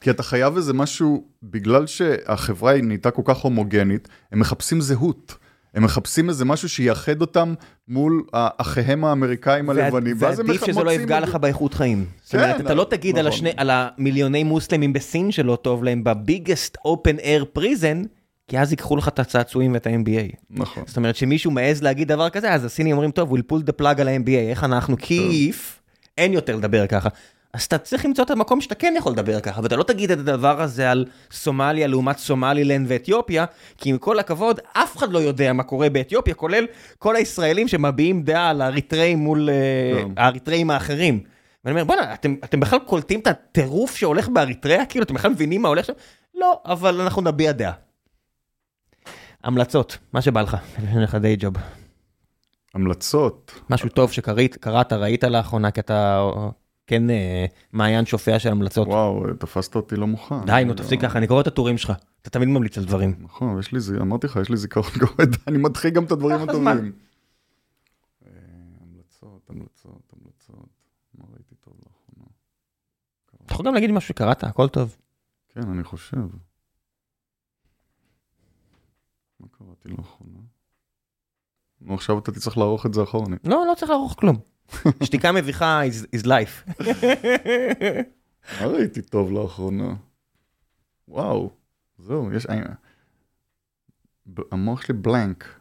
כי אתה חייב איזה משהו, בגלל שהחברה היא נהייתה כל כך הומוגנית, הם מחפשים זהות. הם מחפשים איזה משהו שיאחד אותם מול אחיהם האמריקאים הלבנים, ואז הם ועדיף שזה לא יפגע לך באיכות חיים. זאת אומרת, כן, אתה לא תגיד על נכון. המיליוני מוסלמים בסין שלא טוב להם בביגסט אופן אייר פריזן, כי אז ייקחו לך את הצעצועים ואת ה-MBA. נכון. זאת אומרת שמישהו מעז להגיד דבר כזה, אז הסינים אומרים, טוב, we'll pull the plug על ה-MBA, איך אנחנו, כיף, אין יותר לדבר ככה. אז אתה צריך למצוא את המקום שאתה כן יכול לדבר ככה, ואתה לא תגיד את הדבר הזה על סומליה לעומת סומלילנד ואתיופיה, כי עם כל הכבוד, אף אחד לא יודע מה קורה באתיופיה, כולל כל הישראלים שמביעים דעה על האריתראים מול uh, האריתראים האחרים. ואני אומר, בוא'נה, אתם, אתם בכלל קולטים את הטירוף שהולך באריתריאה? כאילו, אתם בכלל מבינים מה הולך שם? לא, אבל אנחנו נביע דעה. המלצות, מה שבא לך, יש לך די ג'וב. המלצות? משהו טוב שקראת, ראית לאחרונה, כי אתה כן אה, מעיין שופע של המלצות. וואו, תפסת אותי לא מוכן. די, נו, תפסיק ככה, אני קורא את הטורים שלך. אתה תמיד ממליץ על דברים. נכון, יש לי, אמרתי לך, יש לי זיכרון גורד, אני מתחיל גם את הדברים הטובים. אה, המלצות, המלצות, המלצות, מה ראיתי טוב לאחרונה? אתה יכול גם להגיד משהו שקראת, הכל טוב. כן, אני חושב. קראתי לאחרונה? נו, עכשיו אתה תצטרך לערוך את זה אחורנית. לא, לא צריך לערוך כלום. שתיקה מביכה is life. מה ראיתי טוב לאחרונה? וואו, זהו, יש... המוח שלי בלנק.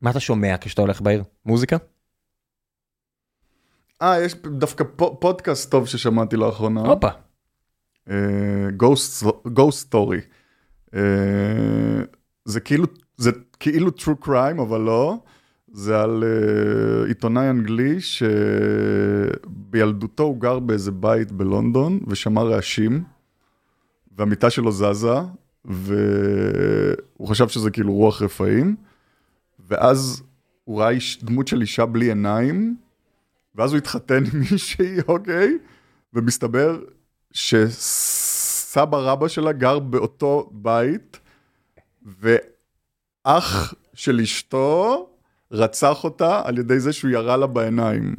מה אתה שומע כשאתה הולך בעיר? מוזיקה? אה, יש דווקא פודקאסט טוב ששמעתי לאחרונה. הופה. גוסט סטורי. זה כאילו, זה כאילו true crime, אבל לא. זה על uh, עיתונאי אנגלי שבילדותו הוא גר באיזה בית בלונדון ושמע רעשים, והמיטה שלו זזה, והוא חשב שזה כאילו רוח רפאים, ואז הוא ראה איש, דמות של אישה בלי עיניים, ואז הוא התחתן עם מישהי, אוקיי? ומסתבר שסבא רבא שלה גר באותו בית, ואח של אשתו רצח אותה על ידי זה שהוא ירה לה בעיניים.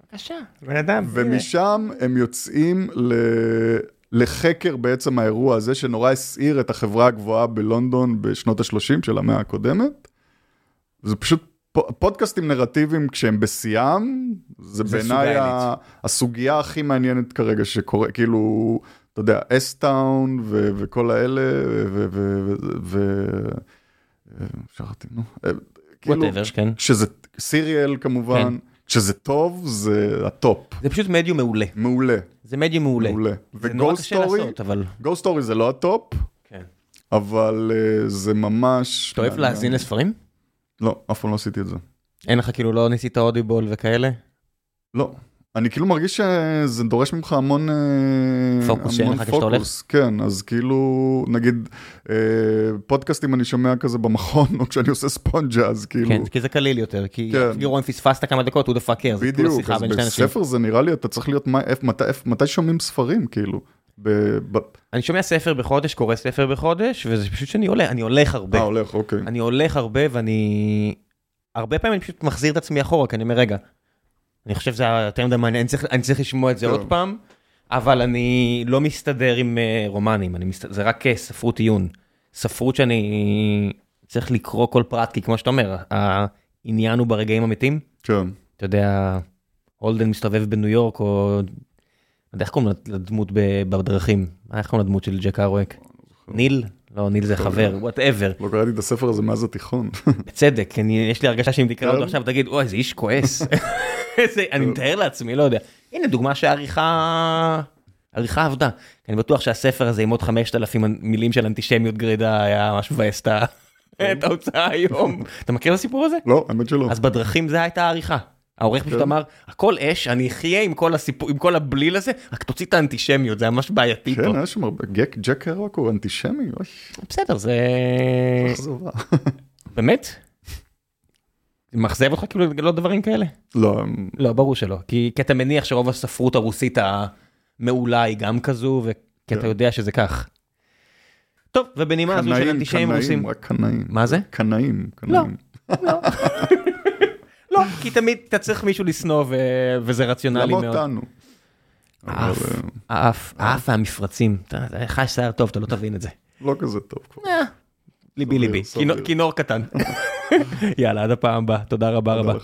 בבקשה, בן אדם. ומשם הם יוצאים ל... לחקר בעצם האירוע הזה, שנורא הסעיר את החברה הגבוהה בלונדון בשנות ה-30 של המאה הקודמת. זה פשוט פודקאסטים נרטיביים כשהם בשיאם, זה, זה בעיניי הסוגיה הכי מעניינת כרגע שקורה, כאילו, אתה יודע, S-Town וכל האלה, ו... שכחתי, נו. כאילו, כן. כשזה Serial כמובן, כן. כשזה טוב זה ה top. זה פשוט מדיום מעולה. מעולה. זה מדיום מעולה. מעולה. לעשות, אבל... Ghost Story זה לא ה top, כן. אבל uh, זה ממש... אתה אוהב להאזין לספרים? לא, אף פעם לא עשיתי את זה. אין לך כאילו לא ניסית אודיבול וכאלה? לא. אני כאילו מרגיש שזה דורש ממך המון פוקוס, שאין לך כשאתה הולך. כן, אז כאילו, נגיד, אה, פודקאסטים אני שומע כזה במכון, או כשאני עושה ספונג'ה, אז כאילו... כן, כי זה קליל יותר, כי כן. אפילו אם פספסת כמה דקות, הוא the fuck cares. בדיוק, אז בספר זה נראה לי, אתה צריך להיות, מתי שומעים ספרים, כאילו? ב... אני שומע ספר בחודש, קורא ספר בחודש, וזה פשוט שאני הולך, אני הולך הרבה. אה, הולך, אוקיי. אני הולך הרבה, ואני... הרבה פעמים אני פשוט מחזיר את עצמי אחורה, כי אני אומר, רגע, אני חושב שזה יותר מדי מעניין, אני צריך, אני צריך לשמוע את זה עוד פעם, אבל אני לא מסתדר עם uh, רומנים, מסתדר, זה רק uh, ספרות עיון. ספרות שאני צריך לקרוא כל פרט, כי כמו שאתה אומר, העניין הוא ברגעים המתים. כן. אתה יודע, הולדן מסתובב בניו יורק, או... לא יודע איך קוראים לדמות בדרכים? איך קוראים לדמות של ג'ק ארואק? ניל? לא, ניל זה חבר, whatever. לא קראתי את הספר הזה מאז התיכון. בצדק, יש לי הרגשה שאם תקרא אותו עכשיו תגיד, אוי, איזה איש כועס. אני מתאר לעצמי, לא יודע. הנה דוגמה שהעריכה... עריכה עבדה. אני בטוח שהספר הזה עם עוד 5,000 מילים של אנטישמיות גרידה היה ממש מבאס את ההוצאה היום. אתה מכיר את הסיפור הזה? לא, האמת שלא. אז בדרכים זה הייתה העריכה. העורך פשוט כן. אמר, הכל אש, אני אחיה עם כל הסיפור, עם כל הבליל הזה, רק תוציא את האנטישמיות, זה ממש בעייתי פה. כן, היה שם הרבה, ג'ק הרוק הוא אנטישמי, בסדר, זה... באמת? מאכזב אותך כאילו לא דברים כאלה? לא. לא, ברור שלא, כי אתה מניח שרוב הספרות הרוסית מעולה היא גם כזו, כי אתה כן. יודע שזה כך. טוב, ובנימה הזו של אנטישמים עושים... קנאים, רק קנאים. מה זה? קנאים, קנאים. לא, לא. כי תמיד אתה צריך מישהו לשנוא וזה רציונלי מאוד. למה אותנו? האף, אה, האף, האף והמפרצים. לך יש שיער טוב, אתה לא תבין את זה. לא כזה טוב. אה, ליבי ליבי, כינור קטן. יאללה, עד הפעם הבאה, תודה רבה רבה.